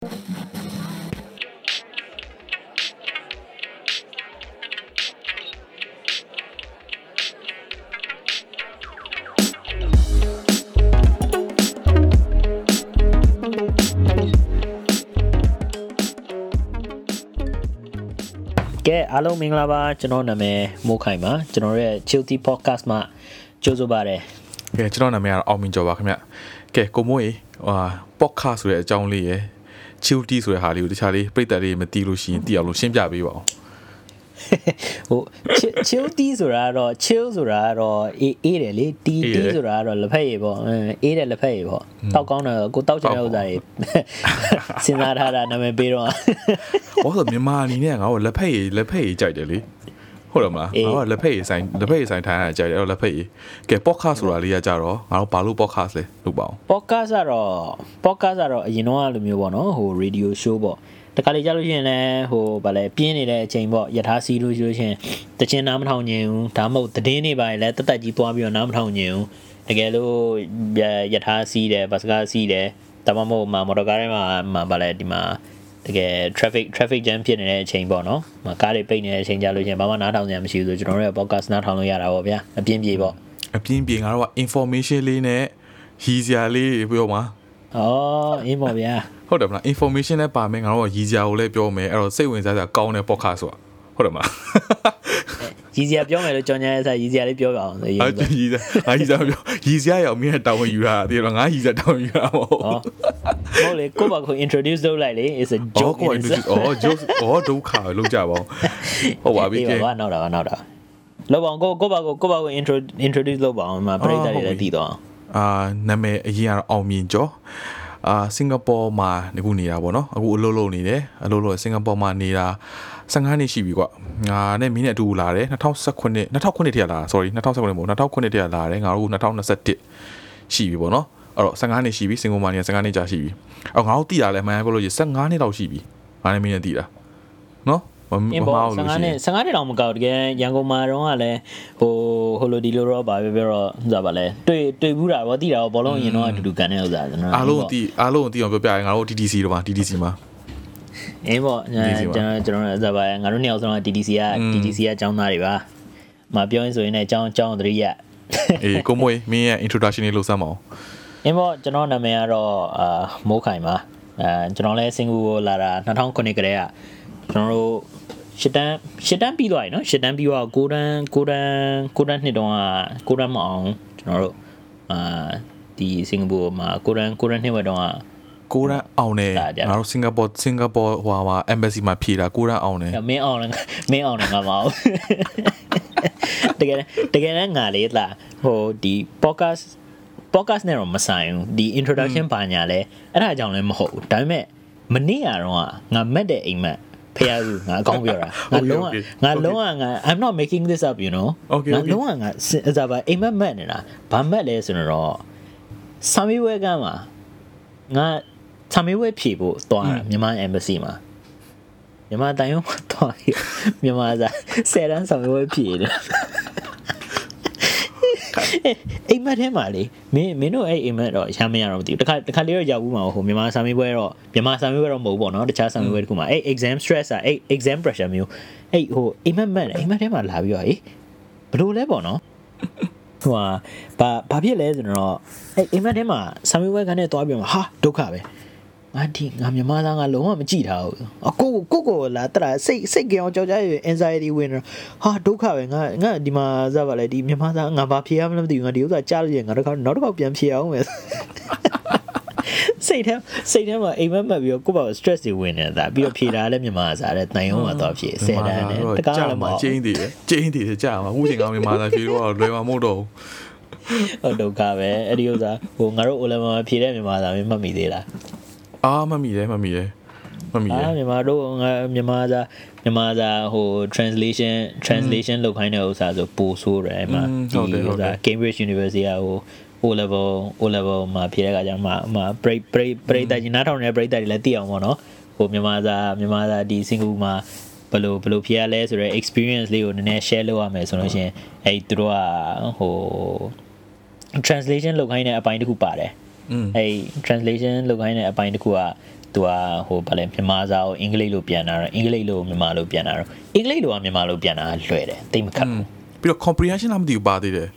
ကဲအားလုံးမင်္ဂလာပါကျွန်တော်နာမည်မိုးခိုင်ပါကျွန်တော်ရဲ့ Chilty Podcast မှာကြိုဆိုပါရစေကဲကျွန်တော်နာမည်ကတော့အောင်မြင့်ကျော်ပါခင်ဗျကဲကိုမိုးရေဟာ podcast ဆိုတဲ့အကြောင်းလေးရယ် chilty ဆိုတဲ့ဟာလေးကိုတခြားလေးပြိတ္တလေးမသိလို့ရှိရင်သိအောင်လို့ရှင်းပြပေးပါဦးဟို Chilty ဆိုတာကတော့ chill ဆိုတာကတော့အေးအေးတယ်လေ T T ဆိုတာကတော့လက်ဖက်ရည်ပေါ့အေးတယ်လက်ဖက်ရည်ပေါ့တောက်ကောင်းတယ်ကိုတောက်ချင်တဲ့ဥစ္စာတွေစဉ်းစားထားတာနာမည်ပေးတော့ဘာလို့မြန်မာအနေနဲ့ငါတို့လက်ဖက်ရည်လက်ဖက်ရည်ကြိုက်တယ်လေ ဟုတ်တယ်မလားအေးငါတို့ကလက်ဖက်ရည်ဆိုင်လက်ဖက်ရည်ဆိုင်ထိုင်ရတာကြိုက်တယ်အဲ့တော့လက်ဖက်ရည်ကဲ podcast ဆိုတာလေးကကြတော့ငါတို့ဘာလို့ podcast လဲလုပ်ပါအောင် podcast ကတော့ podcast ကတော့အရင်တော့လိုမျိုးပေါ့နော်ဟို radio show ပေါ့တခါလေကြားလို့ရှိရင်လည်းဟိုဗာလဲပြင်းနေတဲ့အချိန်ပေါ့ယထာစီလို့ရှိလို့ရှိရင်တချင်းနားမထောင်ညင်ဘူးဒါမှမဟုတ်သတင်းတွေပါလေတက်တက်ကြီးသွားပြီးတော့နားမထောင်ညင်ဘူးတကယ်လို့ယထာစီတယ်ဘတ်စကားစီတယ်ဒါမှမဟုတ်မှာမော်တော်ကားထဲမှာမှာဗာလဲဒီမှာ တကယ် traffic traffic jam ဖြစ်နေတဲ့အချိန်ပေါ့နော်။မကားတွေပိတ်နေတဲ့အချိန်ကြလို့ရှိရင်ဘာမှနားထောင်ကြမရှိဘူးဆိုကျွန်တော်တို့ရဲ့ podcast နားထောင်လို့ရတာပေါ့ဗျာ။အပြင်းပြေပေါ့အပြင်းပြေငါတို့က information လေးနဲ့ရည်စရာလေးပြောမှာ။အော်အင်းပေါ့ဗျာ။ဟုတ်တယ်မလား information လည်းပါမယ်ငါတို့ကရည်စရာကိုလည်းပြောမယ်အဲ့တော့စိတ်ဝင်စားစရာကောင်းတဲ့ podcast ဆိုတာ ဟုတ်တယ်မလားရည်စရာပြောမယ်လို့ကြော်ညာရဲ့စားရည်စရာလေးပြောပါအောင်ဆိုရည်အာရည်စရာငါရည်စရာပြောရည်စရာရောက်မင်းတောင်းဝင်ယူတာတကယ်တော့ငါရည်စရာတောင်းယူတာမဟုတ်ဟောဟုတ်လေကိုယ့်ဘာကို introduce လုပ်လိုက်လေ is a အော် joke ကို introduce အော် joke အော်ဒုက္ခပဲလောက်ကြပါဦးဟုတ်ပါပြီကဲကဲဘာနောက်တာပါနောက်တာလောက်ပါအောင်ကိုကိုယ့်ဘာကိုကိုယ့်ဘာကို intro introduce လုပ်ပါအောင်မှာပြိတ္တတွေလည်းတည်တော့အောင်အာနာမည်အရင်ကတော့အောင်မြင်ကျော်အာစင်ကာပူမှာနေခုနေတာပေါ့နော်အခုအလုပ်လုပ်နေတယ်အလုပ်လုပ်စင်ကာပူမှာနေတာ 15နှစ်ရှိပြီကွာငါနဲ့မင်းနဲ့အတူလာတယ်2019 2009ထိလာ sorry 2019မဟုတ်2009ထိလာတယ်ငါတို့2021ရှိပြီပေါ့နော်အဲ့တော့15နှစ်ရှိပြီစင်ကာပူမှာနေ15နှစ်ကြာရှိပြီအော်ငါတို့တည်တာလဲမှန်ပြောလို့ရှိရင်15နှစ်လောက်ရှိပြီငါနဲ့မင်းနဲ့တည်တာနော်မမအင်းမပေါ့ဟုတ်လို့15ရှိရနဲ့င်15နဲ့တောင်မကောက်တကယ်ရန်ကုန်မှာတော့ကလည်းဟိုဟိုလိုဒီလိုတော့ဗာပြောပြောတော့ဥစားပါလဲတွေ့တွေ့ဘူးတာဗောတည်တာဗောဘောလုံးရင်တော့အတူတူကန်တဲ့ဥစားကျွန်တော်အားလုံးတီးအားလုံးတီးအောင်ပြောပြရင်ငါတို့ TTC တော့ပါ TTC မှာ အင်းပေါ့ကျွန်တော်ကျွန်တော်ဥစားပါငါတို့နှစ်ယောက်ဆုံးက TTC က TTC ကចောင်းသားတွေပါမပြောရင်ဆိုရင်လည်းចောင်းចောင်းသတိရ အေးကိုမွေးမင်းရဲ့ introduction လေးလုပ်စမ်းပါအောင် အင်းပေါ့ကျွန်တော်နာမည်ကတော့အာမိုးခိုင်ပါအဲကျွန်တော်လည်းစင်ကူကိုလာတာ2009ကတည်းကကျွန်တော်တို့ရှစ်တန်းရှစ်တန်းပြီးသွားပြီနော်ရှစ်တန်းပြီးတော့ကိုတန်းကိုတန်းကိုတန်းနှစ်တုန်းကကိုတန်းမအောင်ကျွန်တော်တို့အာဒီစင်ကာပူမှာကိုတန်းကိုတန်းနှစ်ဝက်တုန်းက ကိုရန်အောင်နဲ့ဒါကြတယ်ငါတို့စင်ကာပူစင်ကာပူဟိုဟာ embassy မှာဖြေတာကိုရန်အောင်နဲ့မင်းအောင်လည်းမင်းအောင်လည်းငါမအောင်တကယ်တကယ်လည်းငါလေးလာဟိုဒီ podcast podcast နဲ့တော့မဆိုင်ဘူးဒီ introduction ပါညာလဲအဲ့ဒါကြောင့်လည်းမဟုတ်ဘူးဒါပေမဲ့မနေ့ကတော့ငါမက်တဲ့အိမ်မက်ဖះသူငါအကောင်းပြောတာငါလုံးဝငါလုံးဝငါ I'm not making this up you know ငါလုံးဝငါစပါအိမ်မက်မက်နေတာဘာမက်လဲဆိုတော့ဆာမီဝဲကမှာငါ ဆာမီဝဲဖြေဖို့သွားတာမြန်မာ embassy မှာမြန်မာတိုင်ရုံးမှာသွားပြီးမြန်မာစားဆယ်တန်းဆာမီဝဲဖြေတယ်အိမ်မက်ထဲမှာလေမင်းမင်းတို့အဲ့အိမ်မက်တော့ရမ်းမရတော့မသိဘူးတခါတခါလေးတော့ရောက်ဘူးမှာဟိုမြန်မာဆာမီပွဲတော့မြန်မာဆာမီပွဲတော့မဟုတ်ဘူးပေါ့နော်တခြားဆာမီပွဲတခုမှာအဲ့ exam stress อ่ะအဲ့ exam pressure မျိုးအဲ့ဟိုအိမ်မက်မက်အိမ်မက်ထဲမှာလာပြီးတော့အေးဘလို့လဲပေါ့နော်ဟိုဟာဘာဘာဖြစ်လဲဆိုတော့အဲ့အိမ်မက်ထဲမှာဆာမီပွဲကနေသွားပြီးတော့ဟာဒုက္ခပဲ ငါဒီငါမြန်မာသားငါလုံးဝမကြည့်ထားဘူးအကိုကိုကိုလာတရာစိတ်စိတ်ကြောင်ကြောက်ကြရ anxiety ဝင်တော့ဟာဒုက္ခပဲငါငါဒီမှာစပါလေဒီမြန်မာသားငါဘာဖြေရမလဲမသိဘူးငါဒီဥစ္စာကြားလို့ရင်ငါတော့နောက်တစ်ခေါက်ပြန်ဖြေအောင်မယ်စိတ်ထဲစိတ်ထဲမှာအိမ်မက်မက်ပြီးတော့ကိုယ့်ဘာ stress တွေဝင်နေတာပြီးတော့ဖြေတာလည်းမြန်မာစားတဲ့တိုင်အောင်မှာတော့ဖြေဆယ်တန်းနဲ့တကားကြာလည်းမမှာဟုတ်ကျင်းတည်တယ်ကျင်းတည်တယ်ကြာမှာအခုချိန်ကမြန်မာသားဖြေတော့လွယ်မှာမဟုတ်တော့ဘူးဟုတ်ဒုက္ခပဲအဲ့ဒီဥစ္စာဟိုငါတို့ O level မှာဖြေတဲ့မြန်မာသားမင်းမှတ်မိသေးလား အာမမီတယ်မမီတယ်မမီတယ်အာမြန်မာတို့ငါမြန်မာစာမြန်မာစာဟို translation translation လုပ်ခိုင်းတဲ့ဥစ္စာဆိုပို့ဆိုးတယ်အဲ့မှာဒီဥစ္စာ Cambridge University ကဟို O level O level မှာဖြေတဲ့အခါကျမှအမှ break break break တိုက်ကြီးနားထောင်နေတဲ့ break တိုက်တွေလည်းသိအောင်ပေါ့နော်ဟိုမြန်မာစာမြန်မာစာဒီ single မှာဘယ်လိုဘယ်လိုဖြေရလဲဆိုတော့ experience လေးကိုနည်းနည်း share လုပ်ရမယ်ဆိုလို့ရှိရင်အဲ့သူတို့ကဟို translation လုပ်ခိုင်းတဲ့အပိုင်းတစ်ခုပါတယ်อืม အဲ့ translation လုပ်ခိုင်းတဲ့အပိုင်းတစ်ခုကသူကဟိုဗာလဲမြန်မာစာကိုအင်္ဂလိပ်လိုပြန်တာတော့အင်္ဂလိပ်လိုမြန်မာလိုပြန်တာတော့အင်္ဂလိပ်လိုကမြန်မာလိုပြန်တာလွယ်တယ်တိတ်မခက်ဘူးပြီးတော့ comprehension လားမသိဘူးပါသေးတယ်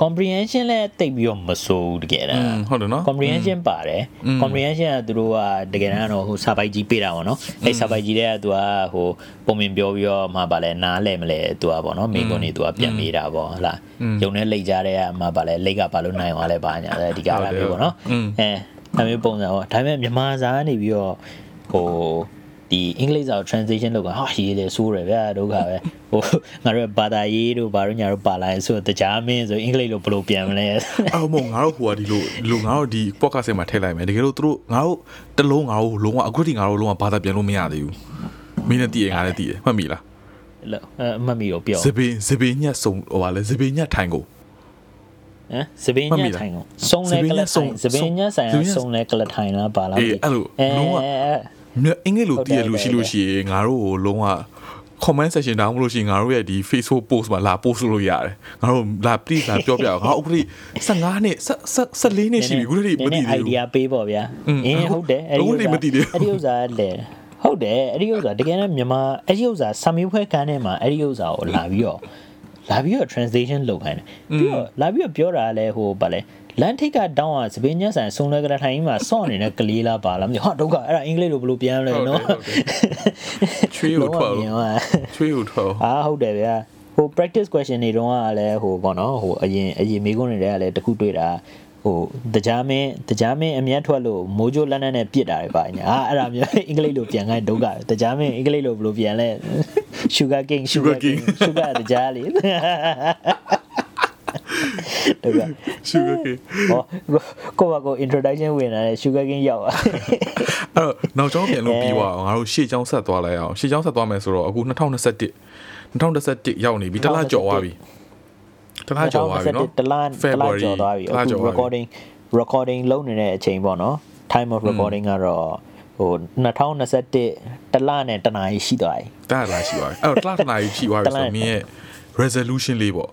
comprehension လည်းတိတ်ပြီးတော့မစိုးဘူးတကယ်တမ်းဟုတ်တယ်နော် comprehension ပါတယ် comprehension ကသူတို့ကတကယ်တမ်းတော့ဟို survive ကြီးပေးတာပေါ့နော်အဲ့ survive ကြီးတဲ့ကသူကဟိုပုံမြင်ပြောပြီးတော့မှပါလဲနားလဲမလဲသူကပေါ့နော်မိကွန်နေသူကပြန်မေးတာပေါ့ဟလားယုံနဲ့လိတ်ကြတဲ့ကမှပါလဲလိတ်ကပါလို့နိုင်သွားလဲပါညာအဓိကအားဖြင့်ပေါ့နော်အဲဒါမျိုးပုံစံပေါ့ဒါပေမဲ့မြန်မာစာကနေပြီးတော့ဟို ဒီအင်္ဂလိပ်စာကို translation လုပ်ကဟာရေးတယ်စိုးတယ်ဗျာဒုက္ခပဲဟိုငါတို့ဘာသာရေးတို့ဘာလို့ညာတို့ပါလာရင်ဆိုတော့တရားမင်းဆိုအင်္ဂလိပ်လိုဘယ်လိုပြန်မလဲအော်မငါတို့ဟိုကဒီလိုဒီလိုငါတို့ဒီ podcast ထဲမှာထည့်လိုက်မယ်တကယ်လို့သူတို့ငါတို့တလုံးငါတို့လုံးဝအခုထိငါတို့လုံးဝဘာသာပြန်လို့မရသေးဘူးမင်းနဲ့တည်ရငါလည်းတည်ရမှတ်မိလားလို့အဲအမှတ်မိတော့ပြောစပင်းစပင်းညက်စုံဟိုပါလေစပင်းညက်ထိုင်ကိုဟမ်စပင်းညထိုင်ကိုစုံလဲကလထိုင်စပင်းညဆိုင်စုံလဲကလထိုင်လားပါလားအေးအဲ့လိုလုံးဝ အင်္ဂလိပ်လိုတည်ရလို့ရှိလို့ရှိရင်ငါတို့ကိုလုံးဝ comment section တောင်းမလို့ရှိရင်ငါတို့ရဲ့ဒီ Facebook post မှာလာ post လို့ရတယ်ငါတို့လာ please လာပြောပြအောင်ငါအခုထိ15နှစ်14နှစ်ရှိပြီခုထိမတည်သေးဘူး idea ပေးပေါ့ဗျာအင်းဟုတ်တယ်အဲ့ဒီအခုထိမတည်သေးဘူးအဲ့ဒီဥစ္စာလဲဟုတ်တယ်အဲ့ဒီဥစ္စာတကယ်နဲ့မြန်မာအဲ့ဒီဥစ္စာစာမေးပွဲကန်းထဲမှာအဲ့ဒီဥစ္စာကိုလာပြီးတော့လာပြီးတော့ translation လုပ်ခိုင်းတယ်ပြီးတော့လာပြီးတော့ပြောတာလဲဟိုဗာလဲ လန်ထိတ်ကတောင်းอ่ะစပင်းညက်ဆိုင်စုံလဲကရထိုင်မှာစော့နေတဲ့ကလေးလားပါလားမသိဟာဒုက္ခအဲ့ဒါအင်္ဂလိပ်လိုဘယ်လိုပြန်လဲနော်ချွေးကိုထွက်လုံးဝမြင်သွားချွေးကိုထွက်အာဟုတ်တယ်ဗျာဟို practice question တွေတုန်းကလည်းဟိုပေါ့နော်ဟိုအရင်အရင်မေးခွန်းတွေကလည်းတခုတွေ့တာဟိုတကြားမင်းတကြားမင်းအမျက်ထွက်လို့မိုးကြိုးလက်နက်နဲ့ပြစ်တာတွေပါညာအာအဲ့ဒါမျိုးအင်္ဂလိပ်လိုပြန်ခိုင်းဒုက္ခတကြားမင်းအင်္ဂလိပ်လိုဘယ်လိုပြန်လဲ sugar king sugar king sugar တကြားလေး ဒုက္ခ sugar cane ဟောကိုကကို introduction ဝင်လာတဲ့ sugar king ရောက်သွားအဲ့တော့နောက်ကျောင်းပြန်လို့ပြီးသွားအောင်ငါတို့ရှေ့ကျောင်းဆက်သွားလိုက်အောင်ရှေ့ကျောင်းဆက်သွားမယ်ဆိုတော့အခု2021 2021ရောက်နေပြီတစ်လကျော်သွားပြီတစ်လကျော်သွားပြီနော်တလားတလားကျော်သွားပြီတစ်လအခုကျော်သွားပြီ recording recording လုပ်နေတဲ့အချိန်ပေါ့နော် time of recording ကတော့ဟို2021တလားနဲ့တနားရှိသွားပြီတားလာရှိသွားပြီအဲ့တော့တစ်လတစ်နာရီရှိသွားပြီဆိုတော့မင်းရဲ့ resolution လေးပေါ့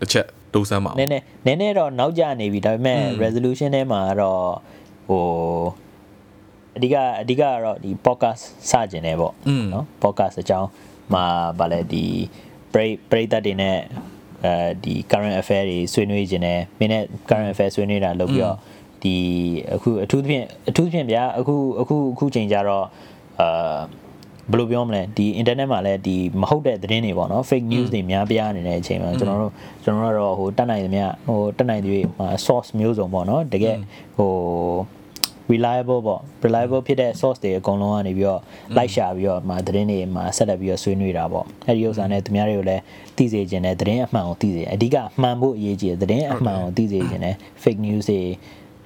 တစ်ချက် ဒုစမ်းပါနည်းနည်းနည်းနည်းတော့နောက်ကျနေပြီဒါပေမဲ့ resolution ထဲမှာတော့ဟိုအဓိကအဓိကကတော့ဒီ podcast စကျင်တယ်ပေါ့နော် podcast အကြောင်းမှာဗာလဲဒီ break break တက်တွေနဲ့အဲဒီ current affair တွေဆွေးနွေးခြင်းနဲ့မင်းနဲ့ current affair ဆွေးနွေးတာလုပ်ပြီးတော့ဒီအခုအထူးသဖြင့်အထူးသဖြင့်ဗျာအခုအခုအခုချိန်ကြတော့အာ ဘယ်လိုပြောမလဲဒီ internet မှာလည်းဒီမဟုတ်တဲ့သတင်းတွေပေါ့နော် fake news တွေများပြားနေတဲ့အချိန်မှာကျွန်တော်တို့ကျွန်တော်တို့ကတော့ဟိုတက်နိုင်သမျှဟိုတက်နိုင်တွေဟို source မျိုးစုံပေါ့နော်တကယ်ဟို reliable ပေါ့ reliable ဖြစ်တဲ့ source တွေအကုန်လုံးကနေပြီးတော့ like ရှာပြီးတော့မှာသတင်းတွေမှာဆက်လက်ပြီးတော့ဆွေးနွေးတာပေါ့အဲဒီဥစ္စာနဲ့သူများတွေကိုလည်းသိစေခြင်းနဲ့သတင်းအမှန်ကိုသိစေအဓိကမှန်ဖို့အရေးကြီးတယ်သတင်းအမှန်ကိုသိစေခြင်းနဲ့ fake news တွေ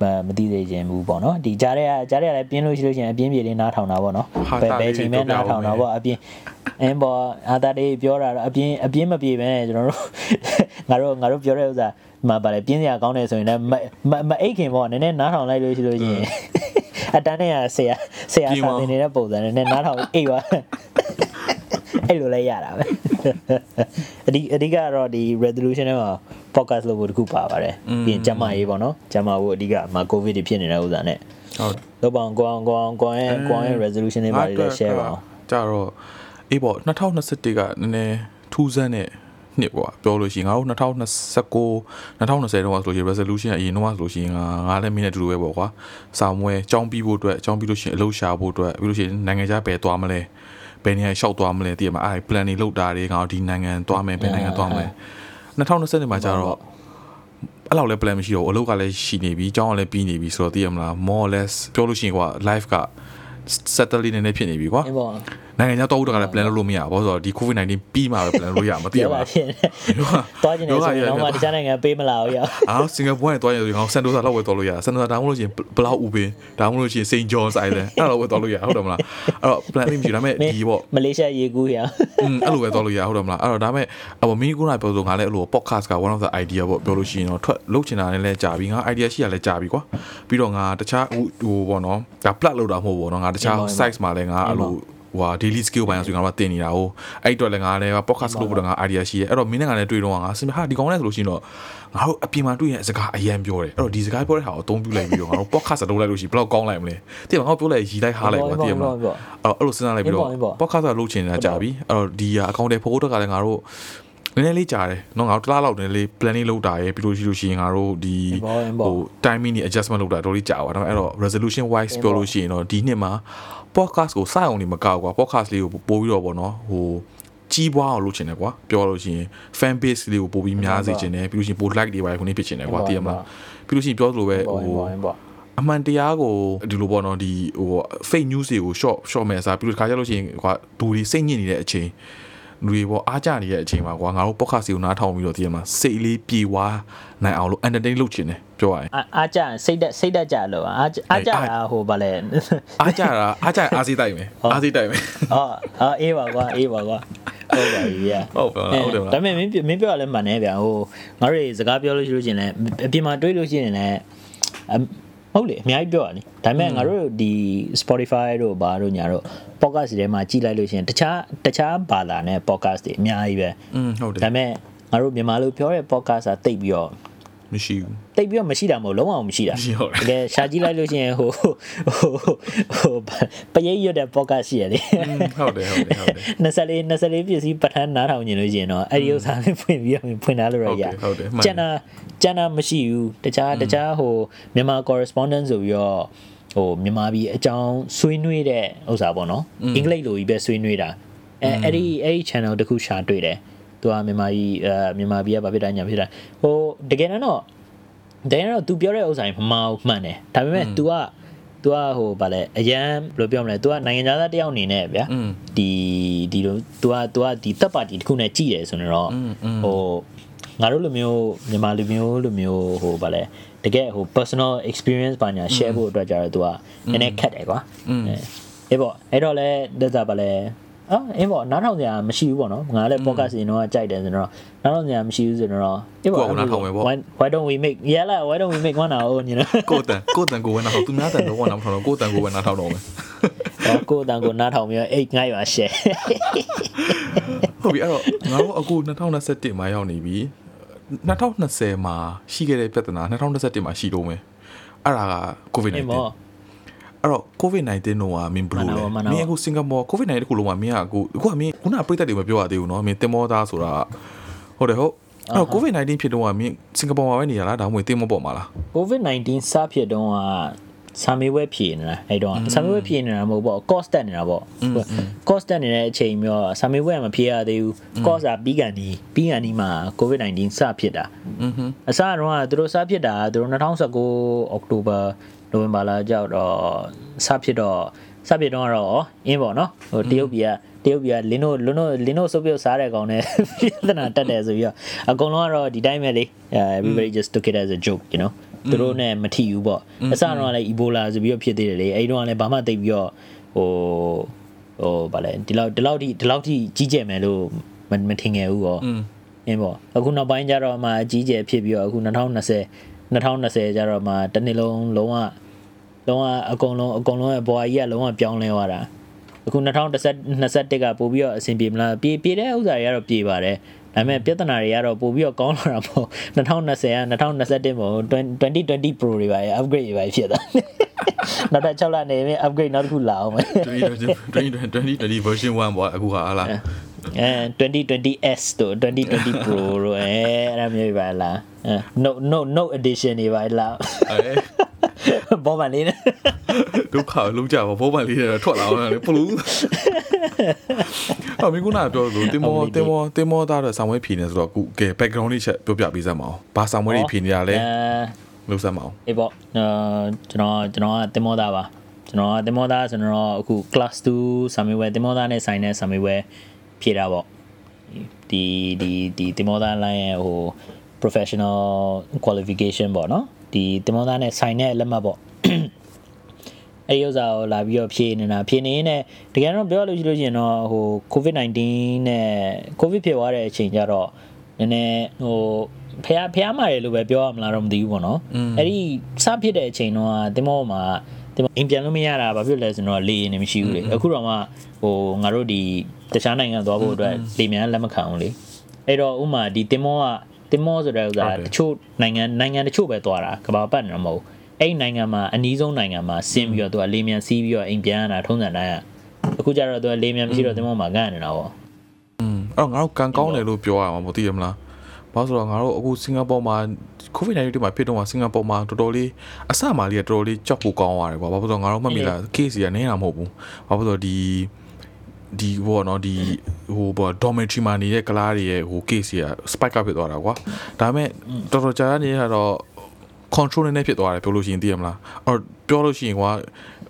မမသိသေးခြင်းဘူးပေါ့နော်ဒီကြားထဲကကြားထဲကလည်းပြင်းလို့ရှိလို့ရှိရင်အပြင်းပြေလေးနားထောင်တာပေါ့နော်ဘယ်ဘယ်ချိန်မဲနားထောင်တာပေါ့အပြင်းအင်းပေါ်အာသာလေးပြောတာတော့အပြင်းအပြင်းမပြေပဲကျွန်တော်တို့ငါတို့ငါတို့ပြောတဲ့ဥစ္စာမှာပါလေပြင်းစရာကောင်းတယ်ဆိုရင်လည်းမမအိတ်ခင်ပေါ့နည်းနည်းနားထောင်လိုက်လို့ရှိလို့ရှိရင်အတန်းနဲ့ဆရာဆရာစာသင်နေတဲ့ပုံစံနဲ့နည်းနားထောင်အိတ်ပါအဲ့လိုလဲရတာပဲ အဓိအဓိကတော့ဒီ resolution ထဲမှာ podcast လုပ်ဖို့တခုပါပါတယ်ပြီးရင်ကျမရေးပေါ့နော်ကျမဖို့အဓိကမှာ covid တွေဖြစ်နေတဲ့ဥစ္စာနဲ့ဟုတ်လောက်ပါအောင်ကိုအောင်ကိုအောင်ကိုအောင်ရဲ့ကိုအောင်ရဲ့ resolution တွေပါလေ share ပါအောင်ကြတော့အေးပေါ့2021ကနည်းနည်းထူးဆန်းတဲ့နှစ်ပေါ့ပြောလို့ရှိရင်ငါတို့2029 2020တော့ဆိုလို့ရှိရင် resolution အရင်တော့ဆိုလို့ရှိရင်ငါငါလည်းမင်းနဲ့တူတူပဲပေါ့ကွာစာမွဲចောင်းပြီးဖို့အတွက်ចောင်းပြီးလို့ရှိရင်အလုပ်ရှာဖို့အတွက်ပြီးလို့ရှိရင်နိုင်ငံခြားပဲသွားမလဲ ဘယ်နေရာရှောက်သွားမလဲတည်ရမှာအဲ့ plan တွေလုပ်တာတွေငါတို့ဒီနိုင်ငံသွားမယ်ဘယ်နိုင်ငံသွားမလဲ2020မှာကျတော့အဲ့လောက်လည်း plan မရှိတော့ဘူးအလုပ်ကလည်းရှိနေပြီအကြောင်းကလည်းပြီးနေပြီဆိုတော့သိရမလား more or less ပြောလို့ရှိရင်ကွာ life က settle လေးနည်းနည်းဖြစ်နေပြီကွာအင်းပေါ့ နိုင်ငံခြားတော့ဦးတကလည်း plan လုပ်လို့မရဘူးဆိုတော့ဒီ covid 19ပြီးမှပဲ plan လုပ်ရမှာသိရပြောမှာတာဖြစ်နေသွားကျင်နေဆိုရင်တော့မှတခြားနိုင်ငံပေးမလာဘူးရောအော်စင်ကာပူကနေသွားရင်ဆိုရင်ဆန်တိုဆာလောက်ဝယ်သွားလို့ရဆန်တိုဆာဒါမှမဟုတ်လို့ရှိရင်ဘလောက်ဥပင်ဒါမှမဟုတ်လို့ရှိရင် St John's Island အဲ့လိုဝယ်သွားလို့ရဟုတ်တယ်မလားအဲ့တော့ plan လေးမရှိဒါပေမဲ့ဒီပေါ့မလေးရှားရေကူးရောอืมအဲ့လိုပဲသွားလို့ရဟုတ်တယ်မလားအဲ့တော့ဒါပေမဲ့အပေါ်မင်းကုနာပြောဆိုငါလည်းအဲ့လို podcast က one of the idea ပေါ့ပြောလို့ရှိရင်တော့ထွက်လုတ်ချင်တာလည်းလည်းကြာပြီငါ idea ရှိရလည်းကြာပြီကွာပြီးတော့ငါတခြားဟိုဟိုပေါ့နော်ဒါ plug လောက်တာမဟုတ်ဘောနော်ငါတခြား size မှာလည်းငါအဲ့လို ဟိုဟာ daily skill ပိုင်းဆိုရင်ငါတို့ကတင်နေတာဟိုအဲ့အတွက်လည်းငါလည်း podcast လုပ်ဖို့တော့ငါ idea ရှိရဲအဲ့တော့မင်းနဲ့ငါလည်းတွေ့တော့ငါစင်ဟာဒီကောင်းလဲဆိုလို့ရှိရင်တော့ငါတို့အပြင်မှာတွေ့ရင်စကားအရန်ပြောတယ်အဲ့တော့ဒီစကားပြောတဲ့ဟာကိုအသုံးပြုလိုက်ပြီးတော့ငါတို့ podcast လုပ်လိုက်လို့ရှိရင်ဘယ်လောက်ကောင်းလိုက်မလဲတိမငါတို့ပြောလိုက်ရီလိုက်ဟားလိုက်ကွာတိမလားအဲ့တော့အဲ့လိုစဉ်းစားလိုက်ပြီးတော့ podcast လုပ်ချင်တာကြာပြီအဲ့တော့ဒီအကောင့်တွေဖို့တော့ကလည်းငါတို့နည်းနည်းလေးကြာတယ်เนาะငါတို့တစ်လားလောက်နည်းလေး planning လုပ်တာရယ်ပြီးလို့ရှိလို့ရှိရင်ငါတို့ဒီဟို timing နေ adjustment လုပ်တာတော်တော်ကြာပါတော့အဲ့တော့ resolution wise ပြောလို့ရှိရင်တော့ဒီနှစ်မှာ podcast ကိုစအောင်နေမကောက်ကွာ podcast လေးကိုပို့ပြီးတော့ဗောနော်ဟိုကြီးပွားအောင်လုပ်ချင်တယ်ကွာပြောလို့ရှိရင် fan base လေးကိုပို့ပြီးများစေချင်တယ်ပြီးလို့ရှိရင်ပို့ like တွေပါခုနေဖြစ်ချင်တယ်ကွာတည်ရမလားပြီးလို့ရှိရင်ပြောသလိုပဲဟိုအမှန်တရားကိုဒီလိုပေါ့နော်ဒီဟို fake news တွေကို short short မဲ့စားပြီးလို့ခါကြလို့ရှိရင်ကွာဒူတွေစိတ်ညစ်နေတဲ့အချိန် လူတွေပေါ့အားကြနေတဲ့အချိန်မှာကွာငါတို့ podcast ကိုနားထောင်ပြီးတော့တည်ရမှာစိတ်လေးပြေဝါနိုင်အောင်လို့ entertain လုပ်ချင်တယ်ပြောရရင်အားကြစိတ်တက်စိတ်တက်ကြလို့အားအားကြတာဟိုဗာလဲအားကြတာအားကြအားစိတိုက်မယ်အားစိတိုက်မယ်ဟောအော်အေးပါကွာအေးပါကွာဟုတ်ပါပြီဗျာဟုတ်ပါလားဟုတ်တယ်မလားဒါပေမဲ့မင်းမင်းပြောရလဲမှန်နေဗျာဟိုငါတို့စကားပြောလို့ရှိလို့ရှင်လဲအပြင်မှာတွေးလို့ရှိရင်လည်း ဟုတ်လေအများကြီးပြောရတယ်ဒါပေမဲ့ငါတို့ဒီ Spotify တို့ဘာတို့ညာတို့ podcast တွေမှာကြည့်လိုက်လို့ရှိရင်တခြားတခြားဘာသာနဲ့ podcast တွေအများကြီးပဲอืมဟုတ်တယ်ဒါပေမဲ့ငါတို့မြန်မာလိုပြောတဲ့ podcast ကတိတ်ပြီးတော့ မရှိဘူးတိတ်ပြီးတော့မရှိတာမဟုတ်လုံးဝမရှိတာမရှိဟုတ်တယ်တကယ်ရှာကြည့်လိုက်လို့ရှိရင်ဟိုဟိုဟိုပရိတ်ရွတ်တဲ့ podcast ရှိရတယ်ဟုတ်တယ်ဟုတ်တယ်ဟုတ်တယ်24 24ပစ္စည်းပဋ္ဌာန်းနားထောင်နေလို့ရှိရင်တော့အဲ့ဒီဥစ္စာလေးဖွင့်ပြီးတော့ဖွင့်ထားလို့ရရဟုတ်တယ်ဟုတ်တယ်မှန်တယ်ကျန်တာကျန်တာမရှိဘူးတခြားတခြားဟိုမြန်မာ correspondent ဆိုပြီးတော့ဟိုမြန်မာပြည်အကြောင်းဆွေးနွေးတဲ့ဥစ္စာပေါ့နော်အင်္ဂလိပ်လိုကြီးပဲဆွေးနွေးတာအဲအဲ့ဒီအဲ့ဒီ channel တခုရှာတွေ့တယ် သူကမြန်မာကြီးအဲမြန်မာပြည်ကဘာဖြစ်တိုင်းညာဖြစ်တိုင်းဟိုတကယ်တော့တကယ်တော့ तू ပြောတဲ့ဥစ္စာကြီးမမှန်ဘူးမှန်တယ်ဒါပေမဲ့ तू က तू ကဟိုဗာလဲအရန်ဘယ်လိုပြောမလဲ तू ကနိုင်ငံသားတယောက်အနေနဲ့ဗျာဒီဒီလို तू က तू ကဒီတပ်ပါတီတစ်ခုနဲ့ကြည်တယ်ဆိုတော့ဟိုငါတို့လိုမျိုးမြန်မာလူမျိုးလိုမျိုးဟိုဗာလဲတကယ်ဟို personal experience ဘာညာ share ဖို့အတွက်ကြတော့ तू ကနည်းနည်းခက်တယ်ကွာအဲပေါ့အဲ့တော့လဲဒါသာဗာလဲ အော်အေးပေါ့နားထောင်ကြမရှိဘူးပေါ့နော်ငါလည်း podcast ရင်တော့ကြိုက်တယ်ဆိုတော့နားထောင်ကြမရှိဘူးဆိုတော့အေးပေါ့ကိုယ့်ကိုနားထောင်မယ်ပေါ့ why why don't we make yeah la why don't we make one our own you know ကိုယ်တန်ကိုယ်တန်ကိုယ်ဝနာတော့သူများတန်တော့ဝနာမထောင်တော့ကိုယ်တန်ကိုယ်ဝနာထောင်တော့မယ်ဟောကိုယ်တန်ကိုနားထောင်ပြီးတော့အိတ်ငှားရ share ဟုတ်ပြီအဲ့တော့ငါတို့အခု2021မှာရောက်နေပြီ2020မှာရှိခဲ့တဲ့ပြဿနာ2021မှာရှိတော့မယ်အဲ့ဒါက COVID-19 အေးပေါ့ အဲ့တော့ COVID-19 တော့ကမင်းဘယ်လိုလဲ မှန်တာပါမှန်တာပါ မင်းအခုစင်ကာပူ COVID-19 တခုလုံးမှာမင်းကအခုအခုကမင်းခုနကပြိတ္တတွေမပြောရသေးဘူးเนาะမင်းတင်မောသားဆိုတာဟုတ်တယ်ဟုတ်အဲ့တော့ COVID-19 ဖြစ်တော့ကမင်းစင်ကာပူမှာပဲနေရလားဒါမှမဟုတ်တင်မောပေါ်မှာလား COVID-19 စဖြစ်တုန်းကဆာမေးဝဲဖြေနေတာအဲ့တော့ဆာမေးဝဲဖြေနေတာမဟုတ်ပေါ့ cost တက်နေတာပေါ့ cost တက်နေတဲ့အချိန်မျိုးဆာမေးဝဲကမဖြေရသေးဘူး cost ကပြီးကန်ဒီပြီးကန်ဒီမှာ COVID-19 စဖြစ်တာ อือฮึ အစတော့ကသူတို့စဖြစ်တာသူတို့2019အောက်တိုဘာ နိုဝင်ဘာလာကြောက်တော့စဖြစ်တော့စဖြစ်တော့ကတော့အင်းပေါ့နော်ဟိုတရုတ်ပြည်ကတရုတ်ပြည်ကလင်းတို့လင်းတို့လင်းတို့စုပ်ပြုတ်စားတဲ့ကောင်နဲ့ပြဿနာတက်တယ်ဆိုပြီးတော့အကုန်လုံးကတော့ဒီတိုင်းပဲလေ everybody just took it as a joke you know သူတို့နဲ့မထီဘူးပေါ့အစတော့လည်း Ebola ဆိုပြီးတော့ဖြစ်သေးတယ်လေအဲဒီတော့လည်းဘာမှသိပ်ပြီးတော့ဟိုဟိုဗာလဲဒီလောက်ဒီလောက်ထိဒီလောက်ထိကြီးကျယ်မယ်လို့မမထင်ခဲ့ဘူးပေါ့อืมအင်းပေါ့အခုနောက်ပိုင်းကျတော့မှအကြီးကျယ်ဖြစ်ပြီးတော့အခု2020 2020ကျတော့မှတစ်နှစ်လုံးလုံးဝ လုံးဝအကုန်လုံးအကုန်လုံးရဲ့ဘွားကြီးကလုံးဝပြောင်းလဲသွားတာအခု2021ကပို့ပြီးတော့အဆင်ပြေမလားပြေပြေတဲ့ဥစ္စာတွေကတော့ပြေပါတယ်ဒါပေမဲ့ပြဿနာတွေကတော့ပို့ပြီးတော့ကောင်းလာတာပေါ့2020က2021ပေါ့2020 Pro တွေပါရ upgrade တွေပါဖြစ်သွားနောက်တစ်6လနေပြီ upgrade နောက်တစ်ခုလာအောင်မယ်2020 2020 version 1ပေါ့အခုဟာဟာလား အဲ 2020s တို့ 2020 Pro တို့အဲအဲ့ဒါမျိုးပဲလားအဲ note note note edition တွေပါလားအဲဘောပါလေးနဲ့ဒုက္ခလုံးကြပါဘောပန်လေးတွေထွက်လာအောင်လေပလူအမေကနာပြောလို့တင်မောတင်မောတင်မောသားတော့ဆောင်းဝဲဖြေနေဆိုတော့အခုကဲ background လေးချက်ပြောပြပေးစမ်းမအောင်ဘာဆောင်းဝဲတွေဖြေနေရလဲအဲလို့စမ်းမအောင်အေးပေါ့အာကျွန်တော်ကျွန်တော်ကတင်မောသားပါကျွန်တော်ကတင်မောသားဆိုတော့အခု class 2 Samuel တင်မောသားနဲ့ဆိုင်တဲ့ Samuel ဖြေတာပေါ့ဒီဒီဒီတင်မောသား line ရဲ့ဟို professional qualification ပေါ့နော်ဒီတင်မောသားနဲ့ဆိုင်တဲ့လက်မှတ်ပေါ့အဲ့ဒီဥစ္စာကိုလာပြီးတော့ဖြည့်နေတာဖြည့်နေရင်လည်းတကယ်တော့ပြောလို့ရှိလို့ရှိရင်တော့ဟို COVID-19 နဲ့ COVID ဖြစ်သွားတဲ့အချိန်ကျတော့နည်းနည်းဟိုဖះဖះမာတယ်လို့ပဲပြောရမလားတော့မသိဘူးပေါ့နော်အဲ့ဒီစဖြစ်တဲ့အချိန်တော့တင်မောမှာ ဒီမှာအိမ်ပြန်လို့မရတာဘာဖြစ်လဲဆိုတော့လေရင်နေမရှိဘူးလေအခုတော့မှဟိုငါတို့ဒီတခြားနိုင်ငံသွားဖို့အတွက်လေမြန်လက်မခံဘူးလေအဲ့တော့ဥမာဒီတင်မောကတင်မောဆိုတဲ့ဥစ္စာတချို့နိုင်ငံနိုင်ငံတချို့ပဲသွားတာကဘာပတ်နေတော့မဟုတ်အဲ့ဒီနိုင်ငံမှာအနီးဆုံးနိုင်ငံမှာဆင်းပြီးတော့သူကလေမြန်စီးပြီးတော့အိမ်ပြန်ရတာထုံးစံတိုင်းကအခုကျတော့သူကလေမြန်မရှိတော့တင်မောမှာကန်နေတာပေါ့อืมအဲ့တော့ငါတို့ကန်ကောင်းတယ်လို့ပြောရမှာမသိရမလား ဘာလို့ဆိုတော့ငါတို့အခုစင်ကာပူမှာ COVID-19 မှာဖြစ်တော့မှာစင်ကာပူမှာတော်တော်လေးအစမှလေးကတော်တော်လေးကြောက်ဖို့ကောင်းသွားတယ်ကွာဘာလို့ဆိုတော့ငါတို့မှတ်မိလား case ကြီးကနည်းတာမဟုတ်ဘူးဘာလို့ဆိုတော့ဒီဒီဘောနော်ဒီဟိုဘော dormitory မှာနေတဲ့ကလားတွေရဲ့ဟို case ကြီးက spike up ဖြစ်သွားတာကွာဒါပေမဲ့တော်တော်ကြာနေရတော့ control နဲ့ဖြစ်သွားတယ်ပြောလို့ရှိရင်သိရမလားအော်ပြောလို့ရှိရင်ကွာ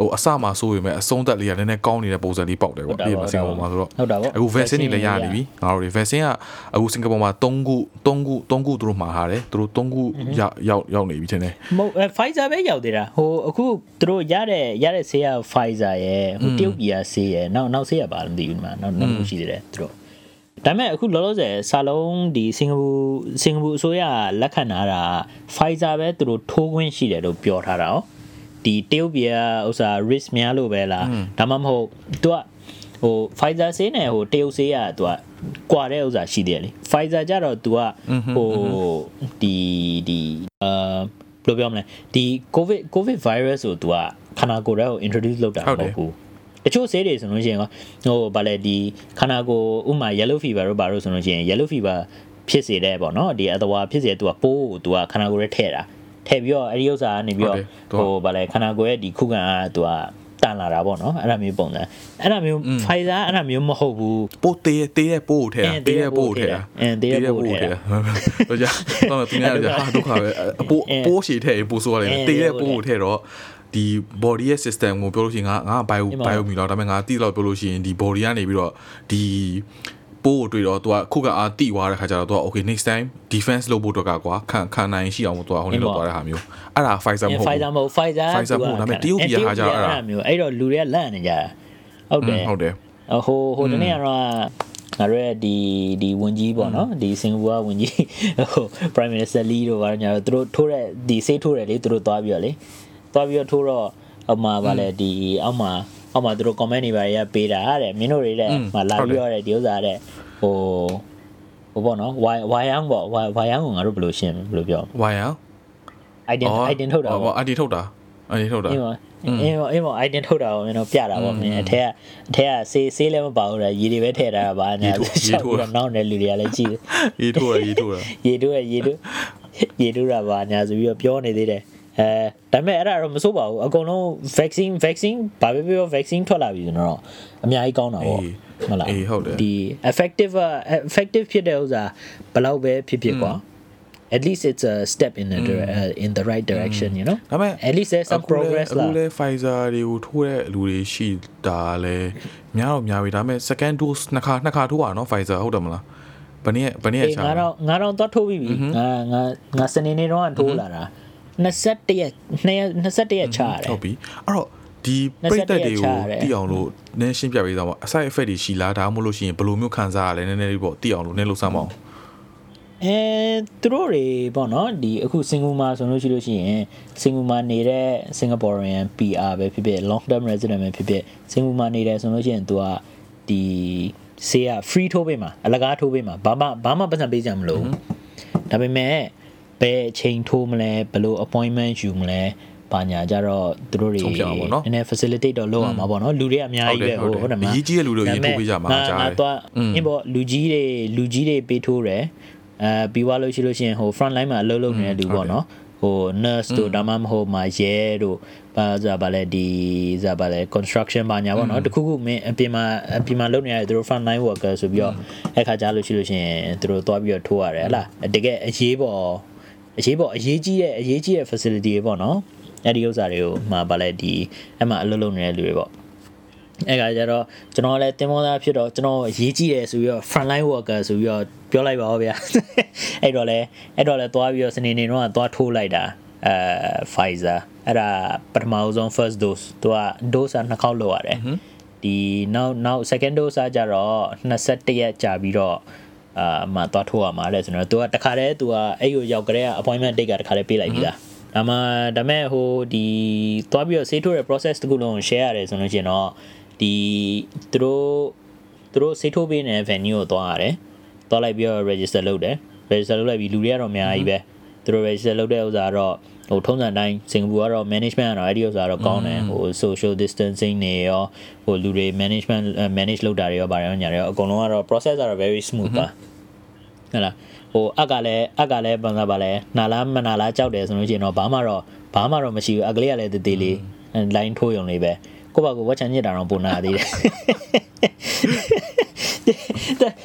ဟိုအစမှဆိုးပေမဲ့အဆုံးသက်လေးကနည်းနည်းကောင်းနေတဲ့ပုံစံလေးပေါက်တယ်ကွာဒီမှာစင်ကာပူမှာဆိုတော့ဟုတ်တာပေါ့အခု vaccine တွေလည်းရနေပြီငါတို့တွေ vaccine ကအခုစင်ကာပူမှာ3ခု3ခု3ခုသူတို့မှာဟာတယ်သူတို့3ခုရောက်ရောက်ရောက်နေပြီထင်တယ်မဟုတ် Pfizer ပဲရောက်သေးတာဟိုအခုသူတို့ရတဲ့ရတဲ့ဆေးရ Pfizer ရဲ့ဟိုတရုတ်ပြည်ကဆေးရဲ့နောက်နောက်ဆေးရပါလို့မသိဘူးဒီမှာနောက်နောက်ရှိသေးတယ်သူတို့ဒါပေမဲ့အခုလောလောဆယ်စာလုံးဒီစင်ကာပူစင်ကာပူအစိုးရလက်ခံထားတာ Pfizer ပဲသူတို့ထိုးခွင့်ရှိတယ်လို့ပြောထားတာ哦 ဒီတရုတ်ပြည်ကဥစား risk များလို့ပဲလားဒါမှမဟုတ်သူကဟို Pfizer ဆေးနဲ့ဟိုတရုတ်ဆေးကသူကကွာတဲ့ဥစားရှိတယ်လေ Pfizer ကြတော့သူကဟိုဒီဒီအာဘယ်လိုပြောမလဲဒီ covid covid virus ကိုသူကခန္ဓာကိုယ်ထဲကို introduce လုပ်တာမဟုတ်ဘူးတချို့ဆေးတွေဆိုလို့ရှိရင်ဟိုဗာလဲဒီခန္ဓာကိုယ်ဥမာ yellow fever တို့ဘာလို့ဆိုလို့ရှိရင် yellow fever ဖြစ်စေတဲ့ပေါ့နော်ဒီအသဝါဖြစ်စေသူကပိုးကိုသူကခန္ဓာကိုယ်ထဲထည့်တာ ထည့်ပြီးတော့အဲဒီဥစ္စာကနေပြီးတော့ဟိုဗာလေခန္ဓာကိုယ်ရဲ့ဒီခုခံအား तू ကတန်လာတာပေါ့နော်အဲ့ဒါမျိုးပုံစံအဲ့ဒါမျိုး Pfizer အဲ့ဒါမျိုးမဟုတ်ဘူးပိုးတေးတေးတဲ့ပိုးကိုထဲတာတေးတဲ့ပိုးကိုထဲတာအင်းတေးတဲ့ပိုးကိုထဲတာတော့ကြာတော့သူများကြာဟာဒုက္ခပဲအပိုးပိုးရှည်ထဲပိုးဆိုရတယ်တေးတဲ့ပိုးကိုထဲတော့ဒီ body ရဲ့ system ကိုပြောလို့ရှိရင်ငါငါ bio bio မီတော့ဒါပေမဲ့ငါတိတော့ပြောလို့ရှိရင်ဒီ body ကနေပြီးတော့ဒီ ပိုးကိုတွေ့တော့သူကခုကအားတိသွားတဲ့ခါကျတော့သူက okay next time defense လုပ်ဖို့အတွက်ကကွာခံခံနိုင်ရှိအောင်သူကဟိုနေလုပ်သွားတဲ့ဟာမျိုးအဲ့ဒါ Pfizer မဟုတ်ဘူး Pfizer မဟုတ် Pfizer Pfizer မဟုတ်ဒါပေမဲ့တရုတ်ပြည်ကဟာကျတော့အဲ့ဒါမျိုးအဲ့တော့လူတွေကလန့်နေကြဟုတ်တယ်ဟုတ်တယ်ဟိုဟိုတနေ့ကတော့ငါတို့ရဲ့ဒီဒီဝန်ကြီးပေါ့နော်ဒီစင်ကာပူကဝန်ကြီးဟို Prime Minister Lee တို့ဘာညာတို့သူတို့ထိုးတဲ့ဒီဆေးထိုးတယ်လေသူတို့သွားပြီးတော့လေသွားပြီးတော့ထိုးတော့အမှပါလေဒီအောက်မှာ အောက်မှာသူတို့ comment တွေပါရပေးတာတဲ့မင်းတို့တွေတဲ့မလာပြီးတော့တဲ့ဒီဥစ္စာတဲ့ဟိုဟိုပေါ့နော် why why young ပေါ့ why why young ကိုငါတို့ဘယ်လိုရှင်းဘယ်လိုပြောဝိုင်ရ ident ident ထုတ်တာပေါ့အဒီထုတ်တာအဒီထုတ်တာအေးပါအေးပါအေးပါ ident ထုတ်တာပေါ့မင်းတို့ပြတာပေါ့မင်းအထက်ကအထက်ကဆေးဆေးလည်းမပါဘူးလားရေတွေပဲထည့်ထားတာပါညာရှောက်ပြီးတော့နောက်တဲ့လူတွေကလည်းကြည့်ရေးထိုးရရေးထိုးရရေတို့ရေတို့ရေတို့တာပါညာဆိုပြီးတော့ပြောနေသေးတယ် အဲဒါပေမဲ့အဲ့ဒါတော့မဆိုးပါဘူးအကုန်လုံး vaccine vaccine ဘာပဲပြော vaccine ထွက်လာပြီဆိုတော့အများကြီးကောင်းတာပေါ့ဟုတ်လားအေးဟုတ်တယ်ဒီ effective effective ဖြစ်တဲ့ဥစားဘယ်လောက်ပဲဖြစ်ဖြစ်ကွာ at least it's a step in the uh, in the right direction you know ဒါပေမဲ့ at least there's some progress လာအခုလဲ Pfizer တွေကိုထိုးတဲ့လူတွေရှိတာလဲများတော့များပြီဒါပေမဲ့ second dose နှစ်ခါနှစ်ခါထိုးပါနော် Pfizer ဟုတ်တယ်မလားဘယ်နည်းဘယ်နည်းချာငါတော့ငါတော့သွားထိုးပြီးပြီငါငါငါစနေနေ့တော့ထိုးလာတာ mm -hmm. 21ရက်21ရက်ချရတယ်ဟုတ်ပြီအဲ့တော့ဒီပြိတက်တွေကိုတည်အောင်လို့နည်းရှင်းပြပေးသားပါအဆိုင် effect တွေရှိလားဒါမှမဟုတ်လို့ရှိရင်ဘယ်လိုမျိုးခံစားရလဲနည်းနည်းလေးပေါ့တည်အောင်လို့နည်းလို့စမ်းပါအောင်အဲသူတို့တွေပေါ့နော်ဒီအခုစင်ကူမာဆိုလို့ရှိလို့ရှိရင်စင်ကူမာနေတဲ့ Singaporean PR ပဲဖြစ်ဖြစ် long term resident ပဲဖြစ်ဖြစ်စင်ကူမာနေတယ်ဆိုလို့ရှိရင်သူကဒီဆေးက free ထိုးပေးမှာအလကားထိုးပေးမှာဘာမှဘာမှပတ်စံပေးကြမလို့ဒါပေမဲ့ ဘယ်အချိန်ထိုးမလဲဘယ်လို appointment ယူမလဲဘာညာကြတော့သူတို့တွေဆုံးဖြတ်အောင်ပေါ့နော်နည်းနည်း facilitate တော့လုပ်အောင်ပါပေါ့နော်လူတွေကအများကြီးပဲဟုတ်တယ်ဟုတ်တယ်ဟုတ်တယ်မလားအရေးကြီးတဲ့လူတွေကိုရေးထိုးပေးကြမှာကြားတယ်ငါတော့อืมအင်းပေါ့လူကြီးတွေလူကြီးတွေပေးထိုးတယ်အဲပြီးသွားလို့ရှိလို့ရှိရင်ဟို front line မှာအလုပ်လုပ်နေတဲ့လူပေါ့နော်ဟို nurse တို့ဒါမှမဟုတ်မှာရဲတို့ဘာသာဗာလဲဒီဇာဗာလဲ construction ဘာညာပေါ့နော်တခုခုမင်းအပြင်မှာအပြင်မှာလုပ်နေရတယ်သူတို့ front line worker ဆိုပြီးတော့အဲ့ခါကြားလို့ရှိလို့ရှိရင်သူတို့သွားပြီးတော့ထိုးရတယ်ဟလားတကယ်အရေးပေါ် အရေးပေါ်အရေးကြီးတဲ့အရေးကြီးတဲ့ facility တွေပေါ့နော်အဲ့ဒီဥစ္စာတွေကိုမှာဗာလဲဒီအဲ့မှာအလုပ်လုပ်နေတဲ့လူတွေပေါ့အဲ့ကကြတော့ကျွန်တော်လည်းတင်မောသားဖြစ်တော့ကျွန်တော်အရေးကြီးတယ်ဆိုပြီးတော့ front line worker ဆိုပြီးတော့ပြောလိုက်ပါဦးဗျာအဲ့တော့လဲအဲ့တော့လဲသွားပြီးတော့စနေနေ့တော့သွားထိုးလိုက်တာအဲ Pfizer အဲ့ဒါပထမဆုံး first dose သူက dose နှစ်ခေါက်လောက်ရတယ်ဒီနောက်နောက် second dose ကကြတော့21ရက်ကြာပြီးတော့ အာမှသွားထိုးရမှာလေဆိုတော့သူကတခါတည်းသူကအဲ့ကိုရောက်ကြတဲ့ appointment date ကတခါတည်းပေးလိုက်ပြီလားဒါမှဒါမဲ့ဟိုဒီသွားပြီးတော့ဆေးထိုးတဲ့ process တခုလုံး share ရတယ်ဆိုလို့ရှိရင်တော့ဒီသူတို့သူတို့ဆေးထိုးပေးနေတဲ့ venue ကိုသွားရတယ်သွားလိုက်ပြီးတော့ register လုပ်တယ် register လုပ်လိုက်ပြီးလူတွေကတော့အများကြီးပဲသူတို့ register လုပ်တဲ့ဥစ္စာကတော့ ဟိုထုံးစံတိုင်းစင်ကာပူကတော့ management ကတော့အဲ့ဒီဥစ္စာတော့ကောင်းတယ်ဟို social distancing နေရောဟိုလူတွေ management manage လုပ်တာတွေရောဗာရောညာတွေရောအကုန်လုံးကတော့ process ကတော့ very smooth ပါဟဲ့လားဟိုအက်ကလည်းအက်ကလည်းဘာသာပါလဲနာလားမနာလားကြောက်တယ်ဆိုလို့ရှိရင်တော့ဘာမှတော့ဘာမှတော့မရှိဘူးအကလေးကလည်းတည်တည်လေး line ထိုးရုံလေးပဲကိုယ့်ဘာကိုဝတ်ချန်ညစ်တာတော့ပုံနာသေးတယ်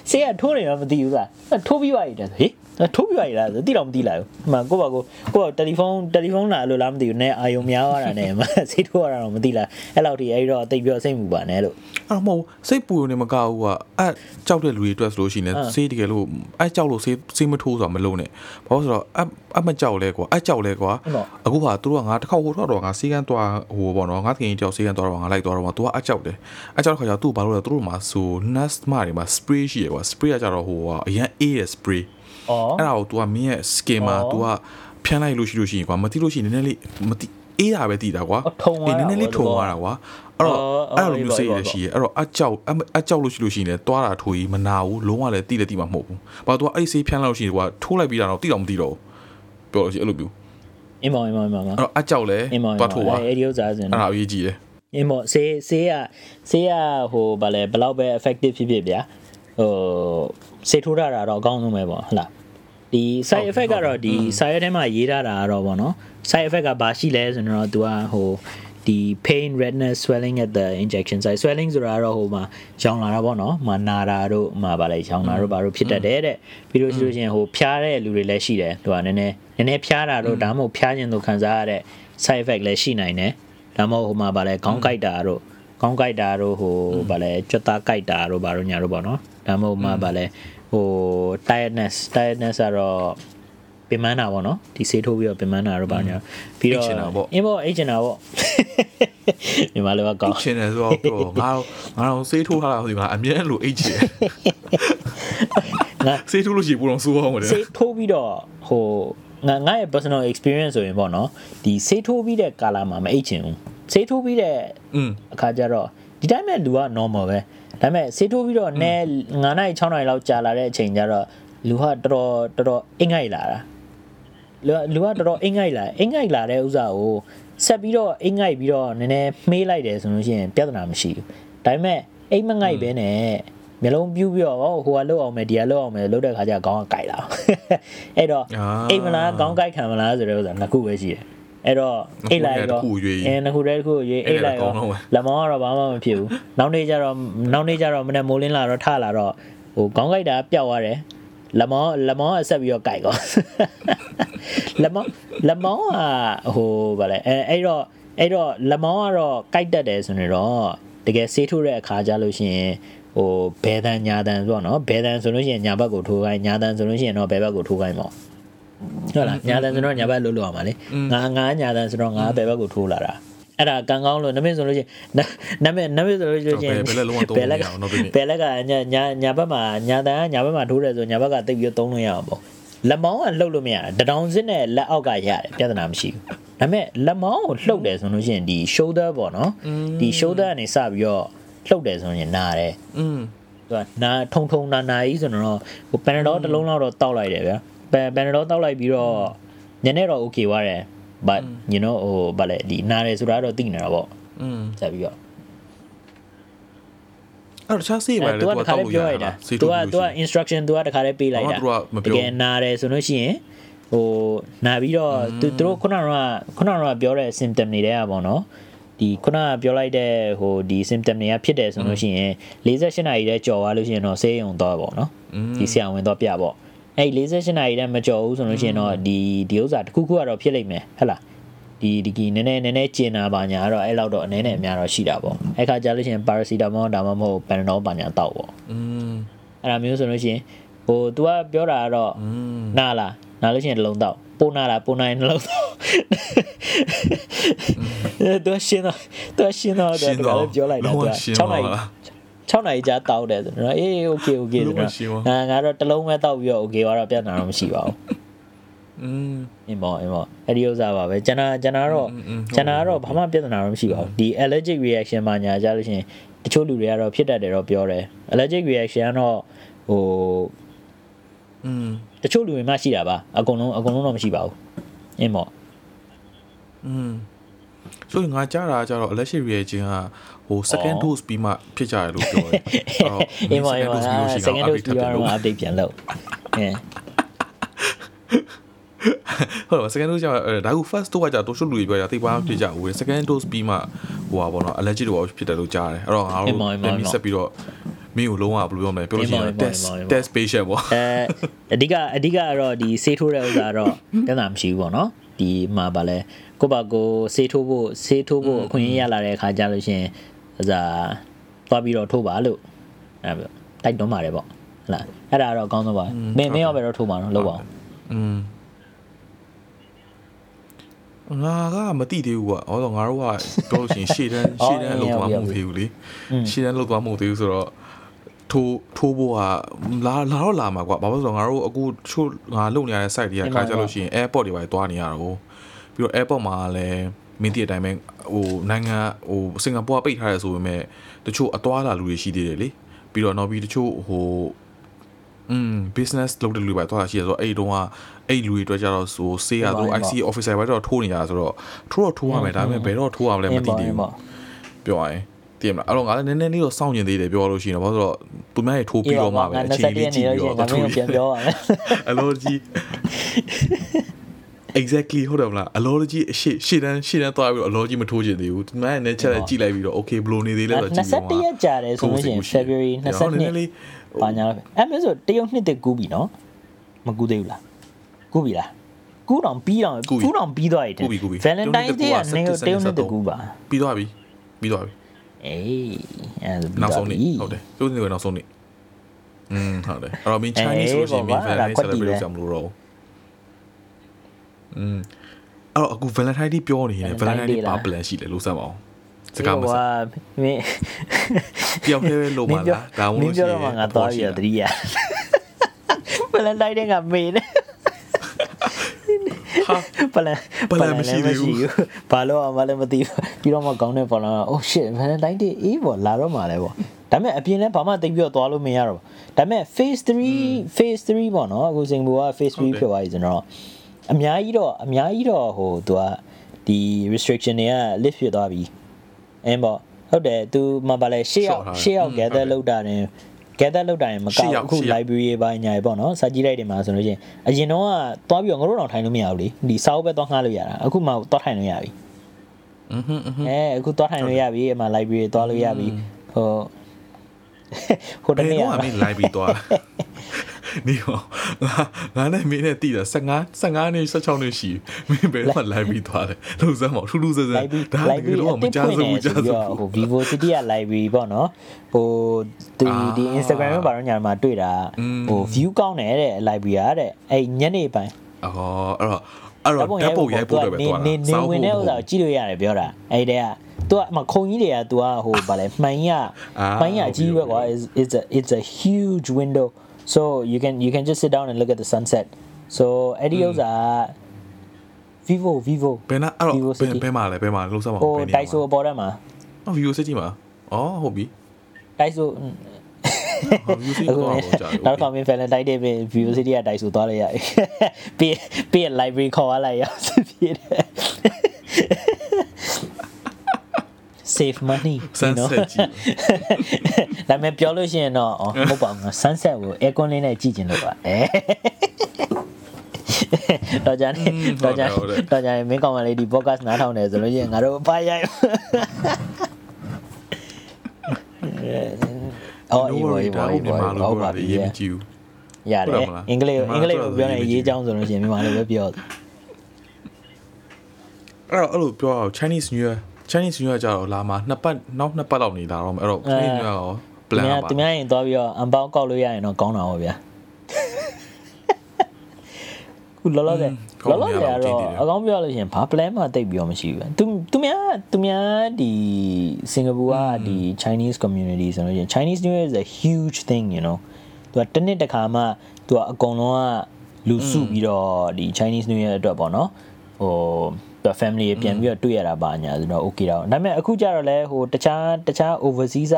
ဆေးကထိုးနေတော့မသိဘူးကထိုးပြီးသွားရည်ဟေး ထိုးပြရည်လားတိတော့မသိလိုက်ဘူးအမှကိုပါကိုကိုကတယ်လီဖုန်းတယ်လီဖုန်းလာလို့လားမသိဘူးနဲအာယုံများသွားတာနဲ့စိတ်ထိုးရတာတော့မသိလားအဲ့လောက်ထိအဲ့တော့တိတ်ပြောစိတ်မူပါနဲ့လို့အဲ့တော့မဟုတ်စိတ်ပူနေမကဘူးကအကြောက်တဲ့လူတွေအတွက်ဆိုလို့ရှိရင်ဆေးတကယ်လို့အဲ့ကြောက်လို့ဆေးဆေးမထိုးဆိုတာမလုံးနဲ့ဘာလို့ဆိုတော့အအမကြောက်လဲကွာအကြောက်လဲကွာအခုဟာသူတို့ကငါတစ်ခေါက်ဟိုတော့တော့ငါစီကန်းသွားဟိုပေါ့နော်ငါတကယ်ကြောက်စီကန်းသွားတော့ငါလိုက်သွားတော့သူကအကြောက်တယ်အကြောက်တဲ့ခါကျတော့သူ့ဘာလို့လဲသူတို့မှာဆို nest မှာတွေမှာ spray ရှိရကွာ spray ကကြတော့ဟိုကအရန်အေးရ spray အဲ့ဒါကို तू ကမင်းရဲ့ skin မှာ तू ကဖြန်းလိုက်လို့ရှိလို့ရှိရင်ကွာမသိလို့ရှိရင်နည်းနည်းလေးမသိအေးတာပဲတည်တာကွာအေးနည်းနည်းလေးထုံသွားတာကွာအဲ့တော့အဲ့လိုမျိုးစိတ်ရရှိရအဲ့တော့အကြောက်အကြောက်လို့ရှိလို့ရှိရင်လည်းတွားတာထိုးကြီးမနာဘူးလုံးဝလည်းတိလည်းတိမှာမဟုတ်ဘူးဘာသူကအဲ့စိတ်ဖြန်းလို့ရှိရင်ကွာထိုးလိုက်ပြီးတာတော့တိတော့မတိတော့ဘူးပြောလို့ရှိအဲ့လိုမျိုးအင်းမောင်အင်းမောင်အင်းမောင်အဲ့တော့အကြောက်လည်းတွားထိုးပါအဲ့ဒီဥစားစင်အဲ့ဒါအရေးကြီးတယ်အင်းမောင်ဆေးဆေးကဆေးကဟိုဗာလဲဘလောက်ပဲ effective ဖြစ်ဖြစ်ဗျာဟို ဆေးထိုးရတာတော့အကောင်းဆုံးပဲပေါ့ဟုတ်လားဒီ side effect ကတော့ဒီ side ထဲမှာရေးထားတာကတော့ဗောနော် side effect ကဘာရှိလဲဆိုတော့ तू ကဟိုဒီ pain redness swelling at the injection site swelling ဆိုတာကတော့ဟိုမှာရောင်လာတာပေါ့နော်မနာတာတို့မှာဗာလဲရောင်လာတို့ဘာတို့ဖြစ်တတ်တယ်တဲ့ပြီးလို့ရှိလို့ရှိရင်ဟိုဖျားတဲ့လူတွေလည်းရှိတယ်သူကနည်းနည်းနည်းနည်းဖျားတာတို့ဒါမှမဟုတ်ဖျားခြင်းတို့ခံစားရတဲ့ side effect လည်းရှိနိုင်တယ်ဒါမှမဟုတ်ဟိုမှာဗာလဲခေါင်းကိုက်တာတို့ ခေါင်းကိုက်တာတို့ဟိုဗာလဲကြွတ်သားကိုက်တာတို့ဘာတို့ညာတို့ပေါ့နော်ဒါမှမဟုတ်မှာဗာလဲဟို tiredness tiredness ကတော့ပင်မနာပေါ့နော်ဒီဆေးထိုးပြီးတော့ပင်မနာတို့ဘာညာပြီးတော့အင်းပေါ့အိတ်ချင်တာပေါ့မြန်မာလိုကကောင်းချင်တယ်ဆိုတော့ပြောငါငါတော့ဆေးထိုးထားတာဆိုငါအမြဲလိုအိတ်ချင်ငါဆေးထိုးလို့ရှိရင်ပူတော့စိုးအောင်မလဲဆေးထိုးပြီးတော့ဟိုငါငါရဲ့ personal experience ဆိုရင်ပေါ့နော်ဒီဆေးထိုးပြီးတဲ့ကာလမှာမအိတ်ချင်ဘူး ဆေးထိုးပြီးတဲ့อืมအခါကျတော့ဒီတိုင်းမဲ့လူက normal ပဲဒါပေမဲ့ဆေးထိုးပြီးတော့နဲ9နိုင်6နိုင်လောက်ကြာလာတဲ့အချိန်ကျတော့လူကတော်တော်တော်တော်အင်္ဂိုက်လာတာလူကလူကတော်တော်အင်္ဂိုက်လာအင်္ဂိုက်လာတဲ့ဥစ္စာကိုဆက်ပြီးတော့အင်္ဂိုက်ပြီးတော့နည်းနည်းမှေးလိုက်တယ်ဆိုလို့ရှိရင်ပြဿနာမရှိဘူးဒါပေမဲ့အိမ်မငိုက်ပဲနဲ့မျိုးလုံးပြူးပြီးတော့ဟိုကလောက်အောင်မယ်ဒီကလောက်အောင်မယ်လောက်တဲ့ခါကျခေါင်းကကြိုက်လာအဲ့တော့အိမ်မလားခေါင်းကြိုက်ခံမလားဆိုတဲ့ဥစ္စာနှစ်ခုပဲရှိတယ် အဲ့တော့အိတ်လိုက်တော့အဲနှစ်ခုတည်းတစ်ခုရွေးအိတ်လိုက်တော့လက်မောင်းကတော့ဘာမှမဖြစ်ဘူးနောက်နေ့ကျတော့နောက်နေ့ကျတော့မနေ့မိုးလင်းလာတော့ထလာတော့ဟိုခေါင်းကြိုက်တာပျောက်သွားတယ်လက်မောင်းလက်မောင်းအဆက်ပြီးတော့ကြိုက်ကောလက်မောင်းလက်မောင်းကဟိုဗာလဲအဲအဲ့တော့အဲ့တော့လက်မောင်းကတော့ကြိုက်တတ်တယ်ဆိုနေတော့တကယ်ဆေးထိုးတဲ့အခါကြလို့ရှိရင်ဟိုဘဲတန်ညာတန်ဆိုတော့နော်ဘဲတန်ဆိုလို့ရှိရင်ညာဘက်ကိုထိုးခိုင်းညာတန်ဆိုလို့ရှိရင်တော့ဘဲဘက်ကိုထိုးခိုင်းပေါ့ ဟုတ်လားညာတန်ဆိုတော့ညာဘက်လှုပ်လို့ရမှာလေငါငါညာတန်ဆိုတော့ငါဘဲဘက်ကိုထိုးလာတာအဲ့ဒါကံကောင်းလို့နမင်းဆိုလို့ရှိရင်နမင်းနမင်းဆိုလို့ရှိရင်ဘယ်လက်လုံးဝတော့မရအောင်တော့ဒီနေ့ဘယ်လက်ကညာညာညာဘက်မှာညာတန်ကညာဘက်မှာထိုးတယ်ဆိုညာဘက်ကတိတ်ပြီးသုံးလို့ရအောင်ပေါ့လက်မောင်းကလှုပ်လို့မရတဒေါင်စစ်နဲ့လက်အောက်ကရတယ်ပြဿနာမရှိဘူးဒါပေမဲ့လက်မောင်းကိုလှုပ်တယ်ဆိုလို့ရှိရင်ဒီ shoulder ပေါ့နော်ဒီ shoulder ကနေစပြီးတော့လှုပ်တယ်ဆိုရင်နာတယ်อืมသူကနာထုံထုံနာနာကြီးဆိုတော့ဟို Panadol တစ်လုံးလောက်တော့တောက်လိုက်တယ်ဗျာ Panadol တောက်လိုက်ပြီးတော့ညနေတော့ okay သွားတယ် but you know ဟိုဗာလေဒီနာတယ်ဆိုတာတော့သိနေတာပေါ့ อืม ဆက်ပြီးတော့ အဲ့တော့တခြားဆေးပဲလေ သူ သူ က က တခါ တောက် လေး လို့ရ ပြောရ တာ တာ ဆေး သူ ထိုး က လို့ သူက instruction သူကတခါလေးပေးလိုက်တာ ဘာမှသူကမပြော တကယ်နာတယ်ဆိုလို့ရှိရင်ဟိုနာပြီးတော့သူသူတို့ခုနကခုနကပြောတဲ့ symptom တွေတဲ့อ่ะပေါ့နော်ဒီခုနကပြောလိုက်တဲ့ဟိုဒီ symptom တွေကဖြစ်တယ်ဆိုလို့ရှိရင်48နာရီတည်းကြော်သွားလို့ရှိရင်တော့ဆေးရုံသွားပေါ့နော်ဒီဆရာဝန်တော့ပြပေါ့ အဲ့48နာရီတည်းမကြော်ဘူးဆိုလို့ရှိရင်တော့ဒီဒီဥစ္စာတစ်ခုခုကတော့ဖြစ်လိမ့်မယ်ဟုတ်လားဒီဒီကီနည်းနည်းနည်းနည်းကျင်တာပါညာတော့အဲ့လောက်တော့အနည်းနဲ့အများတော့ရှိတာပေါ့အဲ့ခါကြလို့ရှိရင်ပါရာစီတာမောဒါမှမဟုတ်ပန်နောပါညာတောက်ပေါ့อืมအဲ့ဒါမျိုးဆိုလို့ရှိရင်ဟို तू ကပြောတာကတော့နာလားနာလို့ရှိရင်လုံးတောက်ပိုနာလားပိုနိုင်နှလုံးတောက်သူရှင်းတော့သူရှင်းတော့တယ်ပြောလိုက်တာသူ6နိုင် 6နိုင်ကြာတောက်တယ်ဆိုတော့အေး okay okay ဆိုတော့ငါငါတော့တစ်လုံးပဲတောက်ပြီးတော့ okay သွားတော့ပြဿနာတော့မရှိပါဘူး လုံးဝရှင်းသွား အဲ့ဒါမျိုးဆိုလို့ရှိရင်ဟို तू ကပြောတာကတော့နာလားနာလို့ရှိရင်တစ်လုံးတောက်ပိုနာလားပိုနာရင်နှလုံးတောက် อืม အင်းပေါ့အင်းပေါ့အဲ့ဒီဥစ္စာပါပဲကျွန်တော်ကျွန်တော်တော့ อืมอืม ကျွန်တော်ကတော့ဘာမှပြဿနာတော့မရှိပါဘူးဒီ allergic reaction မှာညာကြလို့ရှိရင်တချို့လူတွေကတော့ဖြစ်တတ်တယ်တော့ပြောတယ် allergic reaction ကတော့ဟို อืม တချို့လူတွေမှရှိတာပါအကုန်လုံးအကုန်လုံးတော့မရှိပါဘူးအင်းပေါ့ อืม ဆိုရင်ငါကြားတာကကြတော့ allergic reaction ကဟို second dose ပြီးမှဖြစ်ကြရလို့ပြောတယ်အဲ့တော့အင်းပေါ့အင်းပေါ့ second dose ပြီးလို့ရှိရင် second dose ထပ်ပြီးပြန်တော့လို့ update ပြန်လုပ်အင်းဟုတ်ပါ second dose ကျတော့အဲ့ဒါကူ first dose ကကြတော့တို့ရှုပ်လူတွေပြောတာသိပါဖြစ်ကြဘူး second dose ပြီးမှဟိုပါဘောနော် allergic တော့ဖြစ်တယ်လို့ကြားတယ်အဲ့တော့ငါတို့ပြန်ပြီးဆက်ပြီးတော့မင်းကိုလုံးဝဘယ်လိုပြောမလဲပြောလို့ရှိရင် test test patient ပေါ့အဲအဓိကအဓိကကတော့ဒီဆေးထိုးတဲ့ဥစ္စာတော့တန်းတာမရှိဘူးပေါ့နော်ဒီမှာဗာလဲ ကိုယ့်ဘာကိုဆေးထိုးဖို့ဆေးထိုးဖို့အခွင့်အရေးရလာတဲ့အခါကျလို့ရှိရင်ဥစ္စာသွားပြီးတော့ထိုးပါလို့အဲတိုက်တွန်းပါတယ်ပေါ့ဟုတ်လားအဲ့ဒါတော့အကောင်းဆုံးပါမင်းမင်းရောပဲတော့ထိုးပါတော့လောက်ပါအောင်อืมငါကမတိသေးဘူးကွာဟောတော့ငါတို့ကပြောလို့ရှိရင်ရှေ့တန်းရှေ့တန်းလောက်သွားမှုသေးဘူးလေရှေ့တန်းလောက်သွားမှုသေးဘူးဆိုတော့ထိုးထိုးဖို့ကလာလာတော့လာမှာကွာဘာလို့ဆိုတော့ငါတို့အခုချို့ငါလုံနေရတဲ့ site တွေကခါကြလို့ရှိရင် airport တွေပါသွားနေရတော့ ပြီးတော့ airport မှာလည်းမင်းတည့်အတိုင်းပဲဟိုနိုင်ငံဟိုစင်ကာပူကပိတ်ထားရဲဆိုပေမဲ့တချို့အသွားလာလူတွေရှိသေးတယ်လေပြီးတော့နောက်ပြီးတချို့ဟိုอืม business လုပ်တဲ့လူတွေပဲသွားတာရှိရဆိုတော့အဲ့ဒီတုန်းကအဲ့လူတွေအတွက်ကြတော့ဆိုဆေးရသူ IC officer ပဲတော့ထိုးနေရဆိုတော့ထိုးတော့ထိုးရမယ်ဒါပေမဲ့ဘယ်တော့ထိုးရမလဲမသိသေးဘူးပြောရရင်တည်မလားအဲ့တော့ငါလည်းနည်းနည်းလေးတော့စောင့်နေသေးတယ်ပြောလို့ရှိရင်တော့ဘာလို့ဆိုတော့သူများတွေထိုးပြီးတော့မှပဲအချိန်လေးကြည့်ပြီးတော့ငါမင်းပြန်ပြောပါမယ် allergy exactly ဟုတ်တယ်မလား allergy အရှိရှေ့တန်းရှေ့တန်းသွားပြီးတော့ allergy မထိုးချင်သေးဘူးသူများနဲ့ချက်လက်ကြည့်လိုက်ပြီးတော့ okay ဘယ်လိုနေသေးလဲဆိုတော့ကြည့်ပြီးတော့21ရက်ကြာတယ်ဆိုလို့ရှိရင် February 22ဘာညာအဲ့မျိုးဆိုတရုတ်နှစ်တကူးပြီနော်မကူးသေးဘူးလားကူးပြီလားကူးတော့ပြီးတော့ကူးတော့ပြီးသွားတယ် Valentine Day ကနေတရုတ်နှစ်တကူးပါပြီးသွားပြီပြီးသွားပြီအေးအဲ့ဒါနောက်ဆုံးနေ့ဟုတ်တယ်ကျိုးနေကနောက်ဆုံးနေ့อืมဟုတ်တယ်အဲ့တော့ main Chinese ဆိုရှင် main Valentine celebrate လုပ်ကြမလို့တော့ อืมအဲ့တော့အခု Valentine Day ပြောနေရင် Valentine Day ဘာ plan ရှိလဲလို့စမ်းပါအောင်စကားမစမင်းတယောက်တည်းပဲလုံးပါလားဒါမှမမဟုတ်င်းပြောတော့မှငါသွားပြီးတော့တတိယ Valentine Day ကမေးနေဟာပလန်ဘာလို့အမလည်းမသိဘူးပြီးတော့မှကောင်းတဲ့ပေါ်လာ oh shit Valentine Day အေးပေါ့လာတော့မှလည်းပေါ့ဒါပေမဲ့အပြင်လည်းဘာမှတိတ်ပြီးတော့သွားလို့မရတော့ဒါပေမဲ့ phase 3 phase 3ပေါ့နော်အခုစင်ဘူက phase 3ဖြစ်သွားပြီဆိုတော့ အများကြီးတော့အများကြီးတော့ဟိုသူကဒီ restriction တွေက lift ဖြစ်သွားပြီအင်းပေါ့ဟုတ်တယ်သူမှပါလဲရှေ့ရောက်ရှေ့ရောက် gather လောက်တာနေ gather လောက်တာရင်မကောက်အခု library ပိုင်းညာပေါ့နော်စာကြည့်လိုက်တယ်မှာဆိုလို့ချင်းအရင်တော့ကသွားပြီးတော့ငါတို့တော့ထိုင်လို့မရဘူးလေဒီစာအုပ်ပဲသွားငှားလို့ရတာအခုမှသွားထိုင်လို့ရပြီ อืมอืมอืม အဲအခုသွားထိုင်လို့ရပြီအမှ library သွားလို့ရပြီဟိုဟိုတ ဘယ် နေ့ တော့ က မှမင်း live ပြီးသွား နေဟောငါနဲ့မင်းနဲ့တည်တာ15 15နှစ်16နှစ်ရှိမင်းဘယ်တော့ live ပြီးသွားတယ်လို့စမ်းမထူးထူးဆန်းဆန်း library ဒါတကယ်တော့မကြားစဘူးကြားစဘူးဟို Vivo City က library ပေါ့နော်ဟိုဒီဒီ Instagram မှာဘာလို့ညာမှာတွေ့တာဟို view ကောင်းတယ်တဲ့ library ကတဲ့အဲ့ညနေပိုင်းအော်အဲ့တော့အဲ့တော့ဓာတ်ပုံရိုက်ဖို့တော့ပဲသွားတာနေနေဝင်တဲ့ဥစ္စာကိုကြည့်လို့ရတယ်ပြောတာအဲ့တဲ့ကသူကမခုံကြီးတွေက तू ကဟိုဗာလဲမှန်ရမှန်ရအကြီးပဲကွာ is it's a it's a huge window so you can you can just sit down and look at the sunset so အဲ့ဒီဥစ္စာ vivo vivo ဘယ်နာအဲ့တော့ဘယ်ဘယ်မှာလဲဘယ်မှာလို့စမ်းမဟိုတိုက်ဆိုအပေါ်ထဲမှာအော် view စစ်ကြည့်မှာအော်ဟုတ်ပြီတိုက်ဆို view စစ်အခုတော့မင်းဟုတ်ကြတယ်နောက်တော့မင်း Valentine Day ပဲ View City ကတိုက်ဆိုသွားလိုက်ရပြီပြီးပြီး library ခေါ်ရလိုက်ရစစ်ပြေတယ် save money Sunset ကြည့်ဒါပေမဲ့ပြောလို့ရှိရင်တော့အော်မဟုတ်ပါဘူးငါ sunset ကို aircon လေးနဲ့ကြည့်ကျင်လို့ပါအဲတော့ကြနေတော့ကြတော့ကြနေမင်းကောင်မလေးဒီ podcast နားထောင်နေဆိုလို့ရှိရင်ငါတို့ပါရိုက်အော်အေးဘောအေးဘောအေးဘောဟုတ်ပါပြီရေးမကြည့်ဘူးရတယ်အင်္ဂလိပ်အင်္ဂလိပ်ကိုပြောနေရေးချောင်းဆိုလို့ရှိရင်မြန်မာလိုပဲပြောအဲ့တော့အဲ့လိုပြောအောင် Chinese New Year Chinese New Year ကြတော့လာမှာနှစ်ပတ်နောက်နှစ်ပတ်လောက်နေလာတော့မယ်အဲ့တော့ Chinese New Year ရောသူ plan များပါသူများရင်သွားပြီးတော့အန်ပေါင်းကောက်လို့ရရင်တော့ကောင်းတာပါဗျာခုလောလောဆယ်လောလောဆယ်ကတော့အကောင်းပြောလို့ရှိရင်ဘာ plan မှတိတ်ပြီးတော့မရှိဘူးသူသူများသူများဒီစင်ကာပူကဒီ Chinese community ဆိုလို့ရှိရင် Chinese New Year is a huge thing you know သူကတစ်နှစ်တစ်ခါမှသူကအကုန်လုံးကလူစုပြီးတော့ဒီ Chinese New Year အတွက်ပေါ့နော်ဟို သူ family ပြန်ပြီးတော့တွေ့ရတာပါညာဆိုတော့ okay တော့ဒါပေမဲ့အခုကျတော့လဲဟိုတခြားတခြား overseas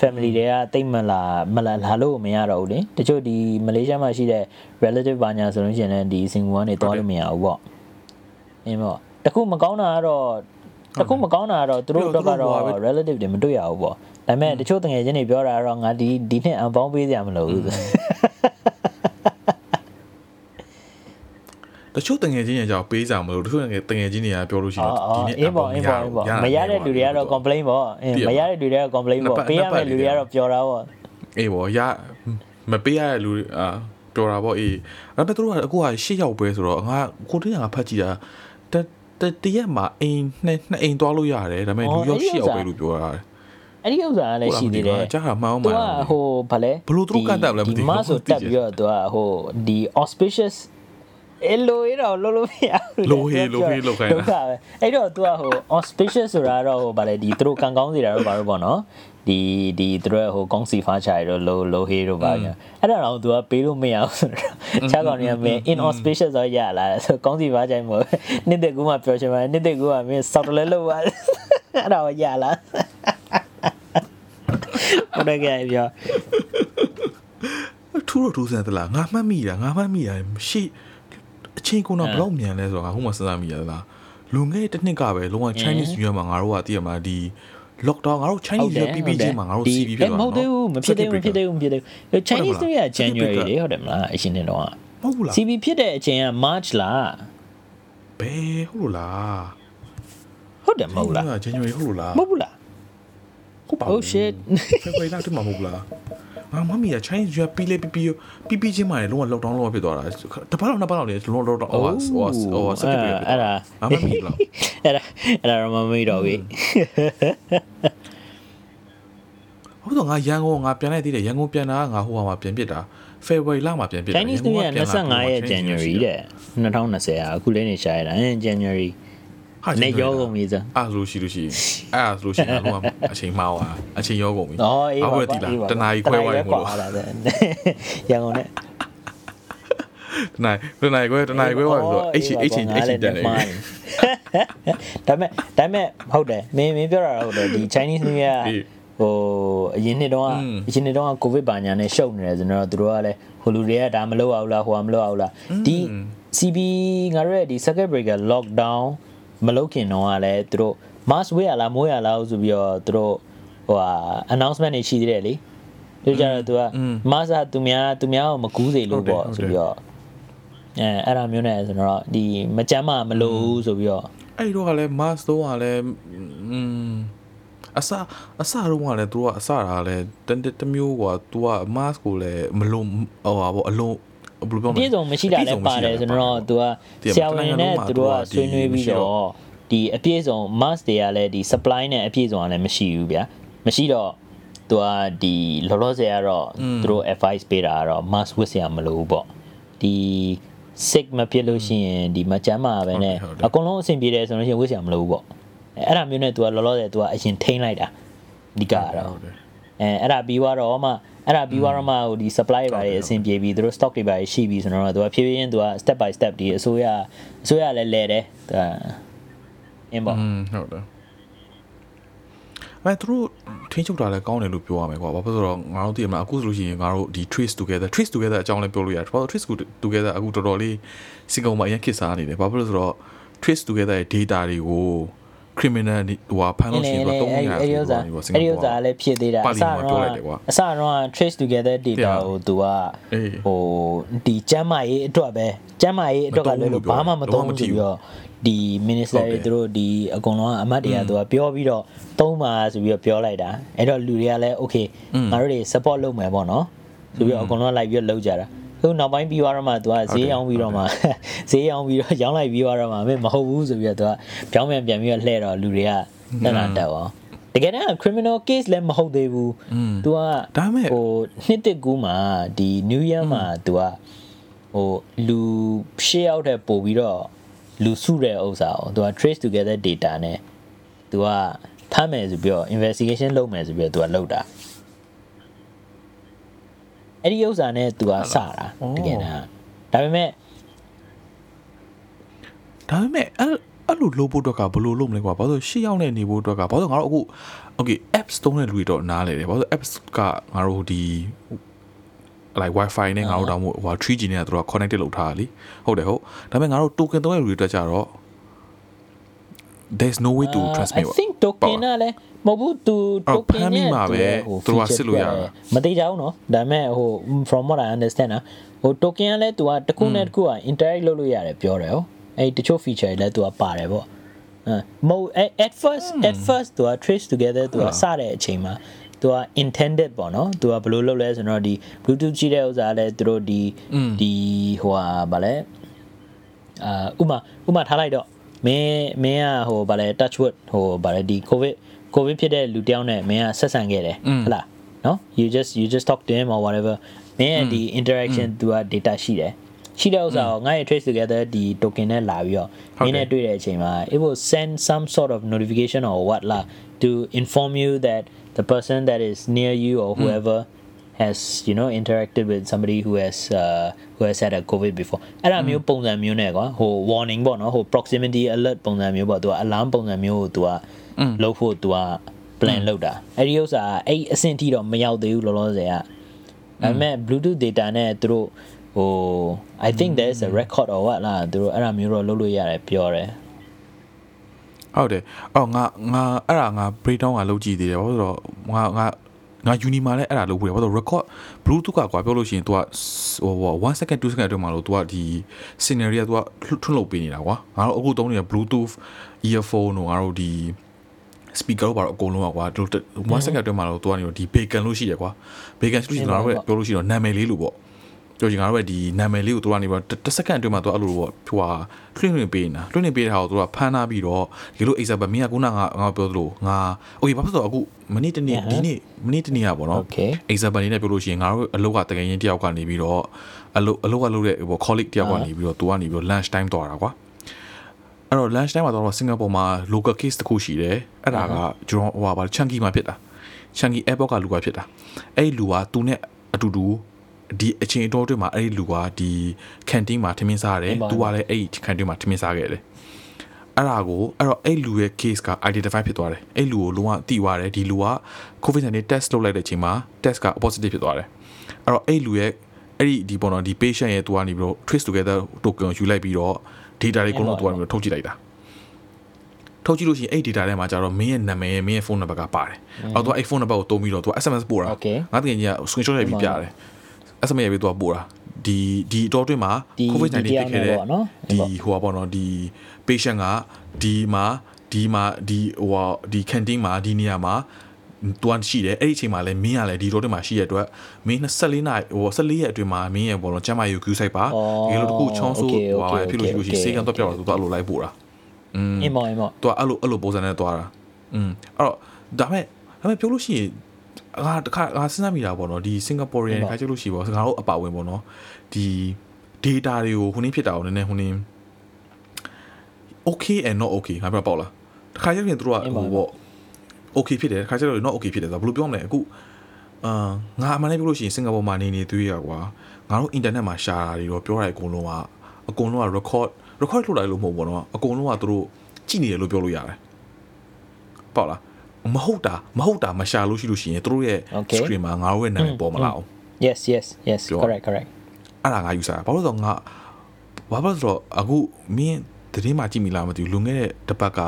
family တွေကတိတ်မလာမလာလာလို့မရတော့ဘူးလေတချို့ဒီမလေးရှားမှာရှိတဲ့ relative ဘာညာဆိုလို့ရှိရင်လည်းဒီ single one တွေတွားလို့မရဘူးပေါ့အင်းပေါ့တခုမကောင်းတာကတော့တခုမကောင်းတာကတော့သူတို့အတွက်ကတော့ relative တွေမတွေ့ရဘူးပေါ့ဒါပေမဲ့တချို့တငယ်ချင်းတွေပြောတာကတော့ငါဒီဒီနှစ် unbound ပေးစရာမလိုဘူး တချို့တငယ်ချင်းတွေကြောင့်ပေးကြမလို့တချို့တငယ်ချင်းတွေကပြောလို့ရှိရင်အော်အေးပေါ့အေးပေါ့အေးပေါ့မရတဲ့လူတွေကတော့ complain ပေါ့အင်းမရတဲ့လူတွေကတော့ complain ပေါ့ပေးရမယ့်လူတွေကတော့ပြောတာပေါ့အေးပေါ့ရမပေးရတဲ့လူအာပြောတာပေါ့အေးဒါပေမဲ့သူတို့ကအခုကရှစ်ယောက်ပဲဆိုတော့ငါကိုတင်းကငါဖတ်ကြည့်တာတတတရက်မှာအိမ်နှစ်နှစ်အိမ်သွားလို့ရတယ်ဒါပေမဲ့လူယောက်ရှစ်ယောက်ပဲလို့ပြောတာအဲ့ဒီဥစ္စာကလည်းရှိသေးတယ်ကြားတာမှန်အောင်သူမှန်ကဟိုဗာလဲဘလို့သူတို့ကတ်တယ်လဲမသိဘူးဒီမဆိုတက်ပြီးတော့သူကဟိုဒီ auspicious အဲ့လိုရတော့လုံးလုံးမရဘူးလိုဟေးလိုဟေးလောက်ခိုင်းဒုက္ခတာပဲအဲ့တော့ तू ကဟို auspicious ဆိုတာတော့ဟိုဗာလဲဒီသူတို့ကံကောင်းစီတာတော့ဗာတော့ပေါ့နော်ဒီဒီသူတို့ဟိုကောင်းစီဖားချရတော့လိုလိုဟေးတော့ဗာညာအဲ့ဒါတော့ तू ကပေးလို့မရဘူးဆိုတော့ခြားကောင်တွေကမင်း inauspicious ဆိုရလာဆိုကောင်းစီဖားချင်မို့နှစ်သက်ကူမှပြောချင်ပါနှစ်သက်ကူကမင်းစောက်တလဲလို့ပါအဲ့ဒါကိုရလာဘယ်ကဲပြောထူးတော့ထူးဆန်းသလားငါမှတ်မိတာငါမှတ်မိတာရှေ့ အချင်းကုန်းတော့ဘလောက်မြန်လဲဆိုတော့ငါဟိုမှာစဉ်းစားမိရသလားလူငယ်တစ်နှစ်ကပဲလုံးဝ Chinese New Year မှာငါတို့ကတည်ရမှာဒီ lockdown ငါတို့ Chinese New Year ပြီးပြီးချင်းမှာငါတို့ CB ဖြစ်သွားမဟုတ်သေးဘူးမဖြစ်သေးဘူးမဖြစ်သေးဘူးမဖြစ်သေးဘူး Chinese New Year January လေဟုတ်တယ်မလားအရှင်နေတော့မဟုတ်ဘူးလား CB ဖြစ်တဲ့အချိန်က March လားဘယ်ဟုတ်လို့လားဟုတ်တယ်မဟုတ်လား January ဟုတ်လို့လားမဟုတ်ဘူးလားဟုတ်ပါ Oh shit February လောက်တည်းမှာမဟုတ်ဘူးလား ငါမမီက Chinese New Year ပြီးလေပြီးပြီးပြီးပြီးချင်းမှာလည်းလုံးဝ lockdown လုံးဝဖြစ်သွားတာတပတ်လောက်နှစ်ပတ်လောက်လေလုံးဝ lockdown ဟိုဟိုဟိုစက်ပြည့်အဲ့ဒါငါမမီလားအဲ့ဒါအဲ့ဒါတော့မမေ့တော့ဘူးဟုတ်တော့ငါရန်ကုန်ငါပြန်လိုက်သေးတယ်ရန်ကုန်ပြန်တာကငါဟိုဟာမှာပြန်ပြစ်တာ February လမှာပြန်ပြစ်တာ Chinese New Year 25ရက် January တဲ့2020อ่ะအခုလေးနေရှာရတာ January ဟာနဲ့ရောကုန်ပြီဆိုအားလို့ရှိလို့ရှိရင်အဲ့အားလို့ရှိရင်လုံးဝအချိန်မှားသွားအချိန်ရောကုန်ပြီအော်အေးပါဘာလို့တီလာတနားကြီးခွဲသွားရင်မလို့ရန်ကုန်နဲ့တနားတနားခွဲတနားခွဲသွားဆိုတော့အဲ့ချီအဲ့ချီအဲ့ချီတက်နေပြီဒါပေမဲ့ဒါပေမဲ့ဟုတ်တယ်မင်းမင်းပြောတာဟုတ်တယ်ဒီ Chinese New Year ဟိုအရင်နှစ်တုန်းကအရင်နှစ်တုန်းကကိုဗစ်ပါညာနဲ့ရှုပ်နေတယ်ဆိုတော့တို့ကလည်းဟိုလူတွေကဒါမလုပ်အောင်လားဟိုကမလုပ်အောင်လားဒီ CB ငါတို့ရဲ့ဒီ circuit breaker lockdown မလုတ်ခင်တော့ကလည်းသူတို့ mass wear လား more လားဆိုပြီးတော့သူတို့ဟိုဟာ announcement တွေရှိသေးတယ်လေသူကြတော့သူက mass သူများသူများကိုမကူးစေလို့ပေါ့ဆိုပြီးတော့အဲအဲ့ဒါမျိုးနဲ့ဆိုတော့ဒီမကြမ်းမမလို့ဆိုပြီးတော့အဲ့တော့ကလည်း mass တော့ကလည်းอืมအစအစတော့ကလည်းသူကအစတာကလည်းတမျိုးကွာသူက mask ကိုလည်းမလုံဟိုပါဗောအလုံး ဘယ်လိုပြောမလဲ ပြည့်စုံမရှိတာလည်းပါတယ်ဆိုတော့ तू ကဆရာဝန်နဲ့သူတို့ကဆွေးနွေးပြီးတော့ဒီအပြည့်စုံ mask တွေကလည်းဒီ supply နဲ့အပြည့်စုံကလည်းမရှိဘူးဗျာမရှိတော့သူကဒီလောလောဆယ်ကတော့သူတို့ advice ပေးတာကတော့ mask ဝတ်စရာမလိုဘူးပေါ့ဒီ sick မဖြစ်လို့ရှိရင်ဒီမကျမ်းမာပဲနဲ့အကုန်လုံးအဆင်ပြေတယ်ဆိုလို့ရှိရင်ဝတ်စရာမလိုဘူးပေါ့အဲ့ဒါမျိုးနဲ့ तू ကလောလောဆယ် तू ကအရင်ထိန်းလိုက်တာဒီကတော့ ဟုတ်တယ် အဲအဲ့ဒါပြီးသွားတော့မှအဲ့ဒါပြီးသွားတော့မှဟိုဒီ supply တွေပါတယ်အဆင်ပြေပြီးသူတို့ stock တွေပါတယ်ရှိပြီဆိုတော့သူကဖြည်းဖြည်းချင်းသူက step by step ဒီအစိုးရအစိုးရလည်းလဲတယ်သူကအင်းပေါ့อืมဟုတ်တယ်အဲသူတို့ထင်းချုပ်တာလည်းကောင်းတယ်လို့ပြောရမယ်ကွာဘာဖြစ်လို့လဲဆိုတော့ငါတို့သိရမလားအခုဆိုလို့ရှိရင်ငါတို့ဒီ trace together trace together အကြောင်းလည်းပြောလို့ရတယ်ဘာလို့ trace together အခုတော်တော်လေးစီကုံမှာအရင်ခစ်စားနေတယ်ဘာဖြစ်လို့လဲဆိုတော့ trace together ရဲ့ data တွေကို criminal ဟိုဟာဖမ်းလို့ရှိရင်တော့300အဲ့ဒီဥစ္စာဆိုတော့စင်အဲ့ကာဒီပူဥစ္စာလည်းဖြစ်သေးတာပါအလီစမန်တော့ပြောလိုက်တယ်ကွာအစတော့ trace together data ကိုသူကအေးဟိုဒီကျမ်းမာရေးအတွက်ပဲကျမ်းမာရေးအတွက်ကလည်းလို့ဘာမှမသုံးဘူးဆိုပြီးတော့ဒီ minister တွေသူတို့ဒီအကုန်လုံးကအမတ်တွေကသူကပြောပြီးတော့သုံးပါဆိုပြီးတော့ပြောလိုက်တာအဲ့တော့လူတွေကလည်း okay ငါတို့တွေ support လုပ်မယ်ပေါ့နော်ဆိုပြီးတော့အကုန်လုံးလိုက်ပြီးတော့လုပ်ကြတာ ခုနောက်ပိုင်းပြီးသွားတော့မှသူကဈေးရောင်းပြီးတော့မှဈေးရောင်းပြီးတော့ရောင်းလိုက်ပြီးသွားတော့မှမဟုတ်ဘူးဆိုပြီးတော့သူကပြောင်းပြန်ပြန်ပြီးတော့လှည့်တော့လူတွေကတက်လာတက်အောင်တကယ်တမ်း criminal case လည်းမဟုတ်သေးဘူး तू က ဒါပေမဲ့ ဟိုနှစ်တစ်ကူးမှာဒီ New Year မှာ तू ကဟိုလူရှေ့ရောက်တဲ့ပို့ပြီးတော့လူစုတဲ့ဥစ္စာကို तू က trace together data နဲ့ तू ကဖမ်းမယ်ဆိုပြီးတော့ investigation လုပ်မယ်ဆိုပြီးတော့ तू ကလုပ်တာ အဲ့ဒီဥစ္စာနဲ့ तू ကစတာတကယ်တမ်းဒါပေမဲ့ဒါပေမဲ့အဲ့အဲ့လိုလုပ်ဖို့အတွက်ကဘယ်လိုလုပ်မလဲကွာဘာလို့ရှေ့ရောက်နေနေဖို့အတွက်ကဘာလို့ငါတို့အခု okay apps သုံးတဲ့လူတွေတော့နားလေတယ်ဘာလို့ apps ကငါတို့ဒီ like wifi နဲ့ငါတို့တော့ဟို 3G နဲ့တော့ connected လုပ်ထားတာလीဟုတ်တယ်ဟုတ်ဒါပေမဲ့ငါတို့ token သုံးတဲ့လူတွေအတွက်ကြတော့ there's no way to transmit I think token ကလည်းမဟုတ်ဘူးသူ အော် token ဖမ်းမိမှာပဲသူက feature စစ်လို့ရတာ မသေးကြဘူးเนาะဒါပေမဲ့ဟို from what i understand นะဟို token ကလည်းသူကတစ်ခုနဲ့တစ်ခုက interact လုပ်လို့ရတယ်ပြောတယ်ဟုတ်အဲ့တချို့ feature တွေလည်းသူကပါတယ်ပေါ့အဲမဟုတ် at first at first သူက trace together သူကစတဲ့အချိန်မှာသူက intended ပေါ့နော်သူကဘယ်လိုလုပ်လဲဆိုတော့ဒီ bluetooth ကြည့်တဲ့ဥစ္စာလည်းသူတို့ဒီဒီဟိုဟာဗာလဲအာဥမာဥမာထားလိုက်တော့ မင်းမင်းကဟိုဗာလဲ touch wood ဟိုဗာလဲဒီ covid covid ဖြစ်တဲ့လူတယောက်နဲ့မင်းကဆက်ဆံခဲ့တယ်ဟုတ်လားနော် you just you just talk to him or whatever မင်းရဲ့ဒီ interaction သူက data ရှိတယ်ရှိတဲ့ဥစ္စာကိုငါ့ရဲ့ trace together ဒီ token နဲ့လာပြီးတော့မင်းနဲ့တွေ့တဲ့အချိန်မှာ it will send some sort of notification or what လား to inform you that the person that is near you or whoever Has you know interacted with somebody who has uh, who has had a covid before အဲ့ဒါမျိုးပုံစံမျိုးနဲ့ကွာဟို warning ပေါ့နော်ဟို proximity alert ပုံစံမျိုးပေါ့သူက alarm ပုံစံမျိုးကိုသူကလုပ်ဖို့သူက plan လုပ်တာအဲ့ဒီဥစ္စာအဲ့အဆင့်ထိတော့မရောက်သေးဘူးလောလောဆယ်ကဒါပေမဲ့ bluetooth data နဲ့သူတို့ဟို I think there is a record or what လားသူတို့အဲ့ဒါမျိုးတော့လုပ်လို့ရတယ်ပြောတယ်ဟုတ်တယ်အော်ငါငါအဲ့ဒါငါ breakdown ကလုပ်ကြည့်သေးတယ်ဘာလို့လဲဆိုတော့ငါငါ ငါ uni မှာလည်းအဲ့ဒါလုပ်ဖို့ရဘာလို့ record bluetooth ကကွာပြောလို့ရှိရင် तू ကဟို1 second 2 second အတွင်းမှာလို့ तू ကဒီ scenario က तू ကထွန်းလုပ်ပေးနေတာကွာငါတို့အခုသုံးနေတဲ့ bluetooth earphone တို့ငါတို့ဒီ speaker တို့ဘာလို့အကုန်လုံးอ่ะကွာတို့1 second အတွင်းမှာလို့ तू ကနေဒီ bacon လို့ရှိတယ်ကွာ bacon လို့ရှိရင်ငါတို့ပြောလို့ရှိရင်နာမည်လေးလို့ပေါ့ ပြောချင်ငါတို့ရဲ့ဒီနာမည်လေးကိုသူကနေပြီးတစ်စက္ကန့်အတွင်းမှာသူအဲ့လိုပေါ့ဟိုဟာထွင်းထွင်းပေးနေတာထွင်းထွင်းပေးတဲ့ဟာကိုသူကဖမ်းထားပြီးတော့ဒီလို example မင်းကခုနကငါပြောသလိုငါ okay ဘာဖြစ်လို့အခုမနေ့တနေ့ဒီနေ့မနေ့တနေ့อ่ะပေါ့နော် Okay example လေးနဲ့ပြောလို့ရှိရင်ငါတို့အလုပ်ကတကယ်ရင်တယောက်ကနေပြီးတော့အလုပ်အလုပ်ကလုပ်တဲ့ဟို colleague တယောက်ကနေပြီးတော့သူကနေပြီးတော့ lunch time သွားတာကွာအဲ့တော့ lunch time မှာတော့စင်ကာပူမှာ local case တစ်ခုရှိတယ်အဲ့ဒါကကျွန်တော်ဟိုဟာပါ chunky မှာဖြစ်တာ chunky airport ကလူကဖြစ်တာအဲ့ဒီလူကသူနဲ့အတူတူ ဒီအချိန်အတော်အတွင်းမှာအဲ့ဒီလူကဒီ canteen မှာထမင်းစားတယ်သူကလည်းအဲ့ဒီ canteen မှာထမင်းစားခဲ့တယ်အဲ့ဒါကိုအဲ့တော့အဲ့လူရဲ့ case က identify ဖြစ်သွားတယ်အဲ့လူကိုလုံးဝတိသွားတယ်ဒီလူက covid-19 test လုပ်လိုက်တဲ့အချိန်မှာ test က positive ဖြစ်သွားတယ်အဲ့တော့အဲ့လူရဲ့အဲ့ဒီဒီပေါ်တော့ဒီ patient ရဲ့သူကနေပြီးတော့ trace together token ကိုယူလိုက်ပြီးတော့ data တွေအကုန်လုံးသူကနေပြီးတော့ထုတ်ကြည့်လိုက်တာထုတ်ကြည့်လို့ရှိရင်အဲ့ data ထဲမှာကျတော့မင်းရဲ့နာမည်မင်းရဲ့ phone number ကပါတယ်အော်သူကအဲ့ phone number ကိုတုံးပြီးတော့သူက SMS ပို့တာ Okay ငါတကယ်ကြီးက screenshot ရိုက်ပြီးပြတယ် SMS ရိုက်ပြီးသူကပို့တာဒီဒီအတော်အတွင်းမှာ ဒီ covid-19 ဒီ ဖြစ်ခဲ့တဲ့ တရားနဲ့ပေါ့နော် ဒီဟိုပါပေါ့နော်ဒီ patient ကဒီမှာဒီမှာဒီဟိုဟာဒီ canteen မှာဒီနေရာမှာတွန်းရှိတယ်အဲ့ဒီအချိန်မှာလည်းမင်းကလည်းဒီတော့တမှာရှိရတဲ့အတွက်မင်း24နာရီဟို14ရက်အတွင်းမှာမင်းရဲ့ဘောလုံးကျမ်းမာရေးကို queue ဆိုင်ပါ အော် ဒီလိုတခုချောင်းဆိုး okay, ဟိုဟာ okay, ဖြစ်လို့ရှိလို့ရှိရင် okay, စေကန်တော့ပြောက်တော့သူအဲ့လိုလိုက်ပို့တာอืม အင်းမောအင်းမော သူကအဲ့လိုအဲ့လိုပုံစံနဲ့သွားတာอืมအဲ့တော့ဒါမဲ့ဒါမဲ့ပြောလို့ရှိရင် ငါတခါငါစဉ်းစားမိတာပေါ့နော်ဒီ Singaporean ခါကျလို့ရှိပေါ့ငါတို့အပါဝင်ပေါ့နော်ဒီ data တွေကိုခုနင်းဖြစ်တာကိုနည်းနည်းခုနင်း okay and not okay ငါပြောပေါ့လားတခါကျရင်သူတို့ကဟိုပေါ့ okay ဖြစ်တယ်တခါကျတော့ not okay ဖြစ်တယ်ဆိုတော့ဘယ်လိုပြောမလဲအခုအာငါအမှန်တည်းပြောလို့ရှိရင်စင်ကာပူမှာနေနေသွေးရကွာငါတို့ internet မှာရှာတာတွေတော့ပြောတာအကုန်လုံးကအကုန်လုံးက record record လုပ်လိုက်လို့မဟုတ်ဘူးပေါ့နော်အကုန်လုံးကသူတို့ကြည့်နေတယ်လို့ပြောလို့ရတယ်ပေါ့လား မဟုတ်တာမဟုတ်တာမရှာလို့ရှိလို့ရှိရင်သူတို့ရဲ့ Okay. screen မှာငါတို့ရဲ့နာမည်ပေါ်မလာအောင် yes yes yes ပြော correct correct အဲ့ဒါငါယူစားဘာလို့လဲဆိုတော့ငါဘာလို့လဲဆိုတော့အခုမင်းသတင်းမှာကြည့်မိလားမသိဘူးလွန်ခဲ့တဲ့တစ်ပတ်က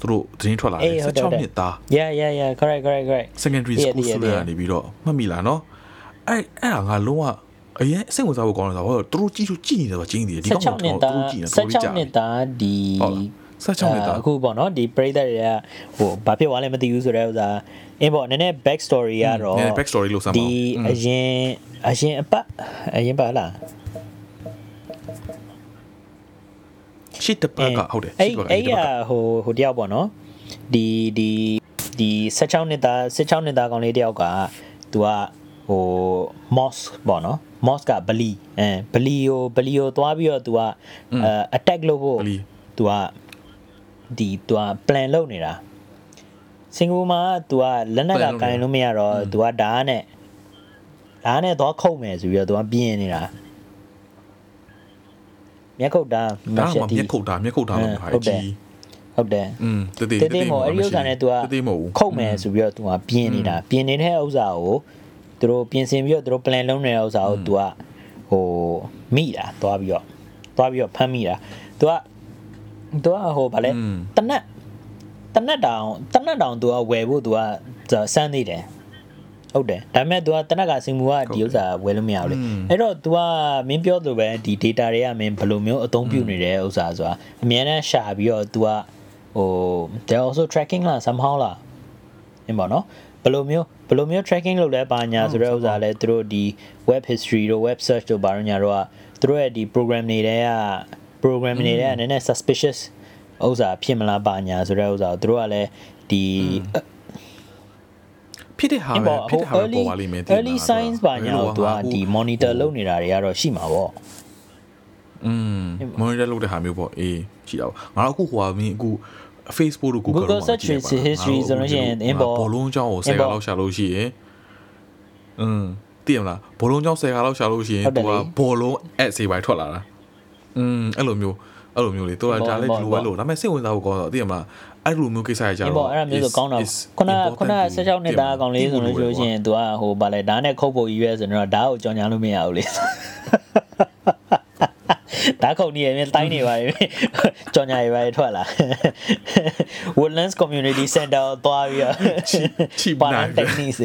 သူတို့သတင်းထွက်လာတယ်အေးဟုတ်တယ်ဟုတ်တယ်16နှစ်သား yeah yeah yeah correct correct correct secondary တည်ရ school တည်ရ student ကနေပြီးတော့မှတ်မိလားနော်အဲ့အဲ့ဒါငါလုံးဝအရင်စိတ်ဝင်စားဖို့ကောင်းတယ်ဆိုတော့သူတို့ကြည့်လို့ကြည့်နေတယ်ဆိုတော့ကျင်းနေတယ်ဒီကောင်က16နှစ်သူသားတို့ကြည့်နေတယ်တော်တော်ကြာ16နှစ်သားဒီဟုတ်လား 16နှစ်သားအခုပေါ့နော်ဒီပရိသတ်တွေကဟိုဘာဖြစ်သွားလဲမသိဘူးဆိုတဲ့ဥစ္စာအင်းပေါ့နည်းနည်း back story ကတော့နည်းနည်း back story လို့စမ်းပါဦးဒီอืมအရင်အရင်အပတ်အရင်ပါလားရှစ်တစ်ပတ်ကဟုတ်တယ်အဲ့ရှစ်တစ်ပတ်ကအဲ့ရှစ်တစ်ရပတ်ကဟိုဟိုတယောက်ပေါ့နော်ဒီဒီဒီ16နှစ်သား16နှစ်သားကောင်လေးတယောက်ကသူကဟို moss ပေါ့နော် moss ကဘလီအဲဘလီကိုဘလီကိုသွားပြီးတော့သူကအဲ attack လုပ်ဖို့ဘလီသူက ဒီသူက plan လုပ်နေတာစင်ကာပူမှာ तू ကလက်နက်က plan လုပ်နေတာ ကင်လို့မရတော့ तू ကဓာတ်နဲ့ဓာတ်နဲ့သွားခုတ်မယ်ဆိုပြီးတော့ तू ကပြင်းနေတာ မျက်ခုတ်တာ ဒါမှမျက်ခုတ်တာမျက်ခုတ်တာလို့ဟာကြီး ဟုတ်တယ် อืมတတိ တေးတေးမို့အဲ့ဒီဥစ္စာနဲ့ तू တတိမဟုတ်ဘူး ခုတ်မယ်ဆိုပြီးတော့ तू ကပြင်းနေတာပြင်းနေတဲ့ဥစ္စာကိုသူတို့ပြင်ဆင်ပြီးတော့သူတို့ plan လုပ်နေတဲ့ဥစ္စာကို तू ကဟိုမိတာသွားပြီးတော့သွားပြီးတော့ဖမ်းမိတာ तू က तू ကဟိုဗာလဲတနက်တနက်တောင်တနက်တောင် तू ကဝယ်ဖို့ तू ကစမ်းနေတယ်ဟုတ်တယ်ဒါပေမဲ့ तू ကတနက်ကစင်မူကဒီဥစ္စာဝယ်လို့မရဘူးလေအဲ့တော့ तू ကမင်းပြောလို့ပဲဒီ data တွေကမင်းဘယ်လိုမျိုးအသုံးပြုနေတဲ့ဥစ္စာဆိုတာအများနဲ့ရှာပြီးတော့ तू ကဟို they also tracking လား somehow လားအင်းပါနော်ဘယ်လိုမျိုးဘယ်လိုမျိုး tracking လုပ်လဲပါညာဆိုတဲ့ဥစ္စာလဲသူတို့ဒီ web history တို့ web search တို့ဘာလို့ညာတော့သူတို့ရဲ့ဒီ program တွေတဲက program တွေတဲကနည်းနည်း suspicious ဥစ္စာဖြစ်မလားပါညာဆိုတဲ့ဥစ္စာကိုသူတို့ကလည်းဒီ ဖြစ်တဲ့ဟာပဲဖြစ်တဲ့ဟာပဲပေါ်ပါလိမ့်မယ် early signs ပါညာတော့သူကဒီ monitor လုပ်နေတာတွေကတော့ရှိမှာပေါ့ อืม monitor လုပ်တဲ့ဟာမျိုးပေါ့အေးရှိတာပေါ့ငါတို့အခုဟိုဟာမင်းအခု Facebook တို့ Google တို့ search history ဆိုလို့ရှိရင် inbox ဘောလုံးကြောင်းကို10ခါလောက်ရှာလို့ရှိရင်อืมသိရမလားဘောလုံးကြောင်း10ခါလောက်ရှာလို့ရှိရင်သူကဘောလုံး ad စေပိုင်းထွက်လာတာ อืมအဲ့လိုမျိုးအဲ့လိုမျိုးလေသူကဒါလည်းဒီလိုပဲလို့ဒါပေမဲ့စိတ်ဝင်စားဖို့ကောင်းတော့သိရမလားအဲ့လိုမျိုးကိစ္စရကြတော့ ပေါ့အဲ့ဒါမျိုးဆိုကောင်းတော့ခုနခုန16နှစ်သားအကောင်လေးဆိုလို့ရှိရင် तू ကဟိုဗာလဲဓာတ်နဲ့ခုတ်ဖို့ကြီးပဲဆိုတော့ဓာတ်ကိုကြောင်ညာလို့မရဘူးလေဓာတ်ခုတ်နေရင်တိုင်းနေပါလေကြောင်ညာရပါထွက်လာ Woodlands Community Center သွားပြီးတော့ cheap ပါ knife techniques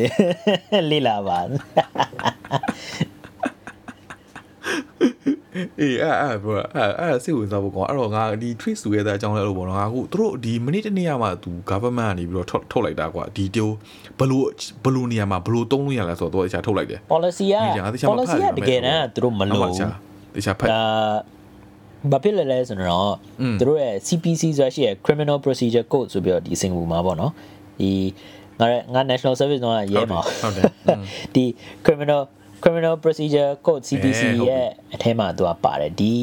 လေးလာပါ အေးအဲ့အဲ့ဘောအဲ့အဲ့စိတ်ဝင်စားဖို့ကောင်းအဲ့တော့ငါဒီ trace together အကြောင်းလဲလို့ပေါ့နော်ငါအခုသူတို့ဒီမိနစ်တစ်နေ့မှသူ government ကနေပြီးတော့ထုတ်ထုတ်လိုက်တာကွာဒီတိုးဘလို့ဘလို့နေရာမှာဘလို့တုံးလို့ရလဲဆိုတော့သူအချာထုတ်လိုက်တယ် policy က policy ကတကယ်တမ်းသူတို့မလို့တခြားဖတ်ဒါဘာဖြစ်လဲလဲဆိုတော့သူတို့ရဲ့ CPC ဆိုရှိရဲ့ criminal procedure code ဆိုပြီးတော့ဒီစင်ကာပူမှာပေါ့နော်ဒီငါငါ national service တော့ရဲမှာဟုတ်တယ်ဒီ criminal criminal procedure code CPC ရဲ့အထဲမှာသူကပါတယ်ဒီ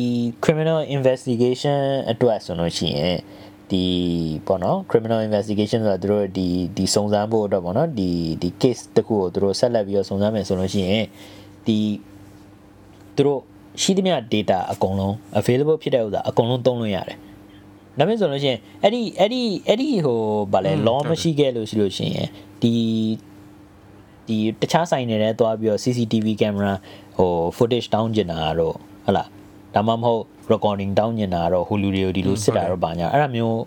criminal investigation အတွက်ဆိုလို့ရှိရင်ဒီပေါ့နော် criminal investigation ဆိုတာသူတို့ဒီဒီစုံစမ်းဖို့အတွက်ပေါ့နော်ဒီဒီ case တခုကိုသူတို့ဆက်လက်ပြီးတော့စုံစမ်းမယ်ဆိုလို့ရှိရင်ဒီသူတို့ရှိသမျှ data အကုန်လုံး available ဖြစ်တဲ့ဥစ္စာအကုန်လုံးသုံးလို့ရတယ်ဒါပေမဲ့ဆိုလို့ရှိရင်အဲ့ဒီအဲ့ဒီအဲ့ဒီဟိုဗာလဲ law မရှိခဲ့လို့ရှိလို့ရှိရင်ဒီ ဒီတခြားဆိုင်တွေနဲ့တွားပြီးတော့ CCTV camera ဟို footage တောင်းကျင်တာတော့ဟုတ်လားဒါမှမဟုတ် recording တောင်းကျင်တာတော့ဟိုလူတွေကိုဒီလိုစစ်တာတော့ပါညာအဲ့ဒါမျိုး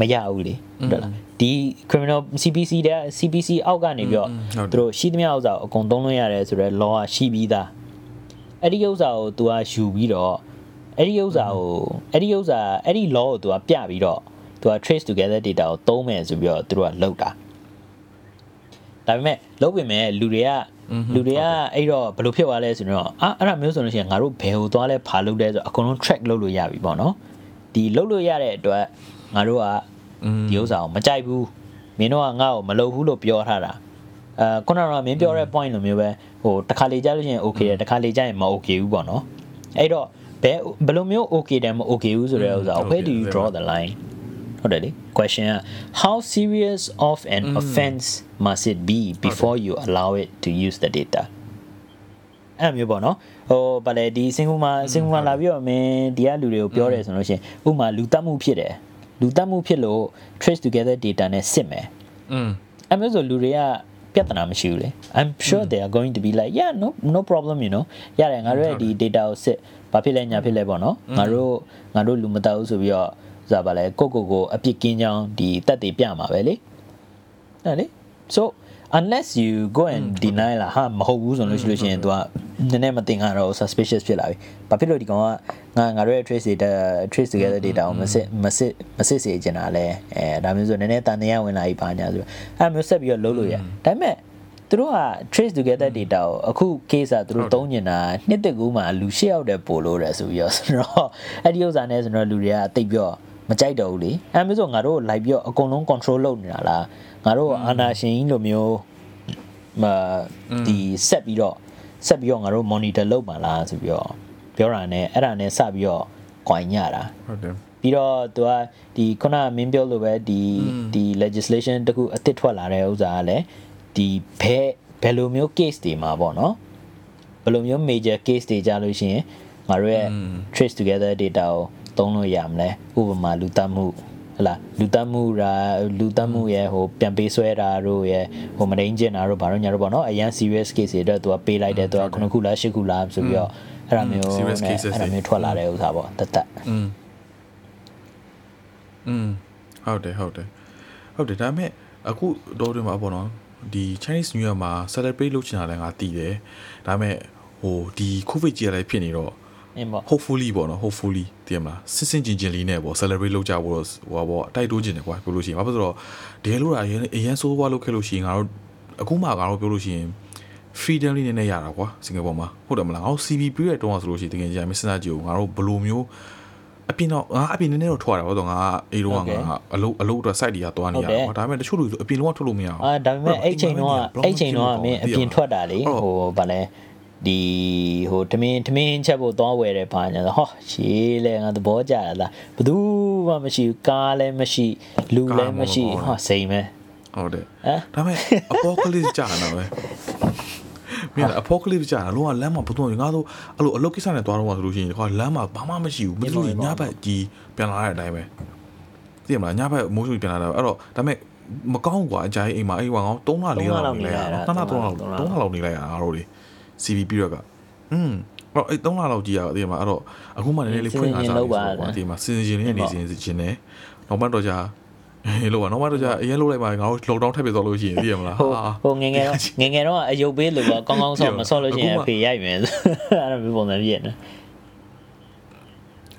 မရဘူးလေဟုတ်လားဒီ criminal CPC တဲ့ CPC အောက်ကနေပြီးတော့သူတို့ရှိသမျှဥစ္စာကိုအကုန်သုံးလို့ရတယ်ဆိုတော့ law ကရှိပြီးသားအဲ့ဒီဥစ္စာကို तू ကယူပြီးတော့အဲ့ဒီဥစ္စာကိုအဲ့ဒီဥစ္စာအဲ့ဒီ law ကို तू ကပြပြီးတော့ तू က trace together data ကိုသုံးမယ်ဆိုပြီးတော့သူတို့ကလောက်တာ ဒါပေမဲ့လုပ်ပေမဲ့လူတွေကလူတွေကအဲ့တော့ဘယ်လိုဖြစ်သွားလဲဆိုတော့အာအဲ့ဒါမျိုးဆိုလို့ရှိရင်ငါတို့ဘယ်ဟိုသွားလဲဖာလုပ်လဲဆိုအကုန်လုံး track လုပ်လို့ရပြီပေါ့နော်ဒီလုပ်လို့ရတဲ့အတွက်ငါတို့ကဒီဥစ္စာကိုမကြိုက်ဘူးမင်းတို့ကငါ့ကိုမလုပ်ဘူးလို့ပြောထားတာအဲခုနကမင်းပြောတဲ့ point လိုမျိုးပဲဟိုတစ်ခါလေကြားလို့ရှိရင် okay တယ်တစ်ခါလေကြားရင်မ okay ဘူးပေါ့နော်အဲ့တော့ဘယ်ဘယ်လိုမျိုး okay တယ်မ okay ဘူးဆိုတဲ့ဥစ္စာ where do you draw the line ဟုတ်တယ်လေ question က how serious of an offense must it be before you allow it to use the data အဲ့မျိုးပေါ့နော်ဟိုဗာလေဒီစင်ကူမှာစင်ကူမှာလာပြီးတော့မင်းဒီကလူတွေကိုပြောတယ်ဆိုလို့ရှိရင်ဥမာလူတက်မှုဖြစ်တယ်လူတက်မှုဖြစ်လို့ trace together data နဲ့စစ်မယ်อืมအဲ့မျိုးဆိုလူတွေကပြဿနာမရှိဘူးလေ I'm sure they are going to be like yeah no no problem you know ရတယ်ငါတို့ရဲ့ဒီ data ကိုစစ်ဘာဖြစ်လဲညာဖြစ်လဲပေါ့နော်ငါတို့ငါတို့လူမတက်ဘူးဆိုပြီးတော့ ဆိုတာဗာလဲကိုကိုကိုအပြစ်ကင်းကြောင်းဒီတက်တွေပြမှာပဲလေအဲ့လေ so unless you go and deny လာဟာမဟုတ်ဘူးဆိုလို့ရှိလို့ရှိရင် तू ကနည်းနည်းမတင်ကတော့ suspicious ဖြစ်လာပြီဘာဖြစ်လို့ဒီကောင်ကငါငါတို့ရဲ့ trace data trace together data ကိုမစစ်မစစ်မစစ်စေချင်တာလဲအဲဒါမျိုးဆိုနည်းနည်းတန်တရားဝင်လာပြီပါညာဆိုအဲ့မျိုးဆက်ပြီးတော့လုပ်လို့ရဒါပေမဲ့သူတို့က trace together data ကိုအခု case อ่ะသူတို့သုံးနေတာနှစ်တက်ကူးမှာလူ၈ယောက်တည်းပို့လို့တယ်ဆိုပြီးတော့ဆိုတော့အဲ့ဒီဥစ္စာနဲ့ဆိုတော့လူတွေကတိတ်ပြော မကြိုက်တော့ဘူးလေအဲ့မျိုးဆိုငါတို့လိုက်ပြီးတော့အကုန်လုံး control လုပ်နေတာလားငါတို့အာနာရှင်ကြီးလိုမျိုးမဒီဆက်ပြီးတော့ဆက်ပြီးတော့ငါတို့ monitor လုပ်ပါလားဆိုပြီးတော့ပြောတာနဲ့အဲ့ဒါနဲ့စပြီးတော့ coin ညတာဟုတ်တယ်ပြီးတော့သူကဒီခုနမင်းပြောလို့ပဲဒီဒီ legislation တခုအစ်စ်ထွက်လာတဲ့ဥစ္စာကလည်းဒီဘယ်ဘယ်လိုမျိုး case တွေမှာပေါ့နော်ဘယ်လိုမျိုး major case တွေကြလို့ရှိရင်ငါတို့ရဲ့ trace together data ကို သုံးလို့ရမလဲဥပမာလူတက်မှုဟလာလူတက်မှုရာလူတက်မှုရဲ့ဟိုပြန်ပေးဆွဲတာတို့ရဲ့ဟိုမဒိန်ကျင်တာတို့ဘာလို့ညာတို့ပေါ့နော်အရန် serious case တွေအတွက်သူကပေးလိုက်တယ်သူကခုနှစ်ခုလားရှစ်ခုလားဆိုပြီးတော့အဲ့ဒါမျိုး serious နဲ့ cases အဲ့ဒါမျိုးထွက်လာတဲ့ဥစ္စာပေါ့တတ်တတ် อืมอืมဟုတ်တယ်ဟုတ်တယ်ဟုတ်တယ်ဒါပေမဲ့အခုတော့ဒီမှာပေါ့နော်ဒီ Chinese New Year မှာ celebrate လုပ်ချင်တာလည်းငါတည်တယ်ဒါပေမဲ့ဟိုဒီ covid ကြီးလည်းဖြစ်နေတော့ အင်းပေါ့ hopefully ပေါ့နော် hopefully တည်မလားစစ်စစ်ကျင်ကျင်လေးနဲ့ပေါ့ celebrate လုပ်ကြဖို့တော့ဟိုပါပေါ့တိုက်တိုးကျင်တယ်ကွာပြောလို့ရှိရင်ဘာဖြစ်လို့လဲဆိုတော့ဒဲလို့တာအရင်အရင်ဆိုးွားလုပ်ခဲ့လို့ရှိရင်ငါတို့အခုမှငါတို့ပြောလို့ရှိရင် freedom လေးနည်းနည်းရတာကွာစင်ကာပူမှာဟုတ်တယ်မလားငါတို့ CB ပြည့်တဲ့တုန်းကဆိုလို့ရှိရင်တကယ်ကြီးမစစကြည့်ဘူးငါတို့ဘယ်လိုမျိုးအပြင်တော့ငါအပြင်နည်းနည်းတော့ထွက်တာပေါ့တော့ငါအေးတော့ငါအလုပ်အလုပ်အတွက် site တွေကသွားနေရတာကွာဒါပေမဲ့တချို့လူအပြင်လုံးဝထွက်လို့မရအောင်အာဒါပေမဲ့အဲ့ချိန်တော့အဲ့ချိန်တော့မင်းအပြင်ထွက်တာလေဟိုဗာလဲ ဒီဟိုတမင်းတမင်းချက်ဖို့သွားဝယ်တယ်ဘာညာဟောရှေးလဲငါသဘောကျလာဘယ်သူမှမရှိဘူးကားလည်းမရှိလူလည်းမရှိဟာစိမ်ပဲဟုတ်တယ်ဟမ်ဒါပေမဲ့ apocalypse ကြာတာပဲမြင်လား apocalypse ကြာတာလုံးဝလမ်းမှာဘုံတော့ငါတို့အဲ့လိုအလုပ်ကိစ္စနဲ့သွားတော့ဆိုလို့ရှိရင်ဒီကွာလမ်းမှာဘာမှမရှိဘူးမင်းတို့ညဘက်ကြီးပြန်လာတဲ့အတိုင်းပဲသိရမလားညဘက်မိုးဆူပြန်လာတာအဲ့တော့ဒါပေမဲ့မကောင်းကွာအကြိုင်းအိမ်မှာအိမ်ကောင်3လ4လလောက်နေလိုက်ရတာ3လ3လ3လလောက်နေလိုက်ရတာအားတို့ လေ CB ပြီးတော့ကอืมအဲ့အဲ့3လလောက်ကြီးရသိရမလားအဲ့တော့အခုမှနည်းနည်းလေးဖွင့်လာစားလို့ဆိုတော့ဒီမှာစင်စင်ချင်းလေးနေစင်စင်ချင်းနဲ့နောက်မှတော့ကြာဟေးလို့ကနောက်မှတော့ကြာအရင်လို့လိုက်ပါငါတို့ lockdown ထပ်ပြသွားလို့ရှိရင်သိရမလားဟိုဟိုငငယ်တော့ငငယ်တော့အယုတ်ပေးလို့ကောကောင်းကောင်းဆော့မဆော့လို့ရှိရင်အဖေရိုက်မယ်အဲ့ဒါမျိုးပုံစံပြည့်နေ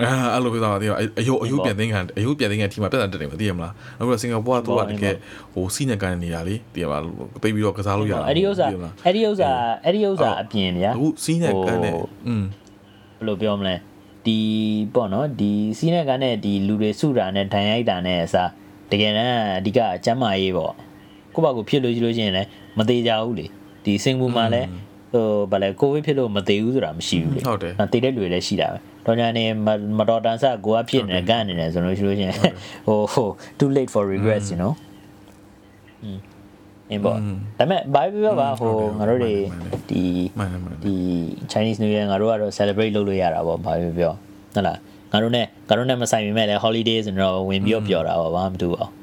အဲအဲ့လိုပြောတာတည်းအယုတ်အယုတ်ပြန်သိမ်းခံအယုတ်ပြန်သိမ်းခံဒီမှာပြဿနာတက်တယ်မသိရမလားနောက်ပြီးတော့စင်ကာပူကသူကတကယ်ဟိုစီးနေကန်နေတာလေသိရမလားသိပြီးတော့ကစားလို့ရတာအဲ့ဒီဥစ္စာအဲ့ဒီဥစ္စာအဲ့ဒီဥစ္စာအပြင်ဗျာအခုစီးနေကန်နေอืมဘယ်လိုပြောမလဲဒီပေါ့နော်ဒီစီးနဲ့ကနဲ့ဒီလူတွေစုတာနဲ့ဒဏ်ရိုက်တာနဲ့အစားတကယ်တမ်းအဓိကအကျမ်းမာရေးပေါ့ကိုယ့်ဘာကိုဖြစ်လို့ရှိလို့ရှိရင်လည်းမသေးကြဘူးလေဒီစင်ဘူမှာလည်းဟိုဗာလဲကိုဗစ်ဖြစ်လို့မသေးဘူးဆိုတာမရှိဘူးလေဟုတ်တယ်တည်တဲ့လူတွေလည်းရှိတာပဲ တော့ညာနေမတော်တန်ဆကိုကဖြစ်နေကန်နေတယ်ဆိုလို့ရှိလို့ရှိရင်ဟိုဟို too late for regrets you know အင်းပေါ့ဒါပေမဲ့ဘာပဲပြောပါဟိုငါတို့တွေဒီမှန်တယ်မှန်တယ်ဒီ Chinese New Year ငါတို့ကတော့ celebrate လုပ်လို့ရတာပေါ့ဘာပဲပြောဟုတ်လားငါတို့ ਨੇ ငါတို့ ਨੇ မဆိုင်ပေမဲ့လည်း holiday ဆိုတော့ဝင်ပြီးတော့ပြောတာပေါ့ဘာမှမတူပါဘူး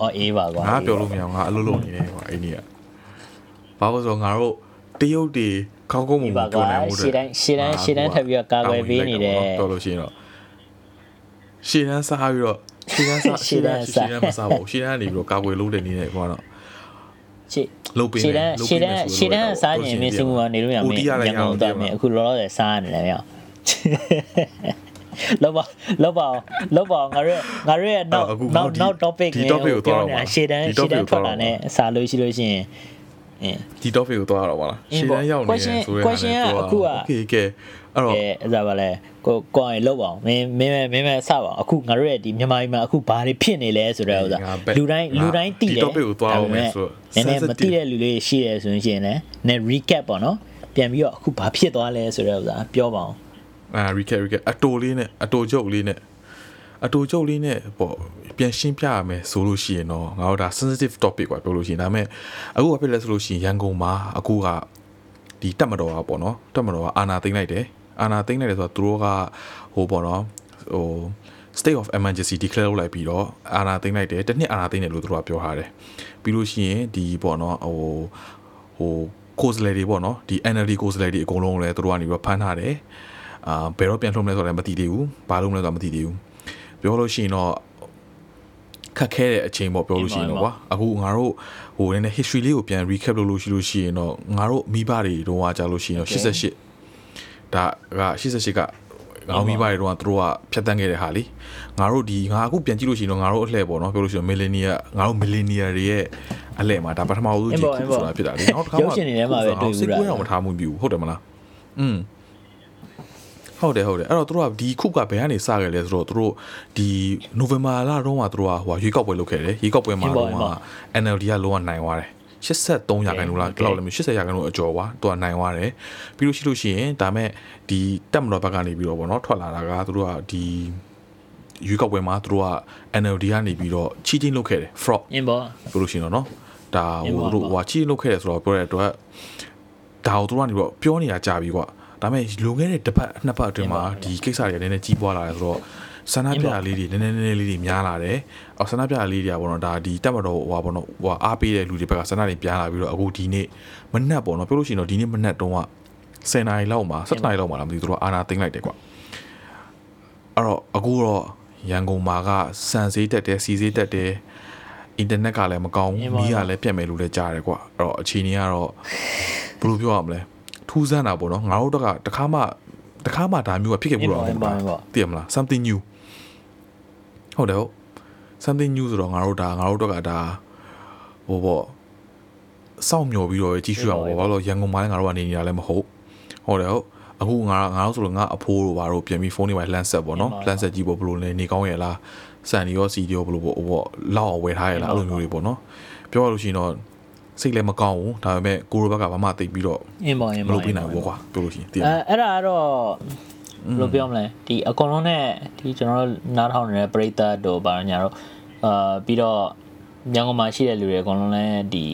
အော်အေးပါကွာငါပြောလို့မရအောင်ငါအလုပ်လုပ်နေတယ်ကွာအဲ့ဒီကဘာလို့ဆိုတော့ငါတို့တရုတ်တွေ ခေါင်းကုန်းမှုအေးပါပြောကွာနိုင်မှုရှေ့တိုင်းရှေ့တိုင်းရှေ့တိုင်းထပ်ပြီးတော့ကာကွယ်ပေးနေတယ်ပြောလို့ရှိရင်တော့ရှေ့တန်းစားပြီးတော့ရှေ့တန်းစားရှေ့တန်းရှေ့တန်းမစားဘူးရှေ့တန်းကနေပြီးတော့ကာကွယ်လုပ်တဲ့နေနဲ့ကွာတော့ရှေ့လုတ်ပေးရှေ့တန်းရှေ့တန်းရှေ့တန်းစားရင်မင်းစင်ကူကနေလို့ရမယ်ညံကုန်တော့မယ်အခုလောလောဆယ်စားနေတယ်မြောက်လောက်ပါလောက်ပါလောက်ပါငါတို့ငါတို့ရဲ့နောက်နောက်နောက် topic ဒီ topic ကိုသွားတော့ပါရှေ့တန်းရှေ့တန်းထွက်တာနဲ့စားလို့ရှိလို့ရှိရင် အင်းဒီ topic ကိုသွားရတော့ပါလားရှေ့တန်းရောက်နေတယ်ဆိုတဲ့ question ကအခုက okay okay အဲ့တော့အဲအဲ့ဒါပါလေကိုကိုရင်လောက်ပါအောင်မင်းမင်းမင်းမစပါအောင်အခုငါတို့ရဲ့ဒီမြန်မာပြည်မှာအခုဘာတွေဖြစ်နေလဲဆိုတဲ့ဥစ္စာလူတိုင်းလူတိုင်းသိတယ်ဒီ topic ကိုသွားအောင်မယ်ဆိုနည်းနည်းမသိတဲ့လူလေးရှိတယ်ဆိုရင်လည်းနည်း recap ပေါ့နော်ပြန်ပြီးတော့အခုဘာဖြစ်သွားလဲဆိုတဲ့ဥစ္စာပြောပါအောင်အာ recap recap အတိုလေးနဲ့အတိုချုပ်လေးနဲ့ အတိုကျုပ်လေးနဲ့ပေါ့ပြန်ရှင်းပြရမယ်ဆိုလို့ရှိရင်တော့ငါတို့ဒါ sensitive topic กว่าပြောလို့ရှိရင်ဒါပေမဲ့အခုကဖြစ်လဲဆိုလို့ရှိရင်ရန်ကုန်မှာအခုကဒီတက်မတော်ကပေါ့နော်တက်မတော်ကအာနာသိမ့်လိုက်တယ်အာနာသိမ့်လိုက်တယ်ဆိုတော့သူတို့ကဟိုပေါ့နော်ဟို state of emergency declare လုပ်လိုက်ပြီးတော့အာနာသိမ့်လိုက်တယ်တစ်နှစ်အာနာသိမ့်တယ်လို့သူတို့ကပြောထားတယ်ပြီးလို့ရှိရင်ဒီပေါ့နော်ဟိုဟို course လေတွေပေါ့နော်ဒီ NLD course လေတွေအကုန်လုံးလည်းသူတို့ကနေပြီးတော့ဖမ်းထားတယ်အာဘယ်တော့ပြန်ထုတ်မလဲဆိုတော့လည်းမသိသေးဘူးဘာလို့မလဲဆိုတော့မသိသေးဘူး ပြောလို့ရှိရင်တော့ခက်ခဲတဲ့အချိန်ပေါ့ပြောလို့ရှိရင်တော့ကွာအခုငါတို့ဟိုနည်းနည်း history လေးကိုပြန် recap လုပ်လို့ရှိလို့ရှိရင်တော့ငါတို့မိဘတွေတော့ကကြာလို့ရှိရင်တော့88ဒါက88ကငါတို့မိဘတွေတော့သူတို့ကဖြတ်တန်းခဲ့တဲ့ဟာလေငါတို့ဒီငါအခုပြန်ကြည့်လို့ရှိရင်တော့ငါတို့အလှည့်ပေါ့နော်ပြောလို့ရှိရင် millennial ငါတို့ millennial တွေရဲ့အလှည့်မှာဒါပထမဆုံးကြည့်ခုဆိုတာဖြစ်တာလေနောက်တစ်ခါမှစိတ်ကူးအောင်မထားမှုပြဘူးဟုတ်တယ်မလားอืม ဟုတ်တယ်ဟုတ်တယ်အဲ့တော့သူတို့ကဒီခုကဘယ်ကနေစခဲ့လဲဆိုတော့သူတို့ဒီနိုဝင်ဘာလတော့မှသူတို့ကဟိုရွေးကောက်ပွဲလုပ်ခဲ့တယ်ရွေးကောက်ပွဲမှာတော့ NLD ကလုံးဝနိုင်သွားတယ်83ရာခိုင်နှုန်းလားဒီလောက်လည်းမရှိ80ရာခိုင်နှုန်းအကျော်ကွာသူကနိုင်သွားတယ်ပြီးလို့ရှိလို့ရှိရင်ဒါမဲ့ဒီတက်မတော်ဘက်ကနေပြီးတော့ဗောနော်ထွက်လာတာကသူတို့ကဒီရွေးကောက်ပွဲမှာသူတို့က NLD ကနေပြီးတော့ cheating လုပ်ခဲ့တယ် fraud အင်းပေါ့ပြောလို့ရှိရင်တော့နော်ဒါဟိုတို့ဟို cheating လုပ်ခဲ့တယ်ဆိုတော့ပြောတဲ့အတွက်ဒါကိုသူတို့ကနေပြီးတော့ပြောနေတာကြာပြီကွာ ဒါပေမဲ့လွန်ခဲ့တဲ့တစ်ပတ်နှစ်ပတ်အတွင်းမှာဒီကိစ္စတွေနည်းနည်းကြီးပွားလာတယ်ဆိုတော့ဆန္ဒပြလေးတွေနည်းနည်းနည်းနည်းလေးတွေများလာတယ်အော်ဆန္ဒပြလေးတွေကပေါ့နော်ဒါဒီတက်မတော်ဟိုပါပေါ့နော်ဟိုအားပေးတဲ့လူတွေဘက်ကဆန္ဒတွေပြန်လာပြီးတော့အခုဒီနေ့မနက်ပေါ့နော်ပြောလို့ရှိရင်တော့ဒီနေ့မနက်တုန်းက10နာရီလောက်မှာ7နာရီလောက်မှာလားမသိဘူးသူတို့အာနာသိမ့်လိုက်တယ်ကွာအဲ့တော့အခုတော့ရန်ကုန်မှာကစံစည်းတက်တယ်စီစည်းတက်တယ်အင်တာနက်ကလည်းမကောင်းဘူးမီးကလည်းပြတ်မယ်လို့လည်းကြားတယ်ကွာအဲ့တော့အခြေအနေကတော့ဘယ်လိုပြောရမလဲ ထူးဆန်းတာပေါ့နော်ငါတို့တော့ကတခါမှတခါမှဒါမျိုးကဖြစ်ခဲ့ဘူးတော့မဟုတ်ဘူးသိရမလား something new ဟုတ်တယ်ဟုတ် something new ဆိုတော့ငါတို့ဒါငါတို့တော့ကဒါဟိုပေါ့စောင့်မျှော်ပြီးတော့ကြီးရှုရမှာပေါ့ဘာလို့ရန်ကုန်မှာလည်းငါတို့ကနေနေတာလည်းမဟုတ်ဟုတ်တယ်ဟုတ်အခုငါငါတို့ဆိုတော့ငါအဖိုးတို့ဘာတို့ပြန်ပြီးဖုန်းတွေမှာလန့်ဆက်ပေါ့နော်လန့်ဆက်ကြည့်ပေါ့ဘလို့လဲနေကောင်းရဲ့လားစံဒီရောစီဒီရောဘလို့ပေါ့ဟိုပေါ့လောက်အောင်ဝယ်ထားရဲ့လားအဲ့လိုမျိုးတွေပေါ့နော်ပြောရလို့ရှိရင်တော့ စိတ်လည်းမကောင်းဘူးဒါပေမဲ့ကိုရိုဘက်ကဘာမှသိပြီးတော့အင်းပါအင်းမပါလုပ်ပြနိုင်ဘူးကွာပြောလို့ရှိရင်တည်အဲအဲ့ဒါကတော့ဘယ်လိုပြောမလဲဒီအကုန်လုံးနဲ့ဒီကျွန်တော်တို့နားထောင်နေတဲ့ပရိသတ်တို့ဘာညာတော့အာပြီးတော့ရန်ကုန်မှာရှိတဲ့လူတွေအကုန်လုံးလည်းဒီ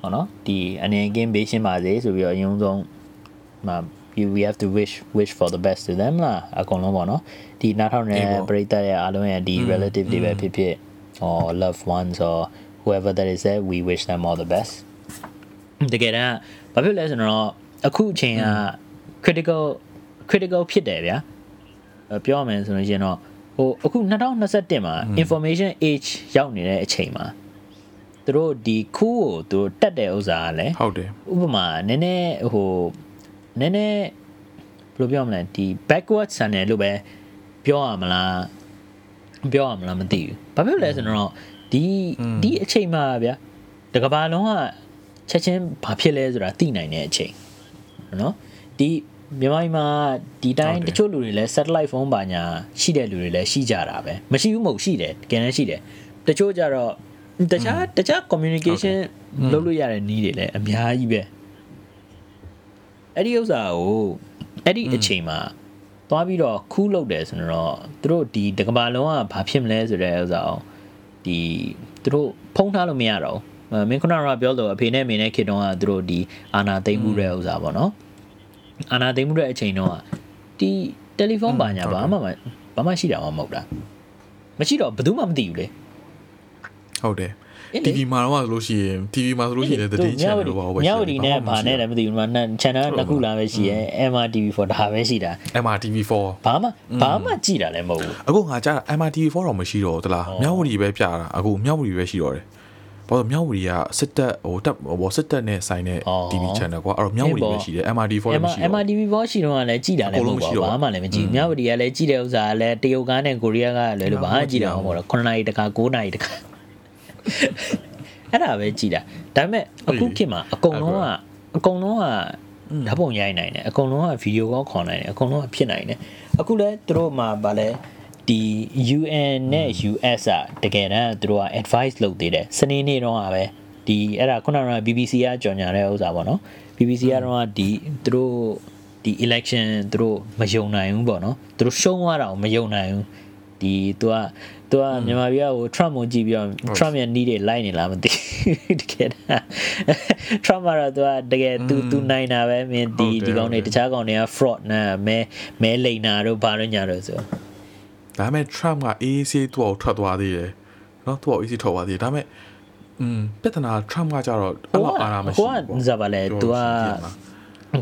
ဟောနော်ဒီအနေကင်းဘေးရှင်းပါစေဆိုပြီးတော့အရင်ဆုံးမှာ we have to wish wish for the best to them လားအကုန်လုံးပေါ့နော်ဒီနားထောင်နေတဲ့ပရိသတ်ရဲ့အားလုံးရဲ့ဒီ relative တွေပဲဖြစ်ဖြစ် or loved ones or whoever that is there we wish them all the best တကယ်တမ်းဘာဖြစ်လဲဆိုတော့အခုအချိန်က critical critical ဖြစ်တယ်ဗျာအဲ့ပြောရမယ်ဆိုလို့ရှိရင်တော့ဟိုအခု2021မှာ information age ရောက်နေတဲ့အချိန်မှာသူတို့ဒီခုကိုသူတို့တက်တဲ့ဥစ္စာကလည်းဟုတ်တယ်ဥပမာနည်းနည်းဟိုနည်းနည်းဘယ်လိုပြောမလဲဒီ backward ဆန်တယ်လို့ပဲပြောရမလားပြောရမလားမသိဘူးဘာဖြစ်လဲဆိုတော့ ဒီဒီအချိန်မှာဗျာတကဘာလုံးကချက်ချင်းဘာဖြစ်လဲဆိုတာသိနိုင်တဲ့အချိန်နော်ဒီမြန်မာပြည်မှာဒီတိုင်းတချို့လူတွေလည်း satellite phone ပါညာရှိတဲ့လူတွေလည်းရှိကြတာပဲမရှိဘူးမဟုတ်ရှိတယ်တကယ်လည်းရှိတယ်တချို့ကြတော့တခြားတခြား communication လုပ်လို့ရတဲ့နည်းတွေလည်းအများကြီးပဲအဲ့ဒီဥစ္စာကိုအဲ့ဒီအချိန်မှာသွားပြီးတော့ခူးလုပ်တယ်ဆိုတော့သူတို့ဒီတကဘာလုံးကဘာဖြစ်မလဲဆိုတဲ့ဥစ္စာကို ဒီသူတို့ဖုံးထားလို့မရတော့ဘူးမင်းခုနကပြောလို့အဖေနဲ့အမေနဲ့ခေတုံးကသူတို့ဒီအာနာသိမ့်မှုတဲ့ဥစ္စာပေါ့နော်အာနာသိမ့်မှုတဲ့အချိန်တော့ဒီတယ်လီဖုန်းပါညာဘာမှဘာမှရှိတာမှမဟုတ်တာမရှိတော့ဘယ်သူမှမသိဘူးလေဟုတ်တယ် TV မှာတော့ဆိုလို့ရှိရင် TV မှာဆိုလို့ရှိရင်တည်င်း channel လို့ပါပဲညဝတီနဲ့ဘာနဲ့လည်းမသိဘူးမှာ channel နှစ်ခုလာပဲရှိရဲ MRTV4 ဒါပဲရှိတာ MRTV4 ဘာမှဘာမှကြည်တာလည်းမဟုတ်ဘူးအခုငါကြားတာ MRTV4 တော့မရှိတော့တလားမြောက်ဝတီပဲပြတာအခုမြောက်ဝတီပဲရှိတော့တယ်ဘာလို့မြောက်ဝတီကစစ်တပ်ဟိုတပ်ဟိုစစ်တပ်နဲ့ဆိုင်တဲ့ TV channel ကွာအဲ့တော့မြောက်ဝတီပဲရှိတယ် MRTV4 လည်းမရှိတော့ MRTV4 ရှိတော့လည်းကြည်တာလည်းမဟုတ်ပါဘူးဘာမှလည်းမကြည့်ညဝတီကလည်းကြည်တဲ့ဥစ္စာလည်းတရုတ်ကားနဲ့ကိုရီးယားကလည်းလို့ဘာမှကြည်တာမဟုတ်တော့9နာရီတခါ9နာရီတခါ အဲ့ဒါပဲကြည်တာဒါပေမဲ့အခုခေတ်မှာအကုန်လုံးကအကုန်လုံးကဓာတ်ပုံရိုက်နိုင်တယ်အကုန်လုံးကဗီဒီယိုကောခေါ်နိုင်တယ်အကုန်လုံးကဖြစ်နိုင်တယ်အခုလဲသူတို့မှာဗာလဲဒီ UN နဲ့ US อ่ะတကယ်တမ်းသူတို့က advice လုပ်သေးတယ်စနေနေ့တော့อ่ะပဲဒီအဲ့ဒါခုနက BBC ကကြော်ညာတဲ့ဥစ္စာပေါ့နော် BBC ကတော့ဒီသူတို့ဒီ election သူတို့မယုံနိုင်ဘူးပေါ့နော်သူတို့ရှုံးသွားတာကိုမယုံနိုင်ဘူး ဒီသူကသူကမြန်မာပြည်ကဟို Trump ကိုကြည့်ပြီးတော့ Trump ရဲ့နီးတွေလိုက်နေလားမသိတကယ်တမ်း Trump ကတော့သူကတကယ်သူသူနိုင်တာပဲမင်းဒီဒီကောင်တွေတခြားကောင်တွေက fraud နဲ့မဲမဲလိန်နာတို့ဘာလို့ညာတော့ဆိုဒါပေမဲ့ Trump က AAC သူ့ကိုထွက်သွားသေးတယ်နော်သူ့ကို AAC ထွက်သွားသေးတယ်ဒါပေမဲ့อืมပြဿနာ Trump ကကြတော့အဲ့လောက်အာဏာမရှိဟိုကဇာပါလေသူက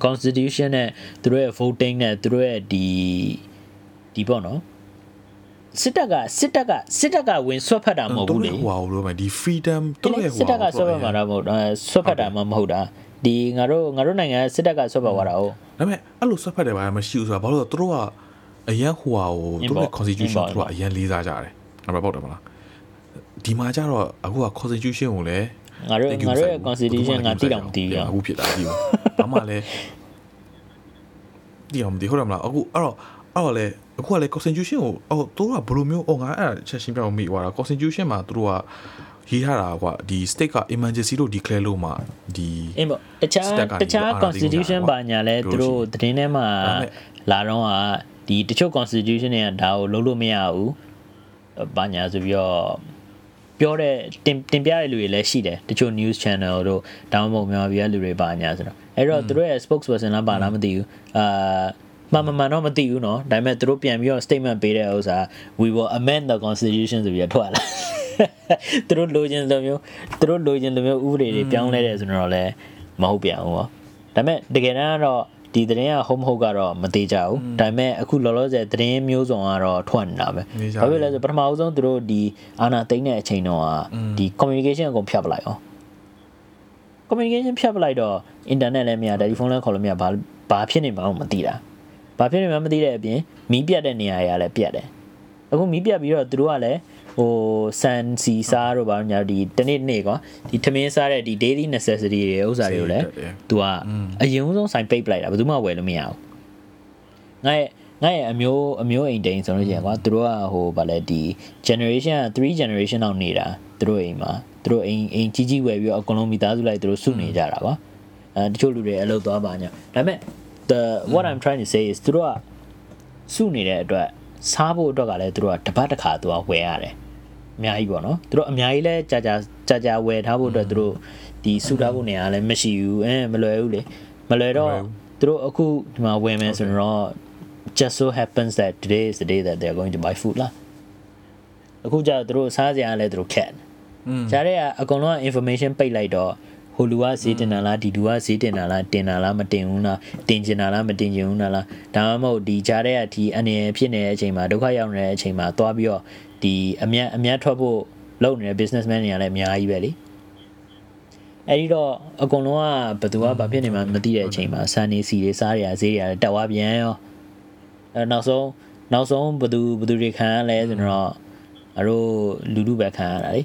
constitution နဲ့သူတို့ရဲ့ voting နဲ့သူတို့ရဲ့ဒီဒီပေါ့နော် စစ်တပ်ကစစ်တပ်ကစစ်တပ်ကဝင်ဆွတ်ဖက်တာမဟုတ်ဘူးလေဟိုဟာလို့မယ်ဒီ freedom သူတို့ရဲ့ဟိုစစ်တပ်ကဆွတ်ဖက်မှာတော့မဟုတ်ဆွတ်ဖက်တာမှမဟုတ်တာဒီငါတို့ငါတို့နိုင်ငံစစ်တပ်ကဆွတ်ဖက်သွားတာဟုတ်ဒါပေမဲ့အဲ့လိုဆွတ်ဖက်တယ်ဘာမှမရှိဘူးဆိုတာဘာလို့လဲသူတို့ကအရန်ဟိုဟာကိုသူတို့ရဲ့ constitution သူတို့ကအရန်လေးစားကြတယ်အဲ့ဒါပေါ့တယ်မလားဒီမှာကျတော့အခုက constitution ကိုလည်းငါတို့ငါတို့ရဲ့ constitution ငါတိတောင်မသိဘူးအခုဖြစ်တာဒီဘာမှလည်းဒီအောင်ဒီဟုတ်တယ်မလားအခုအဲ့တော့ အဲ့တော့လေအခုကလေ constitution ကိုအော်သူတို့ကဘယ်လိုမျိုးအော်ငါအဲ့ချက်ရှင်းပြအောင်မိသွားတာ constitution မှာသူတို့ကရေးထားတာကွာဒီ state က emergency လို့ declare လို့မှဒီအင်းပေါ့တခြားတခြား constitution ဘာညာလဲသူတို့သတင်းထဲမှာလာတော့ကဒီတချို့ constitution တွေကဒါကိုလုံးလို့မရဘူးဘာညာဆိုပြီးတော့ပြောတဲ့တင်တင်ပြတဲ့လူတွေလည်းရှိတယ်တချို့ news channel တို့တောင်းမဟုတ်မြန်မာပြည်ကလူတွေပါညာဆိုတော့အဲ့တော့သူတို့ရဲ့ spokesperson လားပါလားမသိဘူးအာ မမမှန်တော့မသိဘူးเนาะဒါပေမဲ့သူတို့ပြန်ပြီးတော့ statement ပေးတဲ့ဥစ္စာ we will amend the constitution ဆိုပြီးထွက်လာသူတို့လိုချင်လိုမျိုးသူတို့လိုချင်လိုမျိုးဥပဒေတွေပြောင်းလဲတယ်ဆိုတော့လည်းမဟုတ်ပြန်ဘူးပေါ့ဒါပေမဲ့တကယ်တမ်းကတော့ဒီသတင်းက home ဟုတ်ကတော့မသေးကြဘူးဒါပေမဲ့အခုလောလောဆယ်သတင်းမျိုးစုံကတော့ထွက်နေတာပဲဘာဖြစ်လဲဆိုပထမအဆုံးသူတို့ဒီအာနာသိမ့်တဲ့အချိန်တော့ဒီ communication အကုန်ဖြတ်ပလိုက်အောင် communication ဖြတ်ပလိုက်တော့ internet လည်းမရ telephone လည်းခေါ်လို့မရဘာဘာဖြစ်နေမှန်းမသိတာ ဘာဖြစ်နေမှန်းမသိတဲ့အပြင်မီးပြတ်တဲ့နေရာတွေကလည်းပြတ်တယ်အခုမီးပြတ်ပြီးတော့သူတို့ကလည်းဟိုဆန်စီစားတို့ဘာညာဒီတနေ့နေ့ကွာဒီထမင်းစားတဲ့ဒီ daily necessity တွေဥစ္စာတွေကိုလည်းသူကအရင်ဆုံးဆိုင်ပိတ်ပလိုက်တာဘယ်သူမှဝယ်လို့မရဘူးငါရဲ့ငါရဲ့အမျိုးအမျိုးအိမ်တိန်ဆိုလို့ရှိရင်ကွာသူတို့ကဟိုဗာလဲဒီ generation 3 generation လောက်နေတာသူတို့အိမ်မှာသူတို့အိမ်အိမ်ကြီးကြီးဝယ်ပြီးတော့အကုန်လုံးမိသားစုလိုက်သူတို့စုနေကြတာကွာအဲတချို့လူတွေအလုပ်သွားပါညာဒါပေမဲ့ the what i'm trying to say is သူတို့ကစုနေတဲ့အတွက်စားဖို့အတွက်ကလည်းသူတို့ကတပတ်တစ်ခါသူကဝယ်ရတယ်အများကြီးပေါ့နော်သူတို့အများကြီးလဲကြာကြာကြာကြာဝယ်ထားဖို့အတွက်သူတို့ဒီစုထားဖို့နေရာလည်းမရှိဘူးအဲမလွယ်ဘူးလေမလွယ်တော့သူတို့အခုဒီမှာဝယ်မယ်ဆိုတော့ just so happens that today is the day that they're going to buy food လားအခုကျတော့သူတို့စားစရာလည်းသူတို့ခက်ဂျားရဲကအကုန်လုံးက information ပိတ်လိုက်တော့ ဟိုလူကဈေးတင်တာလားဒီလူကဈေးတင်တာလားတင်တာလားမတင်ဘူးလားတင်ကျင်တာလားမတင်ကျင်ဘူးလားဒါမှမဟုတ်ဒီဂျားရဲကဒီအနေဖြစ်နေတဲ့အချိန်မှာဒုက္ခရောက်နေတဲ့အချိန်မှာသွားပြီးတော့ဒီအမြတ်အမြတ်ထွက်ဖို့လုပ်နေတဲ့ businessman တွေကလည်းအများကြီးပဲလေအဲ့ဒီတော့အကုန်လုံးကဘယ်သူကဘာဖြစ်နေမှမသိတဲ့အချိန်မှာဆန်နေစီတွေစားရဈေးတွေတက်သွားပြန်ရောအဲနောက်ဆုံးနောက်ဆုံးဘသူဘသူတွေခံရလဲဆိုတော့အတို့လူလူပဲခံရတာလေ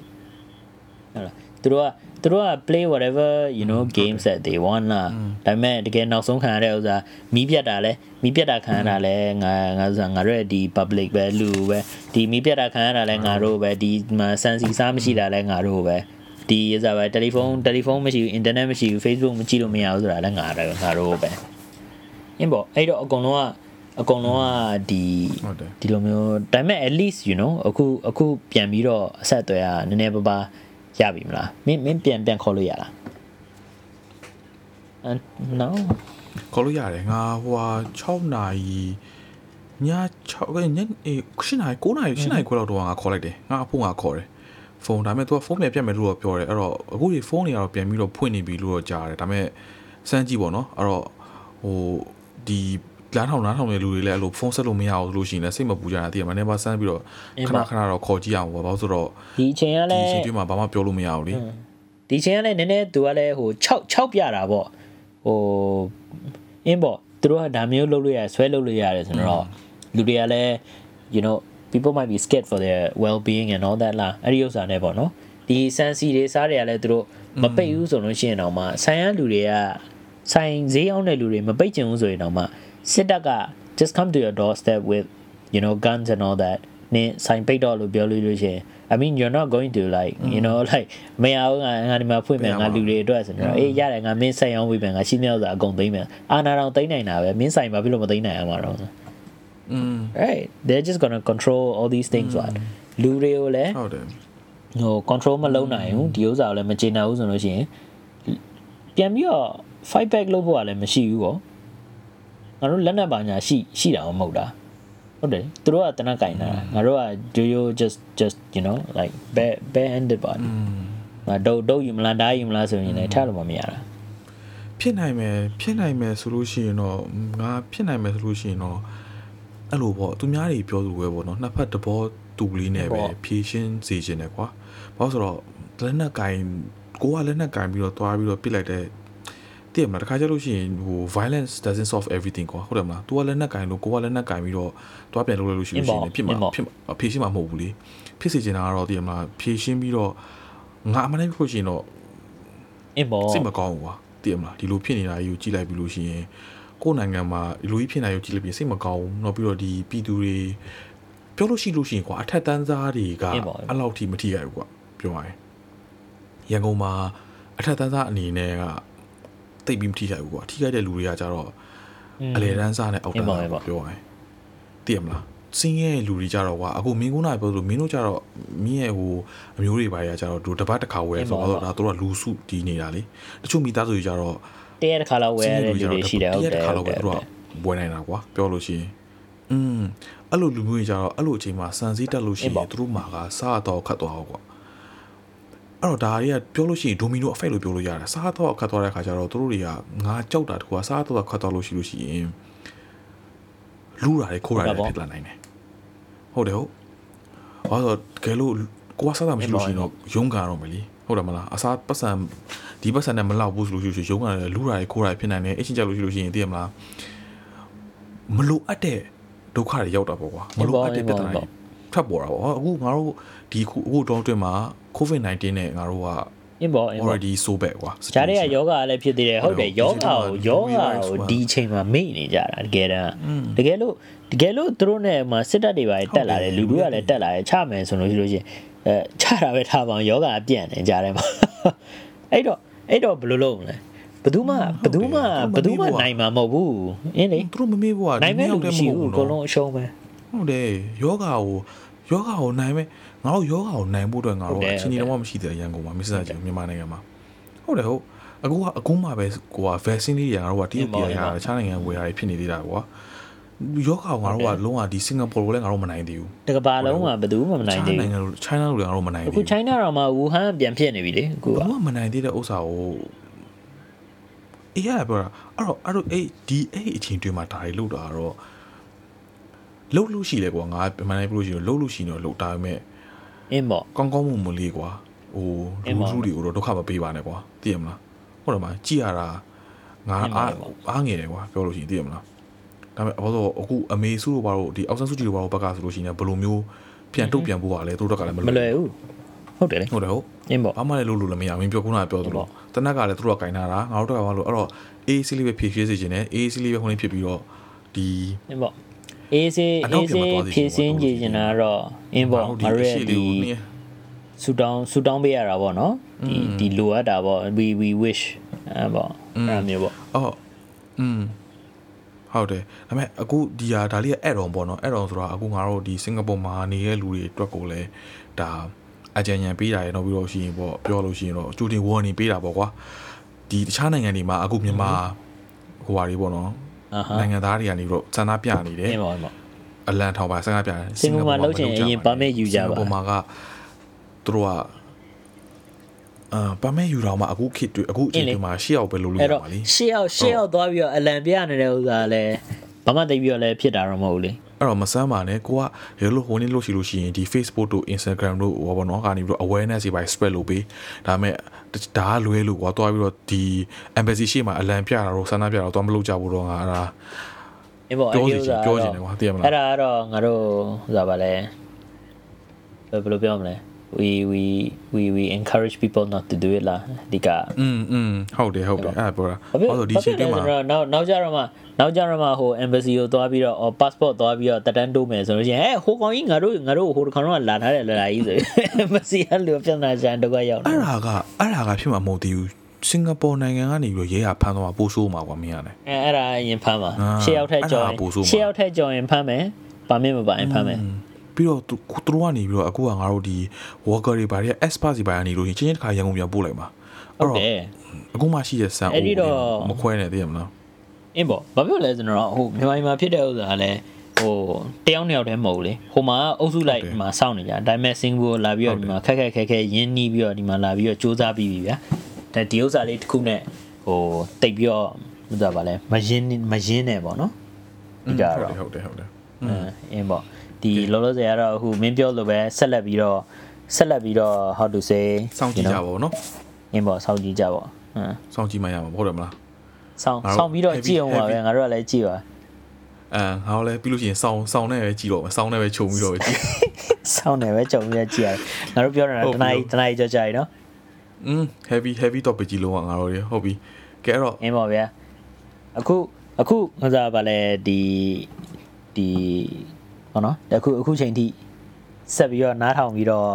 ဟုတ်လားသူတို့က သူတို့က play whatever you know games that they want လာဒါပေမဲ့တကယ်နောက်ဆုံးခံရတဲ့ဥစ္စာမီးပြတ်တာလဲမီးပြတ်တာခံရတာလဲငါငါဆိုငါတို့ရဲ့ဒီ public ပဲလူပဲဒီမီးပြတ်တာခံရတာလဲငါတို့ပဲဒီမှာစန်စီစားမရှိတာလဲငါတို့ပဲဒီဥစားပဲတယ်လီဖုန်းတယ်လီဖုန်းမရှိဘူး internet မရှိဘူး Facebook မကြည့်လို့မရဘူးဆိုတာလဲငါတို့ငါတို့ပဲအင်းပေါ့အဲ့တော့အကုန်လုံးကအကုန်လုံးကဒီဒီလိုမျိုးဒါပေမဲ့ at least you know အခုအခုပြန်ပြီးတော့အဆက်အသွယ်ကနည်းနည်းပါးပါး ရပြီမလားမင်းမင်းပြန်ပြန်ခေါ်လို့ရလားအမ် no ခေါ်လို့ရတယ်ငါဟိုဟာ6နာရီည6ကညအေး9နာရီ9နာရီ10နာရီခွဲလောက်တော့ငါခေါ်လိုက်တယ်ငါအဖိုးငါခေါ်တယ်ဖုန်းဒါပေမဲ့ तू ကဖုန်းပြန်ပြတ်မယ်လို့တော့ပြောတယ်အဲ့တော့အခုဒီဖုန်းတွေကတော့ပြန်ပြီးတော့ဖွင့်နေပြီလို့တော့ကြားတယ်ဒါပေမဲ့စမ်းကြည့်ပေါ့နော်အဲ့တော့ဟိုဒီ လားထောင်လားထောင်တဲ့လူတွေလည်းအဲ့လိုဖုန်းဆက်လို့မရဘူးလို့ရှိရင်လည်းစိတ်မပူကြတာတည်ရမှာနေပါစမ်းပြီးတော့ခဏခဏတော့ခေါ်ကြည့်အောင်ပေါ့ဘာလို့ဆိုတော့ဒီအချိန်ကလည်းဒီအချိန်တွေမှာဘာမှပြောလို့မရဘူးလေဒီအချိန်ကလည်းနည်းနည်းသူကလည်းဟို6 6ပြတာပေါ့ဟိုအင်းပေါ့သူတို့ကဒါမျိုးလုပ်လို့ရဆွဲလုပ်လို့ရတယ်ဆိုတော့လူတွေကလည်း you know people might be scared for their well being and all that လားအဲ့ဒီဥစ္စာနဲ့ပေါ့နော်ဒီစန်စီတွေစားတွေကလည်းသူတို့မပိတ်ဘူးဆိုလို့ရှိရင်တော့မှဆိုင်ရလူတွေကဆိုင်ဈေးအောင်တဲ့လူတွေမပိတ်ချင်ဘူးဆိုရင်တော့မှ စစ်တပ်က just come to your doorstep with you know guns and all that နင်းဆိုင်ပိတ်တော့လို့ပြောလို့လို့ရှိရင် I mean you're not going to like you know like မရဘူးငါငါဒီမှာဖွင့်မယ်ငါလူတွေအတွက်ဆိုတော့အေးရတယ်ငါမင်းဆိုင်အောင်ဝေးမယ်ငါရှင်းမြောက်စာအကုန်သိမ်းမယ်အာနာတော်သိမ်းနိုင်တာပဲမင်းဆိုင်ဘာဖြစ်လို့မသိမ်းနိုင်အောင်မှာတော့อืม right they're just going to control all these things what လူတွေကိုလည်းဟုတ်တယ်ဟို control မလုပ်နိုင်ဘူးဒီဥစ္စာကိုလည်းမကျေနပ်ဘူးဆိုလို့ရှိရင်ပြန်ပြီးတော့ fight back လုပ်ဖို့ကလည်းမရှိဘူးပေါ့ ငါတို့လက်နက်ပါညာရှိရှိတာမဟုတ်တာဟုတ်တယ်သူတို့ကတနက်ကင်တာငါတို့က do you just just you know like bare bare handed ပါငါဒုတ်ဒုတ်ယူမလားဓာတ်ယူမလားဆိုရင်လည်းထားလို့မမရတာဖြစ်နိုင်မယ်ဖြစ်နိုင်မယ်ဆိုလို့ရှိရင်တော့ငါဖြစ်နိုင်မယ်ဆိုလို့ရှိရင်တော့အဲ့လိုပေါ့သူများတွေပြောသူပဲပေါ့နော်နှစ်ဖက်တဘောတူလေးနဲ့ပဲဖြည့်ရှင်းစေချင်တယ်ကွာဘာလို့ဆိုတော့လက်နက်ကင်ကိုကလက်နက်ကင်ပြီးတော့တွားပြီးတော့ပြစ်လိုက်တဲ့ တည်မှာတခါကျလို့ရှိရင်ဟို violence doesn't solve everything ကွာဟုတ်တယ်မလား तू ကလက်နက်ကင်လို့ကိုကလက်နက်ကင်ပြီးတော့တွားပြန်လုပ်လိုက်လို့ရှိလို့ရှိရင်ဖြစ်မှာဖြစ်မှာဖြည့်ရှင်းမှာမဟုတ်ဘူးလေဖြစ်စေချင်တာကတော့တည်မှာဖြည့်ရှင်းပြီးတော့ငါအမှန်တကယ်ပြောရှင်တော့အင်းပေါ့စိတ်မကောင်းဘူးကွာတည်မလားဒီလိုဖြစ်နေတာကြီးကိုကြည့်လိုက်ပြီးလို့ရှိရင်ကိုယ့်နိုင်ငံမှာဒီလိုကြီးဖြစ်နေတာကိုကြည့်လိုက်ပြီးစိတ်မကောင်းဘူးနောက်ပြီးတော့ဒီပြည်သူတွေပြောလို့ရှိလို့ရှိရင်ကွာအထက်တန်းသားတွေကအဲ့လောက်ထိမထိရဘူးကွာပြောရရင်ရန်ကုန်မှာအထက်တန်းသားအနေနဲ့က တိတ်ပြီးမထိရဘူးကွာထိခိုက်တဲ့လူတွေကကြတော့အလေတန်းစားနဲ့အောက်တန်းစားပြောရရင်တည်မလားစင်းရဲ့လူတွေကြတော့ကွာအခုမင်းကုန်းနိုင်ပြောလို့မင်းတို့ကြတော့မင်းရဲ့ဟိုအမျိုးတွေပါရကြတော့သူတပတ်တစ်ခါဝယ်ဆိုတော့ဒါတို့ကလူစုတီးနေတာလေတချို့မိသားစုတွေကြတော့တရက်တစ်ခါလောက်ဝယ်ရတဲ့လူတွေရှိတယ်ဟုတ်တယ်တစ်ခါဟုလောက်တ်ပဲတယ်သူတို့ကဝယ်နိုင်တာကွာပြောလို့ရှိရင်อืมအဲ့လိုလူမျိုးတွေကြတော့အဲ့လိုအချိန်မှာစံစည်းတက်လို့ရှိရင်သူတို့မှာကစားတော့ခတ်သွားတော့ကွာ အဲ့တော့ဒါတွေကပြောလို့ရှိရင်ဒိုမီနိုအဖက်လို့ပြောလို့ရတယ်စားတော့ခတ်သွားတဲ့ခါကျတော့သူတို့တွေကငါကြောက်တာတကူကစားတော့ခတ်သွားလို့ရှိလို့ရှိရင်လူတာတွေခိုးတာတွေဖြစ်လာနိုင်တယ်ဟုတ်တယ်ဟုတ်ဘာလို့တကယ်လို့ကိုကစားတာမရှိလို့ရှိရင်တော့ရုံးကန်တော့မယ်လीဟုတ်တယ်မလားအစားပတ်စံဒီပတ်စံနဲ့မလောက်ဘူးဆိုလို့ရှိရင်ရုံးကန်တယ်လူတာတွေခိုးတာတွေဖြစ်နိုင်တယ်အချင်းကြလို့ရှိလို့ရှိရင်သိရမလားမလိုအပ်တဲ့ဒုက္ခတွေရောက်တာပေါ့ကွာမလိုအပ်တဲ့ပြဿနာတွေ ထပ်ပေါ်တာပေါ့အခုငါတို့ဒီခုအခုတော့အတွင်းမှာ COVID-19 နဲ့ငါတို့ကအင်းပေါ့အင်းပေါ့ already so bad ကွာဂျားတွေကယောဂလည်းဖြစ်သေးတယ်ဟုတ်တယ်ဟုတ်တယ်ယောဂကိုဒီယောချိန်ဂမှာကိုဒီဒီအချိန်မှာမေ့နေကြတာတကယ်တမ်းတကယ်လို့တကယ်လို့သူတို့နဲ့ဟိုမှာစစ်တပ်တွေပါတက်လာတယ်လူတွေကလည်းတက်လာတယ်ချမယ်ဆိုလို့ရှိလို့ရှိရင်အဲချတာပဲထားပါအောင်ယောဂအပြန့်နေကြတယ်မှာအဲ့တော့အဲ့တော့ဘယ်လိုလုပ်မလဲဘယ်သူမှဘယ်သူမှဘယ်သူမှနိုင်မှာမဟုတ်ဘူးအင်းလေသူတို့မမေ့ဘူးကနိုင်မဲ့လူဒီရှိနှစ်ဘူးယောအက်တည်းမဟုတ်ဘူးနော်ကုန်လုံးအရှုံးပဲ ဟုတ်တယ်ယောဂါကိုယောဂါကိုနိုင်မဲ့ငါတို့ယောဂါကိုနိုင်ဖို့အတွက်ငါတို့ဟုတ်တယ်အချင်းကြီးတော့မရှိသေးတဲ့ရန်ကုန်မှာမစ္စတာကြီးမြန်မာနိုင်ငံမှာဟုတ်တယ်ဟုတ်အခုကအခုမှပဲကိုက vaccine လေးတွေငါတို့ကတရုတ်ပြည်ရတာတခြားနိုင်ငံဝယ်ရတယ်ဖြစ်နေသေးတာကွာယောဂါကိုငါတို့ကလုံးဝဒီစင်ကာပူကိုလည်းငါတို့မနိုင်သေးဘူးတကဘာလုံးကဘယ်သူမှမနိုင်သေးတခြားဘူးနိုင်ငံလို့ China လို့လည်းငါတို့မနိုင်သေးအခုဘူး China တော့မှဝူဟန်ပြန်ဖြစ်နေပြီလေအခုကဘာမှမနိုင်သေးတဲ့ဥစ္စာကိုအေးရပြောတာအဲ့တော့အဲ့တော့အဲ့ဒီအဲ့အချိန်တွင်းမှာဒါတွေလောက်တာတော့ လှုပ်လို့ရှိလေကွာငါမနိုင်ဘူးလို့ရှိရင်လှုပ်လို့ရှိရင်တော့လှုပ်တာပေမဲ့အင်းပေါ့ကောင်းကောင်းမွန်မွန်လေးကွာဟိုအင်းလူပါလူတွေကိုတော့ဒုက္ခမပေးပါနဲ့ကွာသိရမလားဟုတ်တယ်မလားကြည်ရတာငါအင်းပါအားပေါ့အားငယ်တယ်ကွာပြောလို့ရှိရင်သိရမလားဒါပေမဲ့ဘာလို့အခုအမေစုတို့ဘာလို့ဒီအောက်ဆန်းစုကြည်တို့ဘာလို့ဘက်ကဆိုလို့ရှိရင်ဘယ်လိုမျိုးပြန်တုတ်ပြန်ဖို့ပါလဲသူတို့ကလည်းမမလွယ်လွယ်ဘူးဟုတ်တယ်လေဟုတ်တယ်ဟုတ်အင်းပေါ့ဘာမှလည်းလုပ်လို့လည်းမရဘူးမင်းပြောခုနကပြောသလိုတနက်ကလည်းသူတို့ကကင်ထားတာငါတို့တော့ဘာလို့အဲ့တော့ AC လေးပဲဖြည့်ဖြည့်စေခြင်းနဲ့ AC လေးပဲခုန်လေးဖြစ်ပြီးတော့ဒီအင်းပေါ့ အေးစေးအနောက်အေးပြန်စေးမသွားစေချင်ဘူးဖြည့်စင်းကြည့်နေတာတော့အင်းပေါ့ငါတို့ရဲ့ဒီနည်းဆူတောင်းဆူတောင်းပေးရတာပေါ့နော်ဒီဒီလိုအပ်တာပေါ့ we we wish အဲပေါ့အဲ့လိုမျိုးပေါ့အော်อืมဟုတ်တယ်ဒါပေမဲ့အခုဒီဟာဒါလေးက add on ပေါ့နော် add on ဆိုတာအခုငါတို့ဒီစင်ကာပူမှာနေတဲ့လူတွေအတွက်ကိုလည်းဒါအကြံဉာဏ်ပေးတာရတော့ပြီးတော့ရှိရင်ပေါ့ပြောလို့ရှိရင်တော့အကျိုးတင် warning ပေးတာပေါ့ကွာဒီတခြားနိုင်ငံတွေမှာအခုမြန်မာဟိုဟာတွေပေါ့နော်အာဟာ နိုင်ငံသားတွေကနေပြီးတော့စန္ဒပြနေတယ်အင်းပေါ့အင်းပေါ့အလန်ထောင်ပါစကားပြတယ်စင်ကာပူမှာလုပ်ချင်အရင် permit ယူကြပါစင်ကာပူမှာကသူတို့ကအာပါမဲယူတော့မှအခုခေတ်တွေအခုအချိန်တွေမှာရှေ့ရောက်ပဲလုပ်လို့အဲ့ရတော့ပါလိမ့်ရှေ့ရောက်ရှေ့ရောက်သွားပြီးတော့အလံပြနေတဲ့ဥစ္စာလည်းဘာမှတိတ်ပြီးတော့လည်းဖြစ်တာတော့မဟုတ်ဘူးလေ အဲ့တော့မဆမ်းပါနဲ့ကိုကရေလို့ဟိုနေ့လို့ရှိလို့ရှိရင်ဒီ Facebook တို့ Instagram တို့ဟောဘောနော်ကနေပြီးတော့ awareness တွေပါ spread လုပ်ပေးဒါပေမဲ့ဒါကလွဲလို့ကွာတွားပြီးတော့ဒီ embassy ရှေ့မှာအလံပြတာတော့ဆန္ဒပြတာတော့တွားမလုပ်ကြဘူးတော့ငါအဲ့ဒါအင်းပေါ့ပြောအဲ့စီဒီဥစ္ချင်စာပြောချင်တယ်ကွာသိရမလားအဲ့ဒါကတော့ငါတို့ဥစားပါလဲဘယ်လိုပြောမလဲ we we we we encourage people not to do it လားဒီက อืมอืมဟုတ်တယ်ဟုတ်တယ်အဲ့ဒါပြောတာ ဘာဖြစ် ဟောဆိုဒီ ဘာ ရှ ဖြစ် င်း လဲ တွင်းမှာ ဆိုတော့နောက်နောက်ကြတော့မှနောက်ကြတော့မှဟို embassy ကိုသွားပြီးတော့ or passport သွားပြီးတော့တက်တန်းတိုးမယ်ဆိုလို့ရှိရင်ဟဲ့ဟိုကောင်ကြီးငါတို့ငါတို့ဟိုတစ်ခါတော့လာထားတယ်လာလာကြီးဆိုပြီး embassy ကလူပြဿနာချန်တော့ရောက် အဲ့ဒါကအဲ့ဒါကဖြစ်မှာမဟုတ်သေးဘူးစင်ကာပူနိုင်ငံကနေပြီးတော့ရဲရဖမ်းသွားပို့ဆိုးမှာကွာမင်းရတယ် အဲအဲ့ဒါအရင်ဖမ်းပါ အာ ရှေ့ရောက်ထက်ကြော်ရင် အဲ့ဒါကပိုဆိုးမှာ ရှေ့ရောက်ထက်ကြော်ရင်ဖမ်းမယ်ပါမင်းမပါရင်ဖမ်းမယ် ပြီးတော့သူသူတို့ကနေပြီးတော့အခုကငါတို့ဒီ worker တွေဘာတွေ expert တွေဘာနေလို့ချင်းချင်းတစ်ခါရန်ကုန်ပြန်ပို့လိုက်မှာဟုတ်တယ်အခုမှရှိတဲ့ဆန်အဲ့ဒီတော့မခွဲနဲ့သိရမလားအင်းပေါ့ဘာဖြစ်လဲဆိုတော့ဟိုမြန်မာပြည်မှာဖြစ်တဲ့ဥစ္စာကလည်းဟိုတယောက်နှစ်ယောက်တည်းမဟုတ်ဘူးလေဟိုမှာအုပ်စုလိုက်မှာစောင့်နေကြဒါပေမဲ့စင်ကာပူလာပြီးတော့ဒီမှာခက်ခက်ခက်ခက်ရင်းနှီးပြီးတော့ဒီမှာလာပြီးတော့စူးစမ်းပြီးပြီဗျာဒါဒီဥစ္စာလေးတစ်ခုနဲ့ဟိုတိတ်ပြီးတော့ဥစ္စာပါလဲမရင်းမရင်းနဲ့ပေါ့နော်ဒီကတော့ဟုတ်တယ်ဟုတ်တယ်အင်းပေါ့ ဒီလောလောဆယ်ကတော့အခုမင်းပြောလို့ပဲဆက်လက်ပြီးတော့ဆက်လက်ပြီးတော့ how to say စောင့်ကြည့်ကြပါဦးနော်အင်းပေါ့စောင့်ကြည့်ကြပေါ့ဟမ်စောင့်ကြည့်မှရမှာဟုတ်တယ်မလားစောင့်ငါတို့စောင့်ပြီးတော့ heavy- ကြည့်အောင်ပါပဲ heavy ငါတို့ကလည်းကြည့်ပါအဲငါတို့လည်းပြီးလို့ရှိရင်စောင်းစောင်းနဲ့ပဲကြည့်တော့မယ်စောင်းနဲ့ပဲခြုံပြီးတော့ပဲကြည့်စောင့်နေပဲကြုံပြီးတော့ကြည့်ရတယ်ငါတို့ပြောတာဟုတ်တပြီနားကြီးတနားကြီးကြောကြရည်နော်อืม heavy heavy topic ကြီးလုံးကငါတို့ရဟုတ်ပြီကဲအဲ့တော့အင်းပေါ့ဗျာအခုအခုငါစားပါလဲဒီဒီ ဟောနော်အခုအခုချိန်ထိဆက်ပြီးတော့နားထောင်ပြီးတော့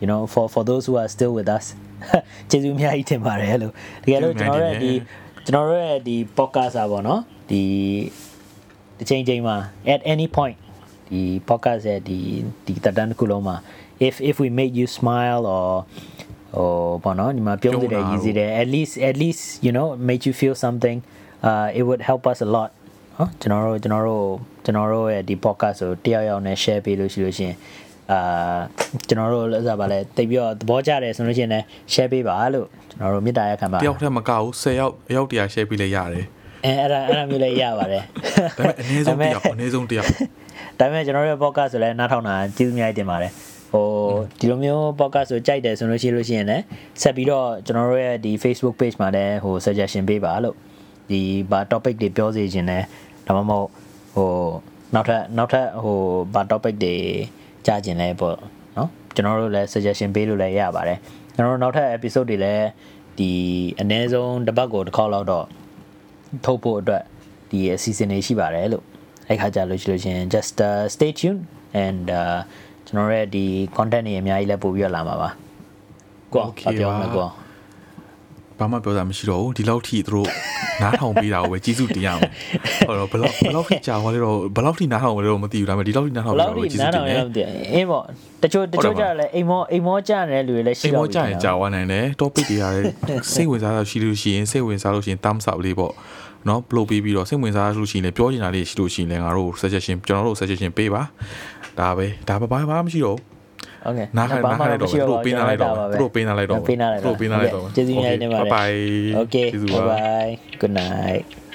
you know for for those who are still with us ကျေးဇူးအများကြီးတင်ပါတယ်လို့တကယ်လို့ကျွန်တော်တို့ရဲ့ဒီကျွန်တော်တို့ရဲ့ဒီ podcast อ่ะပေါ့နော်ဒီတစ်ချိန်ချိန်မှာ at any point ဒီ podcast ရဲ့ဒီဒီတက်တန်းတစ်ခုလုံးမှာ if if we make you smile or ဟိုဘောနော်ဒီမှာပြုံးတဲ့ရည်စီတယ် at least at least you know make you feel something uh it would help us a lot ဟောကျွန်တော်တို့ကျွန်တော်တို့ကျွန်တော်တို့ရဲ့ဒီ podcast ကိုတယောက်ယောက်နဲ့ share ပေးလို့ရှိလို့ရှိရင်အာကျွန်တော်တို့လည်းဆိုပါလဲတိတ်ပြီးတော့သဘောကျတယ်ဆိုလို့ရှိရင်လည်း share ပေးပါလို့ကျွန်တော်တို့မေတ္တာရက်ခံပါတယောက်တည်းမကဘူး10ယောက်အယောက်တရာ share ပေးလဲရတယ်အဲအဲ့ဒါအဲ့ဒါမျိုးလည်းရပါတယ်ဒါပေမဲ့အနည်းဆုံးတယောက်အနည်းဆုံးတယောက်ဒါပေမဲ့ကျွန်တော်တို့ရဲ့ podcast ဆိုလည်းနားထောင်တာကျေးဇူးများတင်ပါတယ်ဟိုဒီလိုမျိုး podcast ဆိုကြိုက်တယ်ဆိုလို့ရှိလို့ရှိရင်လည်းဆက်ပြီးတော့ကျွန်တော်တို့ရဲ့ဒီ Facebook page မှာလည်းဟို suggestion ပေးပါလို့ဒီဘာ topic တွေပြောစီခြင်းလဲ ဒါမှမဟုတ်ဟိုနောက်ထပ်နောက်ထပ်ဟိုဘာ topic တွေကြားခြင်းလဲပေါ့နော်ကျွန်တော်တို့လည်း suggestion ပေးလို့လည်းရပါတယ်ကျွန်တော်တို့နောက်ထပ် episode တွေလည်းဒီအနည်းဆုံးတစ်ပတ်ကိုတစ်ခေါက်လောက်တော့ထုတ်ဖို့အတွက်ဒီအစီအစဉ်တွေရှိပါတယ်လို့အဲ့ခါကြလို့ရှိလို့ရှင် just uh, stay tuned and uh ကျွန်တော်ရဲ့ဒီ content တွေအများကြီးလည်းပို့ပြီးတော့လာမှာပါကို Okay ဘာပြောမလဲပါကို ဘာမှပြောတာမရှိတော့ဘူးဒီလောက်ထိသူတို့နားထောင်ပေးတာကိုပဲကြီးစုတင်ရမယ်ဟောတော့ဘယ်လောက်ဘယ်လောက်ထိကြာသွားလဲတော့ဘယ်လောက်ထိနားထောင်လဲတော့မသိဘူးဒါပေမဲ့ဒီလောက်ထိနားထောင်ဘပေးယ်တာလောက်ကိုထိကြီးစုနားတင်ထောင်ရတယ်အောင်တည်းအင်းပေါ့တချို့တချို့ကြလည်းအိမ်မောအိမ်မောကြတဲ့လူတွေလည်းရှိအိမ်တော့မောကြာရင်ကြာသွားနိုင်တယ် topic တွေကလည်းစိတ်ဝင်စားတာရှိလို့ရှိရင်စိတ်ဝင်စားလို့ရှိရင် thumbs up လေးပေါ့နော် blow ပေးပြီးတော့စိတ်ဝင်စားလို့ရှိရင်လည်းပြောချင်တာလေးရှိလို့ရှိရင်လည်းငါတို့ suggestion ကျွန်တော်တို့ suggestion ပေးပါဒါပဲဒါဘာဘာမှမရှိတော့ဘူး 中流れとかルーピン流れとかルーピン流れとかルーピン流れとか。じゃあ次回ねまで。OK。バイバイ。Good night.